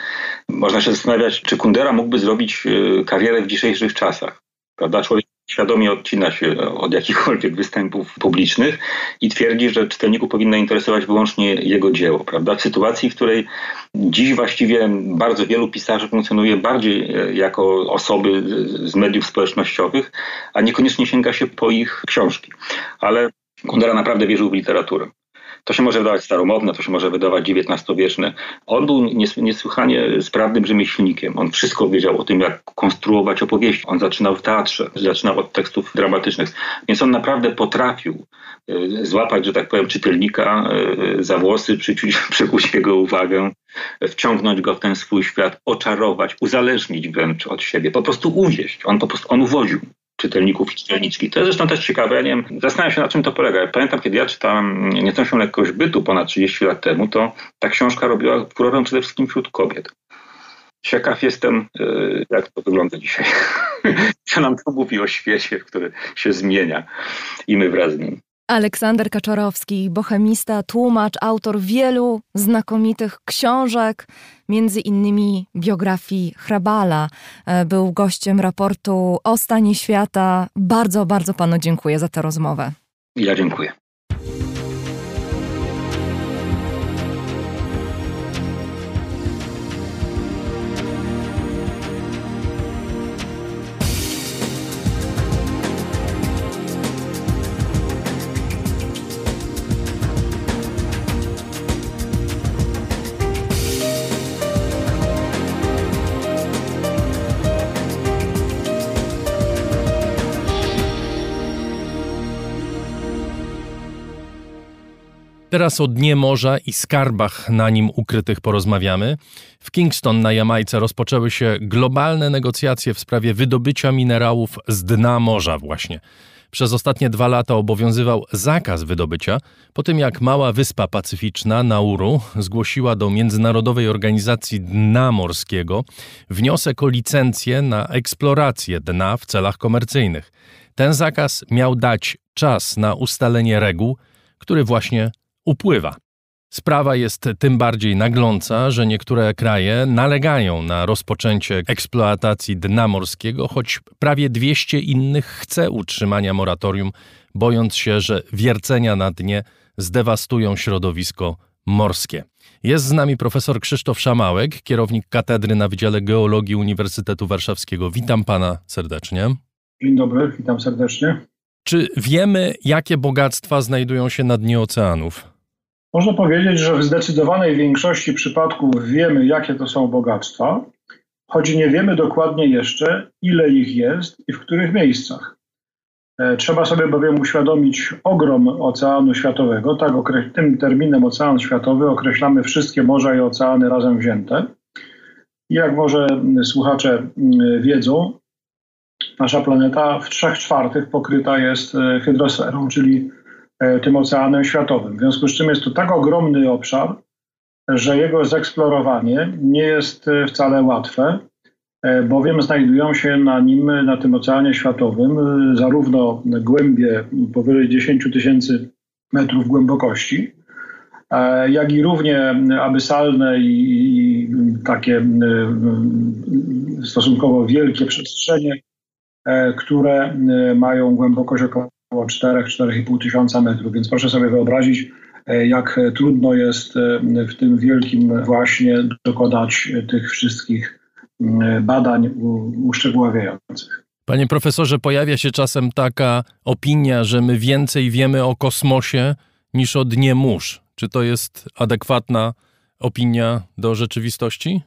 można się zastanawiać, czy Kundera mógłby zrobić e, karierę w dzisiejszych czasach. Prawda? Człowiek świadomie odcina się od jakichkolwiek występów publicznych i twierdzi, że czytelników powinno interesować wyłącznie jego dzieło. Prawda? W sytuacji, w której dziś właściwie bardzo wielu pisarzy funkcjonuje bardziej e, jako osoby z mediów społecznościowych, a niekoniecznie sięga się po ich książki. Ale Kundera naprawdę wierzył w literaturę. To się może wydawać staromodne, to się może wydawać XIX-wieczne. On był niesłychanie sprawnym rzemieślnikiem. On wszystko wiedział o tym, jak konstruować opowieści. On zaczynał w teatrze, zaczynał od tekstów dramatycznych. Więc on naprawdę potrafił e, złapać, że tak powiem, czytelnika e, za włosy, przyciąć, przykuć jego uwagę, wciągnąć go w ten swój świat, oczarować, uzależnić wręcz od siebie, po prostu uwieść. On po prostu on uwodził czytelników i czytelniczki. To jest zresztą też ciekawe, ja nie wiem, zastanawiam się na czym to polega. Pamiętam, kiedy ja czytałem Nietężą lekkość bytu ponad 30 lat temu, to ta książka robiła furorę przede wszystkim wśród kobiet. Ciekaw jestem, e, jak to wygląda dzisiaj. Co nam to mówi o świecie, który się zmienia i my wraz z nim. Aleksander Kaczorowski, bohemista, tłumacz, autor wielu znakomitych książek, między innymi biografii Hrabala. E, był gościem raportu o stanie świata. Bardzo, bardzo panu dziękuję za tę rozmowę. Ja dziękuję. Teraz o dnie morza i skarbach na nim ukrytych porozmawiamy. W Kingston na Jamajce rozpoczęły się globalne negocjacje w sprawie wydobycia minerałów z dna morza właśnie. Przez ostatnie dwa lata obowiązywał zakaz wydobycia, po tym jak mała wyspa pacyficzna Nauru zgłosiła do Międzynarodowej Organizacji Dna Morskiego wniosek o licencję na eksplorację dna w celach komercyjnych. Ten zakaz miał dać czas na ustalenie reguł, który właśnie upływa. Sprawa jest tym bardziej nagląca, że niektóre kraje nalegają na rozpoczęcie eksploatacji dna morskiego, choć prawie 200 innych chce utrzymania moratorium, bojąc się, że wiercenia na dnie zdewastują środowisko morskie. Jest z nami profesor Krzysztof Szamałek, kierownik katedry na Wydziale Geologii Uniwersytetu Warszawskiego. Witam pana serdecznie. Dzień dobry, witam serdecznie. Czy wiemy, jakie bogactwa znajdują się na dnie oceanów? Można powiedzieć, że w zdecydowanej większości przypadków wiemy, jakie to są bogactwa, choć nie wiemy dokładnie jeszcze, ile ich jest i w których miejscach. E, trzeba sobie bowiem uświadomić ogrom oceanu światowego. Tak, tym terminem ocean światowy określamy wszystkie morza i oceany razem wzięte. Jak może słuchacze wiedzą, nasza planeta w trzech czwartych pokryta jest e, hydrosferą, czyli tym oceanem światowym. W związku z czym jest to tak ogromny obszar, że jego zeksplorowanie nie jest e, wcale łatwe, bowiem znajdują się na nim, na tym oceanie światowym, zarówno głębie powyżej 10 tysięcy metrów głębokości, jak i równie abysalne i, takie stosunkowo wielkie przestrzenie E, które e, mają głębokość około 4-4,5 tysiąca metrów. Więc proszę sobie wyobrazić, e, jak trudno jest w tym wielkim właśnie dokonać tych wszystkich badań uszczegóławiających. Panie profesorze, pojawia się czasem taka opinia, że my więcej wiemy o kosmosie niż o dnie mórz. Czy to jest adekwatna opinia do rzeczywistości?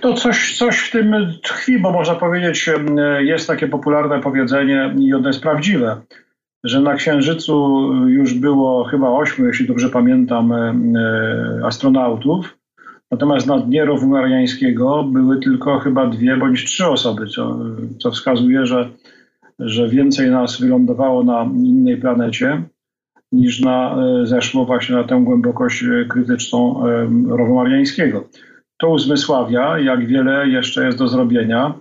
To coś, coś w tym tkwi, bo można powiedzieć, jest takie popularne powiedzenie i ono jest prawdziwe, że na Księżycu już było chyba ośmiu, jeśli dobrze pamiętam, e, astronautów, natomiast na dnie rowu mariańskiego były tylko chyba dwie bądź trzy osoby, co, co wskazuje, że, że więcej nas wylądowało na innej planecie niż na, e, zeszło właśnie na tę głębokość krytyczną rowu mariańskiego to uzmysławia, jak wiele jeszcze jest do zrobienia.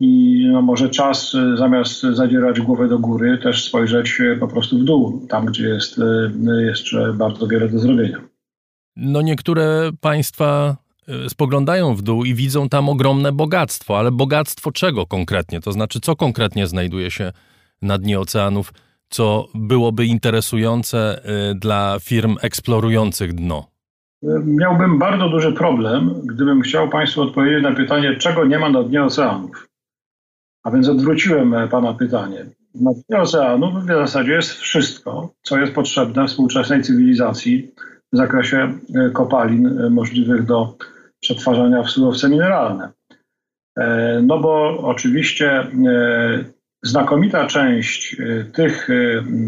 I no może czas y, zamiast zadzierać głowę do góry, też spojrzeć y, po prostu w dół, tam gdzie jest y, jeszcze bardzo wiele do zrobienia. No niektóre państwa spoglądają w dół i widzą tam ogromne bogactwo, ale bogactwo czego konkretnie? To znaczy, co konkretnie znajduje się na dnie oceanów, co byłoby interesujące dla firm eksplorujących dno? Miałbym bardzo duży problem, gdybym chciał Państwu odpowiedzieć na pytanie, czego nie ma na dnie oceanów. A więc odwróciłem e, Pana pytanie. Na dnie oceanów w zasadzie jest wszystko, co jest potrzebne współczesnej cywilizacji w zakresie e, kopalin e, możliwych do przetwarzania w surowce mineralne. No bo oczywiście znakomita część tych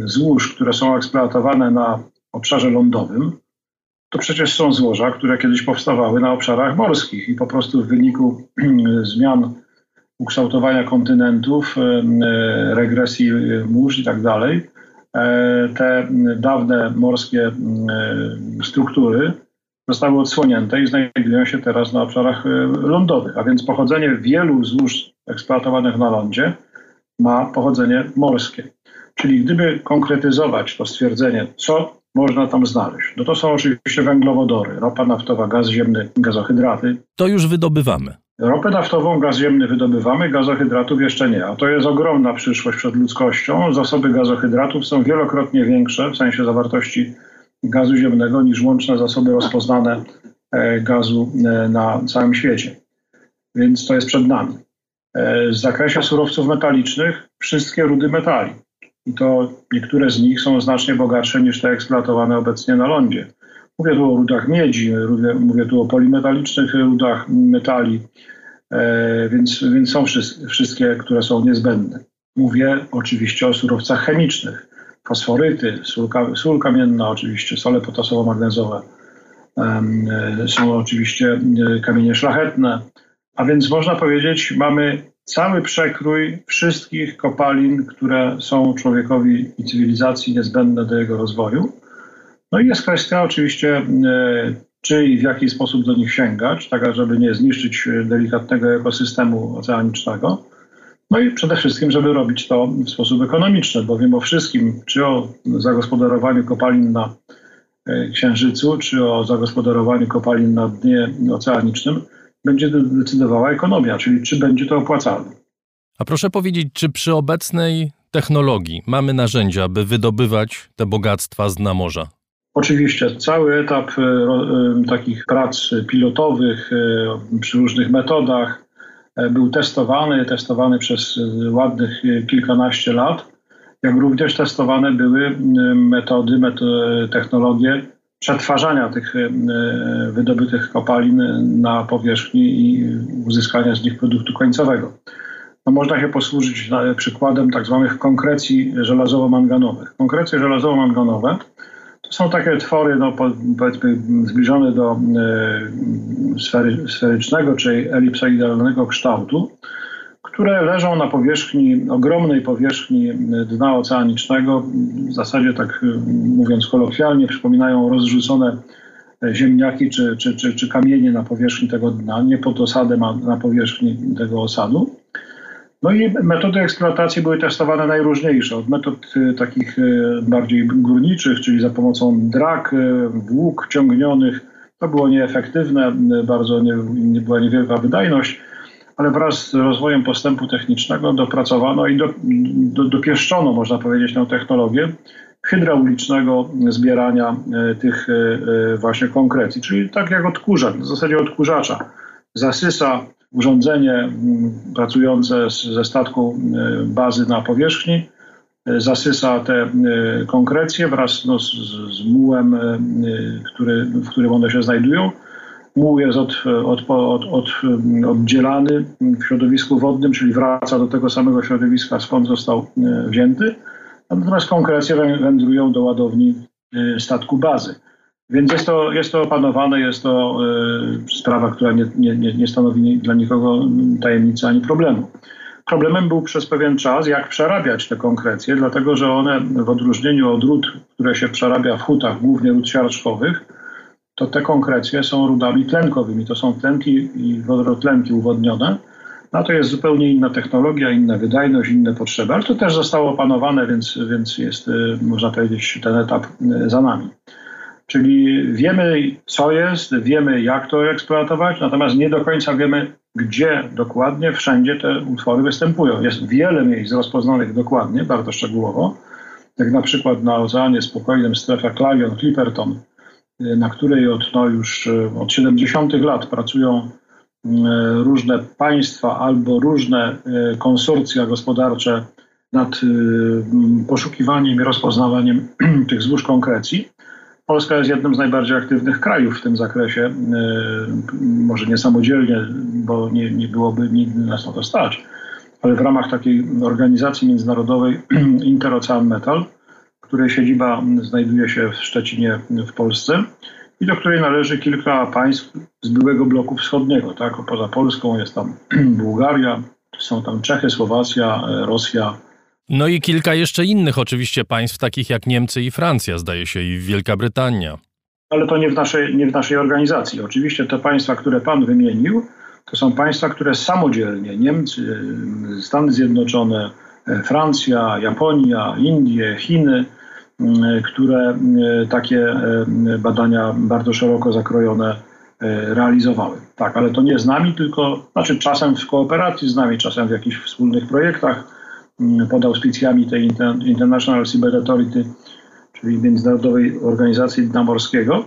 złóż, które są eksploatowane na obszarze lądowym, to przecież są złoża, które kiedyś powstawały na obszarach morskich i po prostu w wyniku zmian ukształtowania kontynentów, e, regresji mórz i tak dalej, e, te dawne morskie struktury zostały odsłonięte i znajdują się teraz na obszarach e, lądowych. A więc pochodzenie wielu złóż eksploatowanych na lądzie ma pochodzenie morskie. Czyli gdyby konkretyzować to stwierdzenie, co można tam znaleźć. No to są oczywiście węglowodory, ropa naftowa, gaz ziemny, gazohydraty. To już wydobywamy. Ropę naftową, gaz ziemny wydobywamy, gazohydratów jeszcze nie. A to jest ogromna przyszłość przed ludzkością. Zasoby gazohydratów są wielokrotnie większe w sensie zawartości gazu ziemnego niż łączne zasoby rozpoznane e, gazu e, na całym świecie. Więc to jest przed nami. E, w zakresie surowców metalicznych wszystkie rudy metali i to niektóre z nich są znacznie bogatsze niż te eksploatowane obecnie na lądzie. Mówię tu o rudach miedzi, mówię, tu o polimetalicznych rudach metali, e, więc, więc są wszystkie, które są niezbędne. Mówię oczywiście o surowcach chemicznych. Fosforyty, sól, sól kamienna oczywiście, sole potasowo-magnezowe. E, są oczywiście e, kamienie szlachetne. A więc można powiedzieć, mamy cały przekrój wszystkich kopalin, które są człowiekowi i cywilizacji niezbędne do jego rozwoju. No i jest kwestia oczywiście, e, czy i w jaki sposób do nich sięgać, tak żeby nie zniszczyć delikatnego ekosystemu oceanicznego. No i przede wszystkim, żeby robić to w sposób ekonomiczny, bo wiem o wszystkim, czy o zagospodarowaniu kopalin na e, Księżycu, czy o zagospodarowaniu kopalin na dnie oceanicznym, będzie decydowała ekonomia, czyli czy będzie to opłacalne. A proszę powiedzieć, czy przy obecnej technologii mamy narzędzia, by wydobywać te bogactwa z dna morza? Oczywiście, cały etap e, e, takich prac pilotowych e, przy różnych metodach był testowany, testowany przez ładnych kilkanaście lat, jak również testowane były metody, metody technologie przetwarzania tych e, wydobytych kopalin na powierzchni i uzyskania z nich produktu końcowego. No można się posłużyć przykładem tak zwanych konkrecji żelazowo-manganowych. Konkrecje żelazowo-manganowe to są takie twory no, powiedzmy zbliżone do sfery, sferycznego czy elipsoidalnego kształtu, które leżą na powierzchni, ogromnej powierzchni dna oceanicznego. W zasadzie, tak mówiąc kolokwialnie, przypominają rozrzucone ziemniaki czy, czy, czy, czy kamienie na powierzchni tego dna, nie pod osadem, a na powierzchni tego osadu. No i metody eksploatacji były testowane najróżniejsze, od metod y, takich y, bardziej górniczych, czyli za pomocą drak, y, włók ciągnionych. To było nieefektywne, bardzo nie, nie była niewielka wydajność, ale wraz z rozwojem postępu technicznego dopracowano i do, do, dopieszczono, można powiedzieć, tę technologię hydraulicznego zbierania tych właśnie konkrecji, czyli tak jak odkurzacz, w zasadzie odkurzacza. Zasysa urządzenie pracujące ze statku e, bazy na powierzchni e, zasysa te e, konkrecje wraz no, z, z mułem, który, w którym one się znajdują. Muł jest od, od, od, od, oddzielany w środowisku wodnym, czyli wraca do tego samego środowiska, skąd został wzięty. Natomiast konkrecje wędrują do ładowni statku bazy. Więc jest to, jest to opanowane, jest to y, sprawa, która nie, nie, nie stanowi dla nikogo tajemnicy ani problemu. Problemem był przez pewien czas, jak przerabiać te konkrecje, dlatego że one w odróżnieniu od ród, które się przerabia w hutach, głównie ród siarczkowych, to te konkrecje są rudami tlenkowymi. To są tlenki i wodorotlenki uwodnione. No to jest zupełnie inna technologia, inna wydajność, inne potrzeby, ale to też zostało opanowane, więc, więc jest, y, można powiedzieć, ten etap y, za nami. Czyli wiemy, co jest, wiemy, jak to eksploatować, natomiast nie do końca wiemy, gdzie dokładnie, wszędzie te utwory występują. Jest wiele miejsc rozpoznanych dokładnie, bardzo szczegółowo, jak na przykład na Oceanie Spokojnym strefa Clarion, Clipperton, na której od, no już e, od 70 lat pracują e, różne państwa albo różne e, konsorcja gospodarcze nad poszukiwaniem i rozpoznawaniem tych złóż konkrecji. Polska jest jednym z najbardziej aktywnych krajów w tym zakresie. Może nie samodzielnie, bo nie, nie byłoby nigdy nas na to stać, ale w ramach takiej organizacji międzynarodowej Interocean Metal, której siedziba znajduje się w Szczecinie w Polsce i do której należy kilka państw z byłego bloku wschodniego. Tak? Poza Polską jest tam Bułgaria, są tam Czechy, Słowacja, e, Rosja, no i kilka jeszcze innych oczywiście państw, takich jak Niemcy i Francja, zdaje się, i Wielka Brytania. Ale to nie w naszej, nie w naszej organizacji. Oczywiście te państwa, które pan wymienił, to są państwa, które samodzielnie, Niemcy, Stany Zjednoczone, Francja, Japonia, Indie, Chiny, które takie badania bardzo szeroko zakrojone realizowały. Tak, ale to nie z nami, tylko znaczy czasem w kooperacji z nami, czasem w jakichś wspólnych projektach Mm, pod auspicjami tej International Cyber Authority, czyli Międzynarodowej Organizacji Dna Morskiego,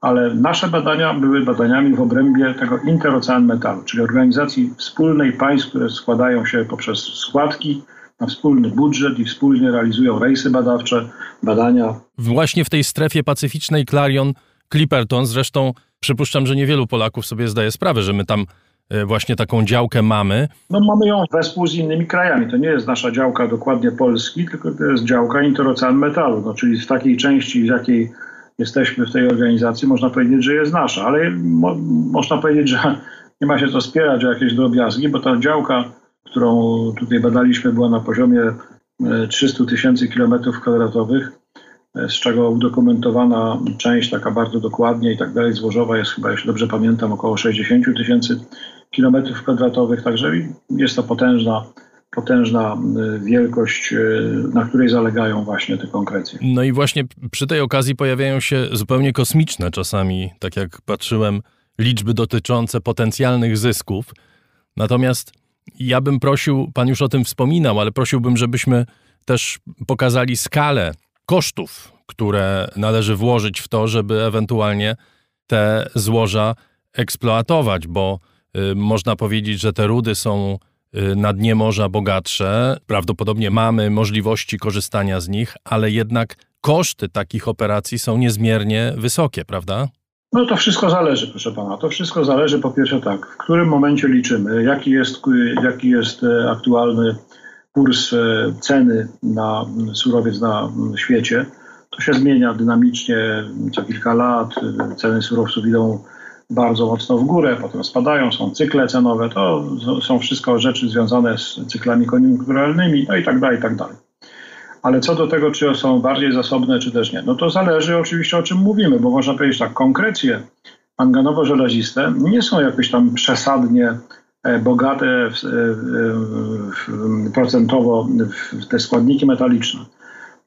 ale nasze badania były badaniami w obrębie tego Interocean Metalu, czyli organizacji wspólnej państw, które składają się poprzez składki na wspólny budżet i wspólnie realizują rejsy badawcze, badania. Właśnie w tej strefie pacyficznej Clarion, Clipperton, zresztą przypuszczam, że niewielu Polaków sobie zdaje sprawę, że my tam E, właśnie taką działkę mamy? No mamy ją wespół z innymi krajami. To nie jest nasza działka dokładnie Polski, tylko to jest działka Interocean Metalu, no, czyli w takiej części, w jakiej jesteśmy w tej organizacji, można powiedzieć, że jest nasza, ale mo można powiedzieć, że nie ma się co spierać o jakieś drobiazgi, bo ta działka, którą tutaj badaliśmy, była na poziomie 300 e, tysięcy kilometrów kwadratowych z czego udokumentowana część taka bardzo dokładnie i tak dalej złożowa jest chyba, jeśli dobrze pamiętam, około 60 tysięcy kilometrów kwadratowych, także jest to potężna potężna y, wielkość, na której zalegają właśnie te konkrecje. No i właśnie przy tej okazji pojawiają się zupełnie kosmiczne czasami, tak jak patrzyłem, liczby dotyczące potencjalnych zysków. Natomiast ja bym prosił, pan już o tym wspominał, ale prosiłbym, żebyśmy też pokazali skalę kosztów, które należy włożyć w to, żeby ewentualnie te złoża eksploatować, bo y, można powiedzieć, że te rudy są y, na dnie morza bogatsze. Prawdopodobnie mamy możliwości korzystania z nich, ale jednak koszty takich operacji są niezmiernie wysokie, prawda? No to wszystko zależy, proszę pana. To wszystko zależy po pierwsze tak, w którym momencie liczymy, jaki jest, jaki jest e, aktualny kurs e, ceny na surowiec na świecie. To się zmienia dynamicznie co kilka lat. Ceny surowców idą bardzo mocno w górę, potem spadają, są cykle cenowe, to są wszystko rzeczy związane z cyklami koniunkturalnymi, no i tak dalej, i tak dalej. Ale co do tego, czy są bardziej zasobne, czy też nie, no to zależy oczywiście o czym mówimy, bo można powiedzieć tak, konkrecje manganowo-żelaziste nie są jakoś tam przesadnie e, bogate w, w, w, procentowo w te składniki metaliczne.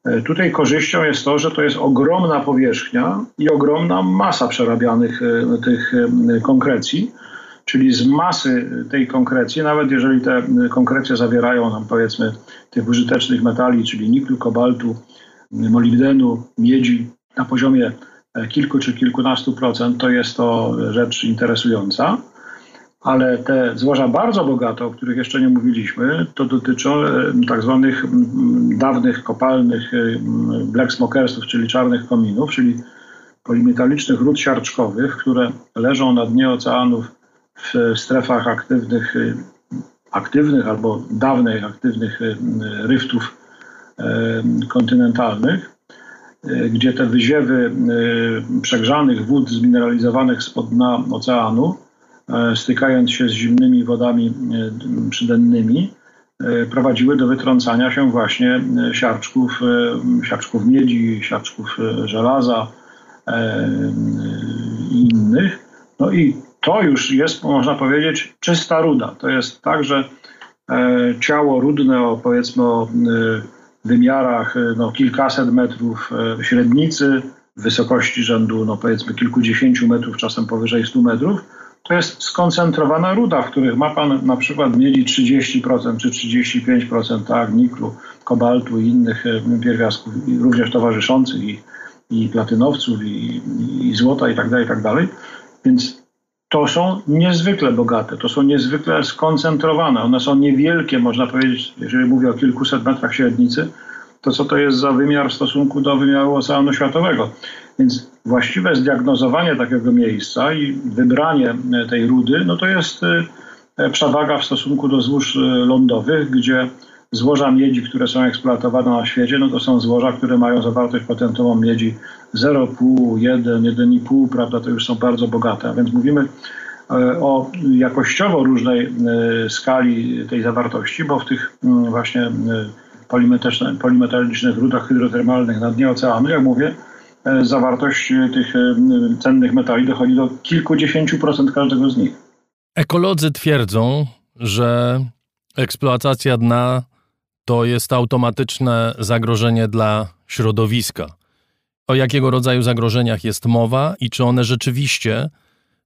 E, tutaj korzyścią jest to, że to jest ogromna powierzchnia i ogromna masa przerabianych e, tych konkrecji, czyli z masy tej konkrecji, nawet jeżeli te konkrecje zawierają nam powiedzmy tych użytecznych metali, czyli niklu, kobaltu, molibdenu, miedzi na poziomie kilku czy kilkunastu procent, to jest to rzecz interesująca. Ale te złoża bardzo bogate, o których jeszcze nie mówiliśmy, to dotyczą e, tak zwanych dawnych kopalnych e, black smokersów, czyli czarnych kominów, czyli polimetalicznych rud siarczkowych, które leżą na dnie oceanów w strefach aktywnych, e, aktywnych albo dawnych aktywnych ryftów kontynentalnych Y, gdzie te wyziewy y, przegrzanych wód zmineralizowanych spod dna oceanu, y, stykając się z zimnymi wodami przydennymi, prowadziły do wytrącania się właśnie siarczków, siarczków miedzi, siarczków żelaza i innych. No i to już jest, można powiedzieć, czysta ruda. To jest tak, że ciało rudne o powiedzmy o wymiarach e, no, kilkaset metrów e, średnicy, wysokości rzędu no, powiedzmy kilkudziesięciu metrów, czasem powyżej 100 metrów, to jest skoncentrowana ruda, w których ma pan na przykład mieli 30% czy 35% tak, niklu, kobaltu i innych e, pierwiastków, również towarzyszących i, i platynowców i, i złota i tak dalej, i tak. Więc to są niezwykle bogate, to są niezwykle skoncentrowane. One są niewielkie, można powiedzieć, jeżeli mówię o kilkuset metrach średnicy, to co to jest za wymiar w stosunku do wymiaru Oceanu Światowego. Więc właściwe zdiagnozowanie takiego miejsca i wybranie tej rudy, no to jest e, przewaga w stosunku do złóż e, lądowych, gdzie złoża miedzi, które są eksploatowane na świecie, no to są złoża, które mają zawartość patentową miedzi 0,5, 1, 1,5, prawda, to już są bardzo bogate. A więc mówimy e, o jakościowo różnej e, skali tej zawartości, bo w tych mm, właśnie e, polimetalicznych rudach hydrotermalnych na dnie oceanu, jak mówię, zawartość tych cennych metali dochodzi do kilkudziesięciu procent każdego z nich. Ekolodzy twierdzą, że eksploatacja dna to jest automatyczne zagrożenie dla środowiska. O jakiego rodzaju zagrożeniach jest mowa i czy one rzeczywiście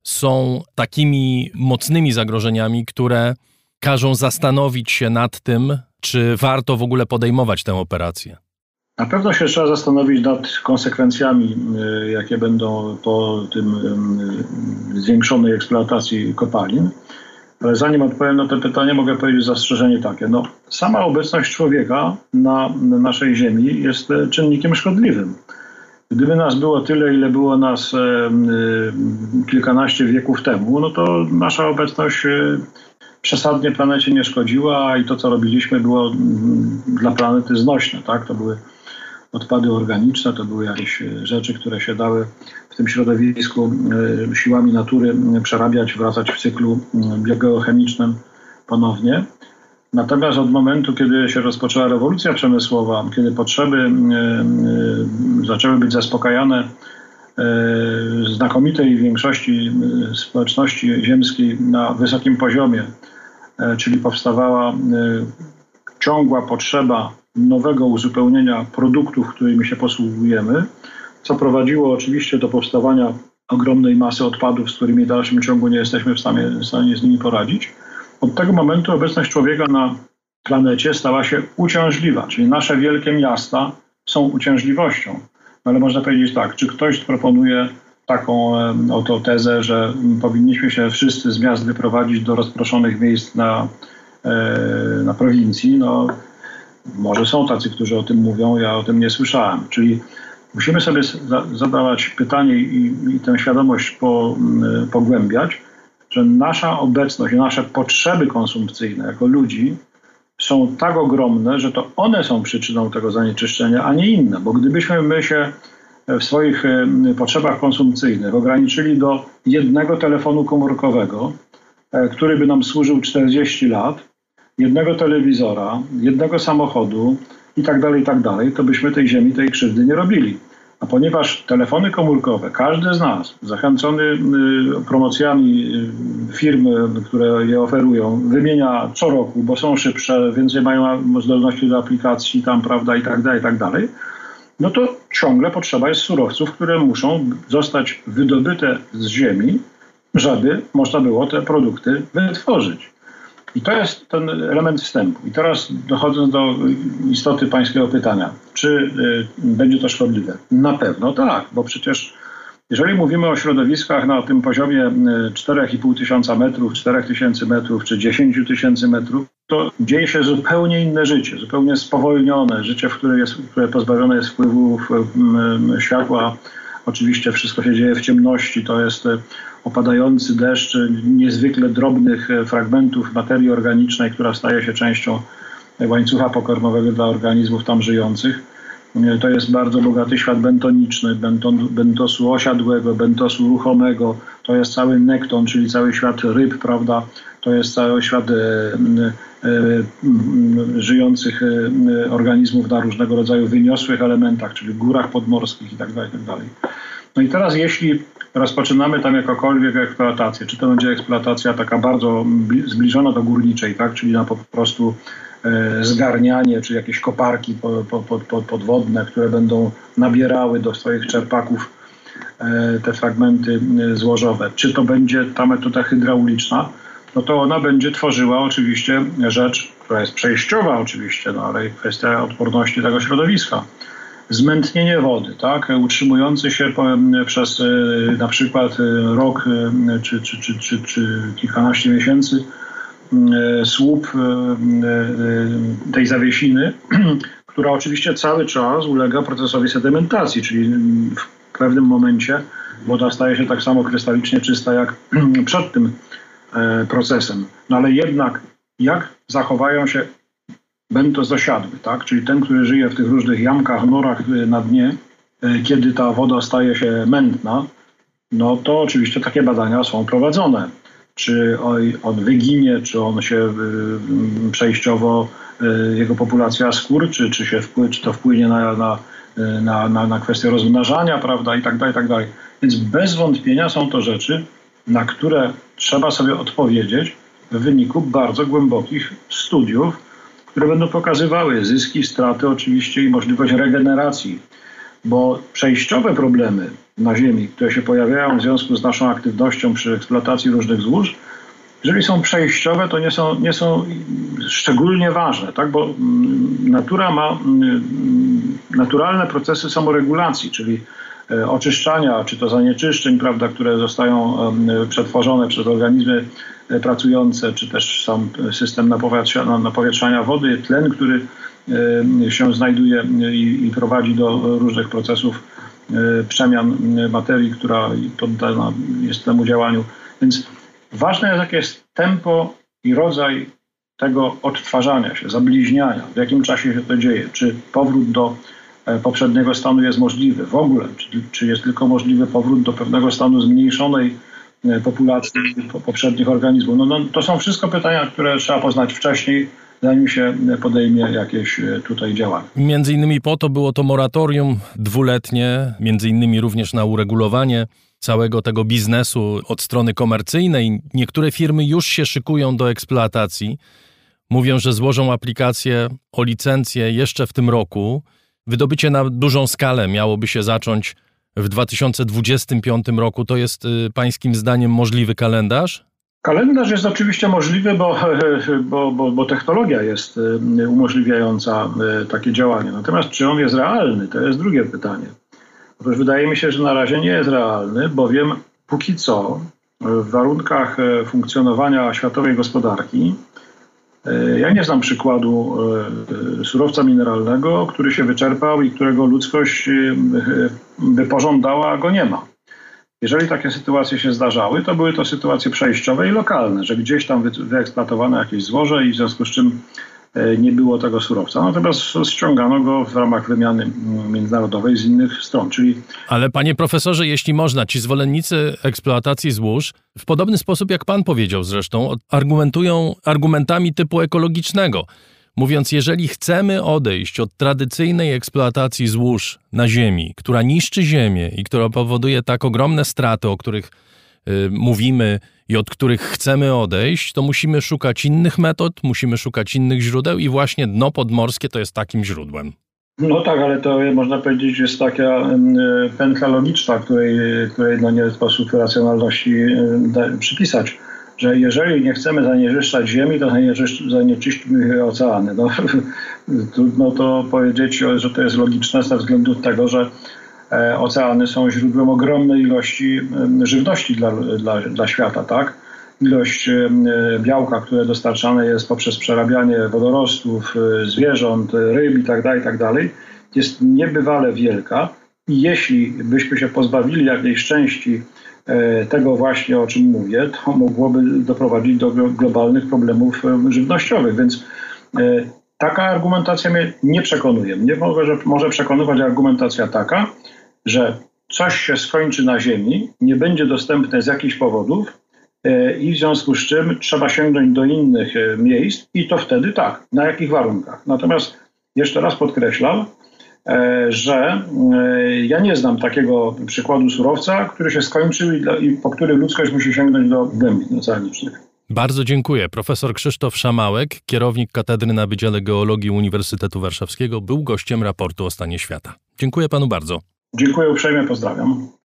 są takimi mocnymi zagrożeniami, które każą zastanowić się nad tym, czy warto w ogóle podejmować tę operację? Na pewno się trzeba zastanowić nad konsekwencjami, y, jakie będą po tym y, zwiększonej eksploatacji kopalin. Ale zanim odpowiem na to pytanie, mogę powiedzieć zastrzeżenie takie. No, sama obecność człowieka na, naszej Ziemi jest e, czynnikiem szkodliwym. Gdyby nas było tyle, ile było nas e, kilkanaście wieków temu, no to nasza obecność przesadnie planecie nie szkodziła i to, co robiliśmy, było dla planety znośne. Tak? To były odpady organiczne, to były jakieś rzeczy, które się dały w tym środowisku siłami natury przerabiać, wracać w cyklu biogeochemicznym ponownie. Natomiast od momentu, kiedy się rozpoczęła rewolucja przemysłowa, kiedy potrzeby e, e, zaczęły być zaspokajane znakomitej większości społeczności ziemskiej na wysokim poziomie, czyli powstawała ciągła potrzeba nowego uzupełnienia produktów, którymi się posługujemy, co prowadziło oczywiście do powstawania ogromnej masy odpadów, z którymi w dalszym ciągu nie jesteśmy w stanie, w stanie z nimi poradzić. Od tego momentu obecność człowieka na planecie stała się uciążliwa, czyli nasze wielkie miasta są uciążliwością. No ale można powiedzieć tak, czy ktoś proponuje taką oto tezę, że powinniśmy się wszyscy z miast wyprowadzić do rozproszonych miejsc na, e, na prowincji, no może są tacy, którzy o tym mówią, ja o tym nie słyszałem. Czyli musimy sobie zadawać pytanie i, i tę świadomość po, pogłębiać, że nasza obecność, nasze potrzeby konsumpcyjne jako ludzi są tak ogromne, że to one są przyczyną tego zanieczyszczenia, a nie inne. Bo gdybyśmy my się w swoich potrzebach konsumpcyjnych ograniczyli do jednego telefonu komórkowego, który by nam służył 40 lat, jednego telewizora, jednego samochodu i tak dalej, i tak dalej, to byśmy tej ziemi, tej krzywdy nie robili. A ponieważ telefony komórkowe, każdy z nas, zachęcony y, promocjami y, firmy, które je oferują, wymienia co roku, bo są szybsze, więcej mają zdolności do aplikacji tam, prawda, i tak dalej, i tak dalej, no to ciągle potrzeba jest surowców, które muszą zostać wydobyte z ziemi, żeby można było te produkty wytworzyć. I to jest ten element wstępu. I teraz dochodząc do istoty pańskiego pytania, czy y, będzie to szkodliwe? Na pewno tak, bo przecież jeżeli mówimy o środowiskach na tym poziomie 4,5 y, tysiąca metrów, 4 tysięcy metrów czy 10 tysięcy metrów, to dzieje się zupełnie inne życie, zupełnie spowolnione, życie, w które, jest, które pozbawione jest wpływów światła. Oczywiście wszystko się dzieje w ciemności, to jest y, opadający deszcz niezwykle drobnych e, fragmentów materii organicznej, która staje się częścią łańcucha pokarmowego dla organizmów tam żyjących. E, to jest bardzo bogaty świat bentoniczny, benton, bentosu osiadłego, bentosu ruchomego. To jest cały nekton, czyli cały świat ryb, prawda? To jest cały świat e, e, żyjących e, organizmów na różnego rodzaju wyniosłych elementach, czyli górach podmorskich itd. Tak itd. Tak no i teraz jeśli rozpoczynamy tam jakakolwiek eksploatację, czy to będzie eksploatacja taka bardzo zbliżona do górniczej, tak, czyli na po prostu e, zgarnianie, czy jakieś koparki po, po, po, podwodne, które będą nabierały do swoich czerpaków e, te fragmenty e, złożowe. Czy to będzie ta metoda hydrauliczna, no to ona będzie tworzyła oczywiście rzecz, która jest przejściowa oczywiście, no ale kwestia odporności tego środowiska zmętnienie wody, tak, utrzymujący się przez e, na przykład e, rok e, czy, czy, czy, czy, czy kilkanaście miesięcy słup tej zawiesiny, która oczywiście cały czas ulega procesowi sedymentacji, czyli w pewnym momencie woda staje się tak samo krystalicznie czysta jak przed tym procesem. No ale jednak jak zachowają się będą zasiadły, tak? czyli ten, który żyje w tych różnych jamkach, norach y, na dnie, y, kiedy ta woda staje się mętna, no to oczywiście takie badania są prowadzone. Czy on wyginie, czy on się y, przejściowo, jego populacja skór, czy, się wpły, czy to wpłynie na, na, na, na, na kwestię rozmnażania, prawda, i tak dalej, i tak dalej. Więc bez wątpienia są to rzeczy, na które trzeba sobie odpowiedzieć w wyniku bardzo głębokich studiów, które będą pokazywały zyski, straty oczywiście i możliwość regeneracji, bo przejściowe problemy na Ziemi, które się pojawiają w związku z naszą aktywnością przy eksploatacji różnych złóż, jeżeli są przejściowe, to nie są, nie są szczególnie ważne, tak? bo mm, natura ma mm, naturalne procesy samoregulacji, czyli oczyszczania, czy to zanieczyszczeń, prawda, które zostają przetworzone przez organizmy E, pracujące, czy też sam system napowietrzania wody, tlen, który e, się znajduje i, i prowadzi do różnych procesów e, przemian materii, która poddana jest temu działaniu. Więc ważne jest, jakie jest tempo i rodzaj tego odtwarzania się, zabliźniania, w jakim czasie się to dzieje, czy powrót do poprzedniego stanu jest możliwy w ogóle, czy, czy jest tylko możliwy powrót do pewnego stanu zmniejszonej E, populacji poprzednich organizmów. No, no, to są wszystko pytania, które trzeba poznać wcześniej, zanim się podejmie jakieś e, tutaj działania. Między innymi po to było to moratorium dwuletnie, między innymi również na uregulowanie całego tego biznesu od strony komercyjnej. Niektóre firmy już się szykują do eksploatacji. Mówią, że złożą aplikację o licencję jeszcze w tym roku. Wydobycie na dużą skalę miałoby się zacząć w 2025 roku. To jest y, pańskim zdaniem możliwy kalendarz? Kalendarz jest oczywiście możliwy, bo, bo, bo, bo, technologia jest y, umożliwiająca y, takie działanie. Natomiast czy on jest realny, to jest drugie pytanie. Otóż wydaje mi się, że na razie nie jest realny, bowiem póki co w warunkach funkcjonowania światowej gospodarki ja nie znam przykładu e, surowca mineralnego, który się wyczerpał i którego ludzkość e, by pożądała, a go nie ma. Jeżeli takie sytuacje się zdarzały, to były to sytuacje przejściowe i lokalne, że gdzieś tam wyeksploatowano jakieś złoże i w związku z czym e, nie było tego surowca. Natomiast ściągano go w ramach wymiany mm, międzynarodowej z innych stron, czyli... Ale panie profesorze, jeśli można, ci zwolennicy eksploatacji złóż w podobny sposób, jak pan powiedział zresztą, argumentują argumentami typu ekologicznego. Mówiąc, jeżeli chcemy odejść od tradycyjnej eksploatacji złóż na ziemi, która niszczy ziemię i która powoduje tak ogromne straty, o których mówimy i od których chcemy odejść, to musimy szukać innych metod, musimy szukać innych źródeł i właśnie dno podmorskie to jest takim źródłem. No tak, ale to można powiedzieć, jest taka pętla logiczna, której, której no nie sposób racjonalności przypisać że jeżeli nie chcemy zanieczyszczać ziemi, to zanieczyśćmy oceany. No, trudno to powiedzieć, że to jest logiczne ze względu tego, że e, oceany są źródłem ogromnej ilości żywności dla, dla, dla świata, tak? Ilość białka, które dostarczane jest poprzez przerabianie wodorostów, e, zwierząt, ryb itd., tak itd., tak jest niebywale wielka. I jeśli byśmy się pozbawili jakiejś części E, tego właśnie, o czym mówię, to mogłoby doprowadzić do globalnych problemów e, żywnościowych. Więc e, taka argumentacja mnie nie przekonuje. Mnie może, może przekonywać argumentacja taka, że coś się skończy na Ziemi, nie będzie dostępne z jakichś powodów i w związku z czym trzeba sięgnąć do innych miejsc i to wtedy tak, na jakich warunkach. Natomiast jeszcze raz podkreślam, E, że e, ja nie znam takiego przykładu surowca, który się skończył i, po który ludzkość musi sięgnąć do głębin oceanicznych. Bardzo dziękuję. Profesor Krzysztof Szamałek, kierownik Katedry na Wydziale Geologii Uniwersytetu Warszawskiego, był gościem raportu o stanie świata. Dziękuję panu bardzo. Dziękuję uprzejmie, pozdrawiam.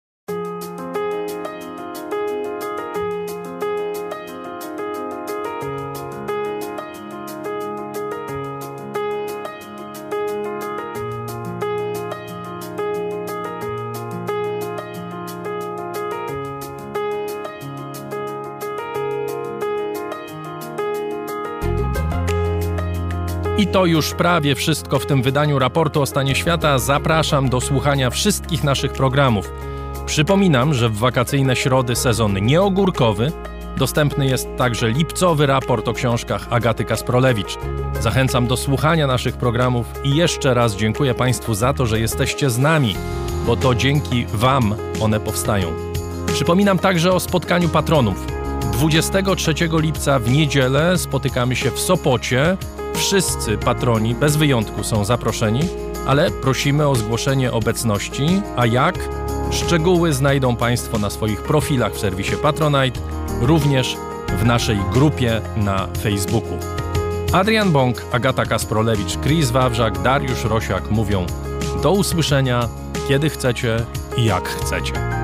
To już prawie wszystko w tym wydaniu raportu o stanie świata. Zapraszam do słuchania wszystkich naszych programów. Przypominam, że w wakacyjne środy sezon nieogórkowy dostępny jest także lipcowy raport o książkach Agaty Kasprolewicz. Zachęcam do słuchania naszych programów i jeszcze raz dziękuję Państwu za to, że jesteście z nami, bo to dzięki Wam one powstają. Przypominam także o spotkaniu patronów. 23 lipca w niedzielę spotykamy się w Sopocie Wszyscy patroni bez wyjątku są zaproszeni, ale prosimy o zgłoszenie obecności, a jak? Szczegóły znajdą Państwo na swoich profilach w serwisie Patronite, również w naszej grupie na Facebooku. Adrian Bąk, Agata Kasprolewicz, Chris Wawrzak, Dariusz Rosiak mówią do usłyszenia, kiedy chcecie i jak chcecie.